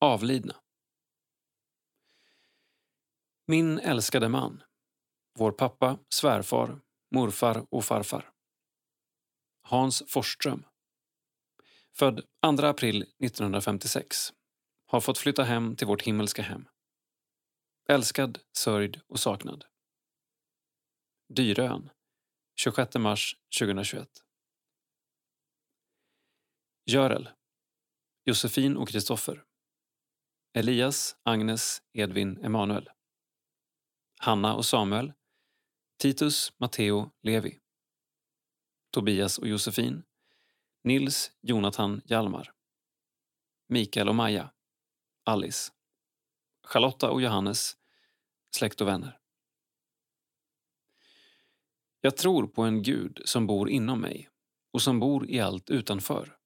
Avlidna. Min älskade man. Vår pappa, svärfar, morfar och farfar. Hans Forsström. Född 2 april 1956. Har fått flytta hem till vårt himmelska hem. Älskad, sörjd och saknad. Dyrön. 26 mars 2021. Görel. Josefin och Kristoffer. Elias, Agnes, Edvin, Emanuel. Hanna och Samuel. Titus, Matteo, Levi. Tobias och Josefin. Nils, Jonathan, Hjalmar. Mikael och Maja. Alice. Charlotta och Johannes. Släkt och vänner. Jag tror på en Gud som bor inom mig och som bor i allt utanför.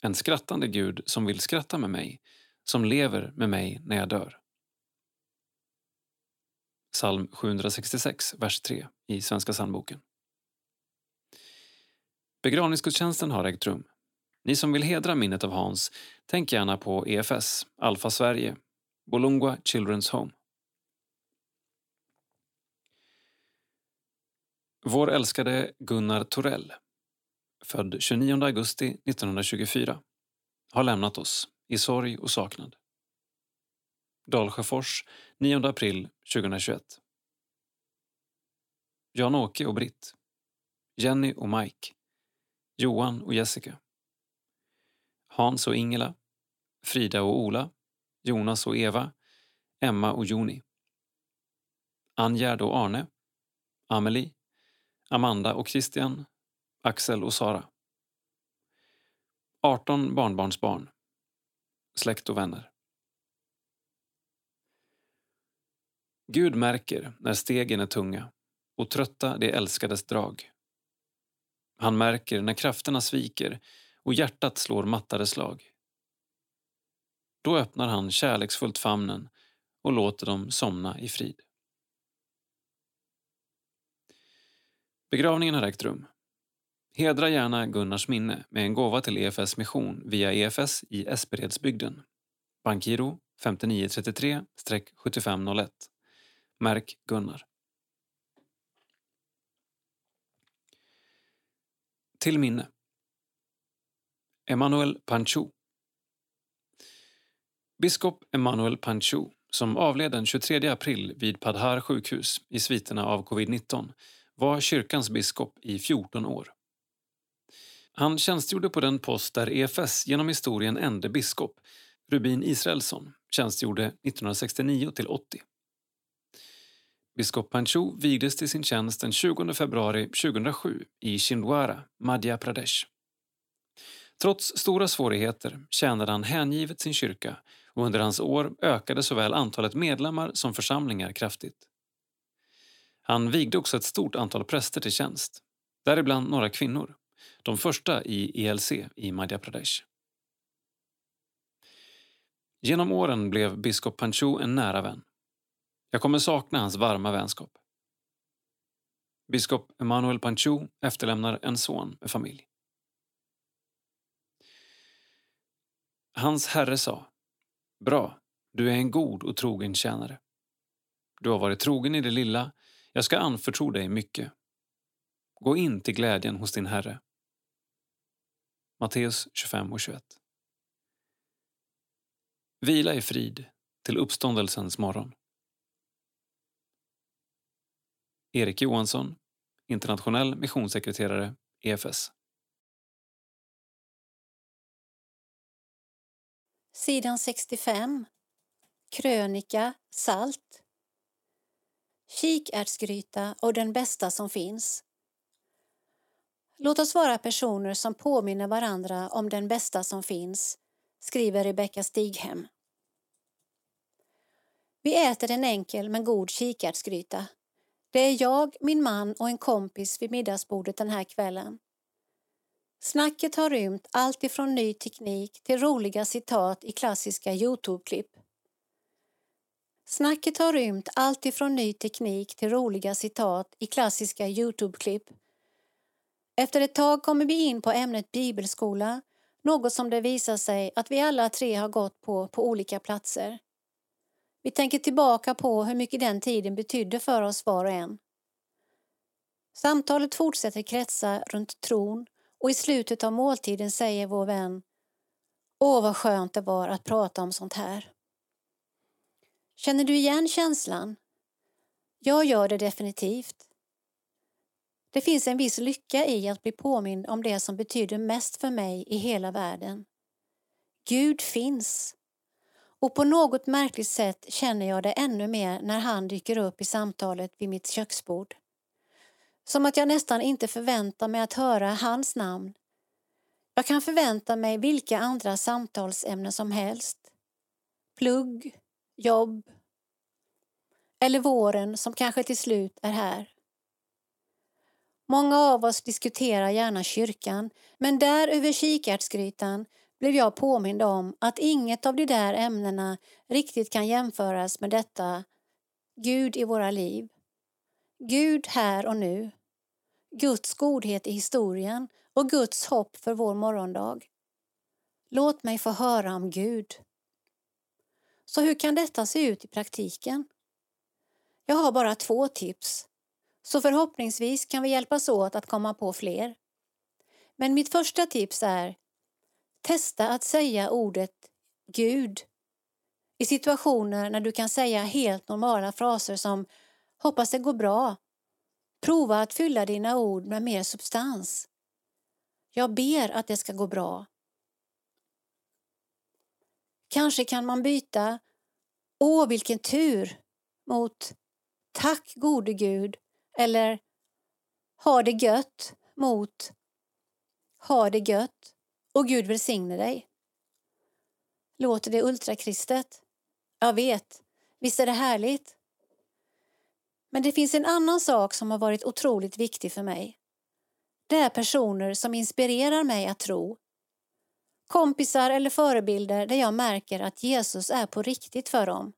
En skrattande Gud som vill skratta med mig, som lever med mig när jag dör. Psalm 766, vers 3 i Svenska psalmboken. Begravningsgudstjänsten har ägt rum. Ni som vill hedra minnet av Hans, tänk gärna på EFS, Alfa Sverige, Bolungwa Children's Home. Vår älskade Gunnar Torell, född 29 augusti 1924, har lämnat oss i sorg och saknad. Dalsjöfors 9 april 2021. Jan-Åke och Britt. Jenny och Mike. Johan och Jessica. Hans och Ingela. Frida och Ola. Jonas och Eva. Emma och Joni. Angerd och Arne. Amelie. Amanda och Christian. Axel och Sara. 18 barnbarnsbarn. Släkt och vänner. Gud märker när stegen är tunga och trötta det älskades drag. Han märker när krafterna sviker och hjärtat slår mattade slag. Då öppnar han kärleksfullt famnen och låter dem somna i frid. Begravningen har ägt rum. Hedra gärna Gunnars minne med en gåva till EFS mission via EFS i Esperedsbygden. Bankgiro 5933-7501. Märk Gunnar. Till minne. Emanuel Pancho. Biskop Emanuel Pancho, som avled den 23 april vid Padhar sjukhus i sviterna av covid-19, var kyrkans biskop i 14 år. Han tjänstgjorde på den post där EFS genom historien ende biskop, Rubin Israelsson, tjänstgjorde 1969 till 80. Biskop Pancho vigdes till sin tjänst den 20 februari 2007 i Chindwara, Madhya Pradesh. Trots stora svårigheter tjänade han hängivet sin kyrka och under hans år ökade såväl antalet medlemmar som församlingar kraftigt. Han vigde också ett stort antal präster till tjänst, däribland några kvinnor, de första i ELC i Madhya Pradesh. Genom åren blev biskop Pancho en nära vän. Jag kommer sakna hans varma vänskap. Biskop Emanuel Pancho efterlämnar en son med familj. Hans herre sa Bra, du är en god och trogen tjänare. Du har varit trogen i det lilla, jag ska anförtro dig mycket. Gå in till glädjen hos din herre. Matteus 25 och 21. Vila i frid till uppståndelsens morgon. Erik Johansson, internationell missionssekreterare, EFS.
Sidan 65. Krönika Salt. Kikärtsgryta och den bästa som finns. Låt oss vara personer som påminner varandra om den bästa som finns, skriver Rebecka Stighem. Vi äter en enkel men god kikärtsgryta. Det är jag, min man och en kompis vid middagsbordet den här kvällen. Snacket har rymt allt ifrån ny teknik till roliga citat i klassiska Youtube-klipp. Snacket har rymt allt ifrån ny teknik till roliga citat i klassiska Youtube-klipp. Efter ett tag kommer vi in på ämnet bibelskola, något som det visar sig att vi alla tre har gått på på olika platser. Vi tänker tillbaka på hur mycket den tiden betydde för oss var och en. Samtalet fortsätter kretsa runt tron och i slutet av måltiden säger vår vän Åh, vad skönt det var att prata om sånt här. Känner du igen känslan? Jag gör det definitivt. Det finns en viss lycka i att bli påmind om det som betyder mest för mig i hela världen. Gud finns. Och på något märkligt sätt känner jag det ännu mer när han dyker upp i samtalet vid mitt köksbord. Som att jag nästan inte förväntar mig att höra hans namn. Jag kan förvänta mig vilka andra samtalsämnen som helst. Plugg, jobb eller våren som kanske till slut är här. Många av oss diskuterar gärna kyrkan men där över kikärtsgrytan blev jag påmind om att inget av de där ämnena riktigt kan jämföras med detta Gud i våra liv. Gud här och nu. Guds godhet i historien och Guds hopp för vår morgondag. Låt mig få höra om Gud. Så hur kan detta se ut i praktiken? Jag har bara två tips, så förhoppningsvis kan vi hjälpas åt att komma på fler. Men mitt första tips är Testa att säga ordet Gud i situationer när du kan säga helt normala fraser som hoppas det går bra. Prova att fylla dina ord med mer substans. Jag ber att det ska gå bra. Kanske kan man byta Åh, vilken tur mot Tack gode Gud eller Ha det gött mot Ha det gött och Gud välsigne dig. Låter det ultrakristet? Jag vet, visst är det härligt? Men det finns en annan sak som har varit otroligt viktig för mig. Det är personer som inspirerar mig att tro. Kompisar eller förebilder där jag märker att Jesus är på riktigt för dem.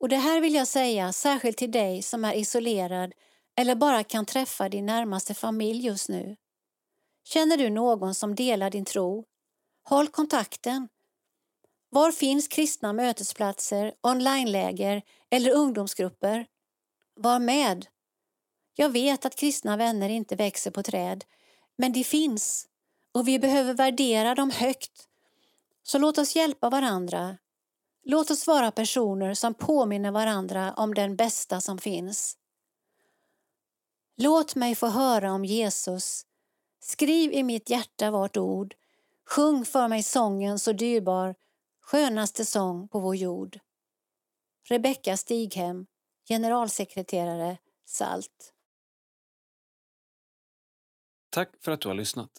Och det här vill jag säga särskilt till dig som är isolerad eller bara kan träffa din närmaste familj just nu. Känner du någon som delar din tro? Håll kontakten. Var finns kristna mötesplatser, onlineläger eller ungdomsgrupper? Var med. Jag vet att kristna vänner inte växer på träd, men de finns och vi behöver värdera dem högt. Så låt oss hjälpa varandra. Låt oss vara personer som påminner varandra om den bästa som finns. Låt mig få höra om Jesus Skriv i mitt hjärta vart ord, sjung för mig sången så dyrbar, skönaste sång på vår jord. Rebecka Stighem, generalsekreterare, SALT.
Tack för att du har lyssnat.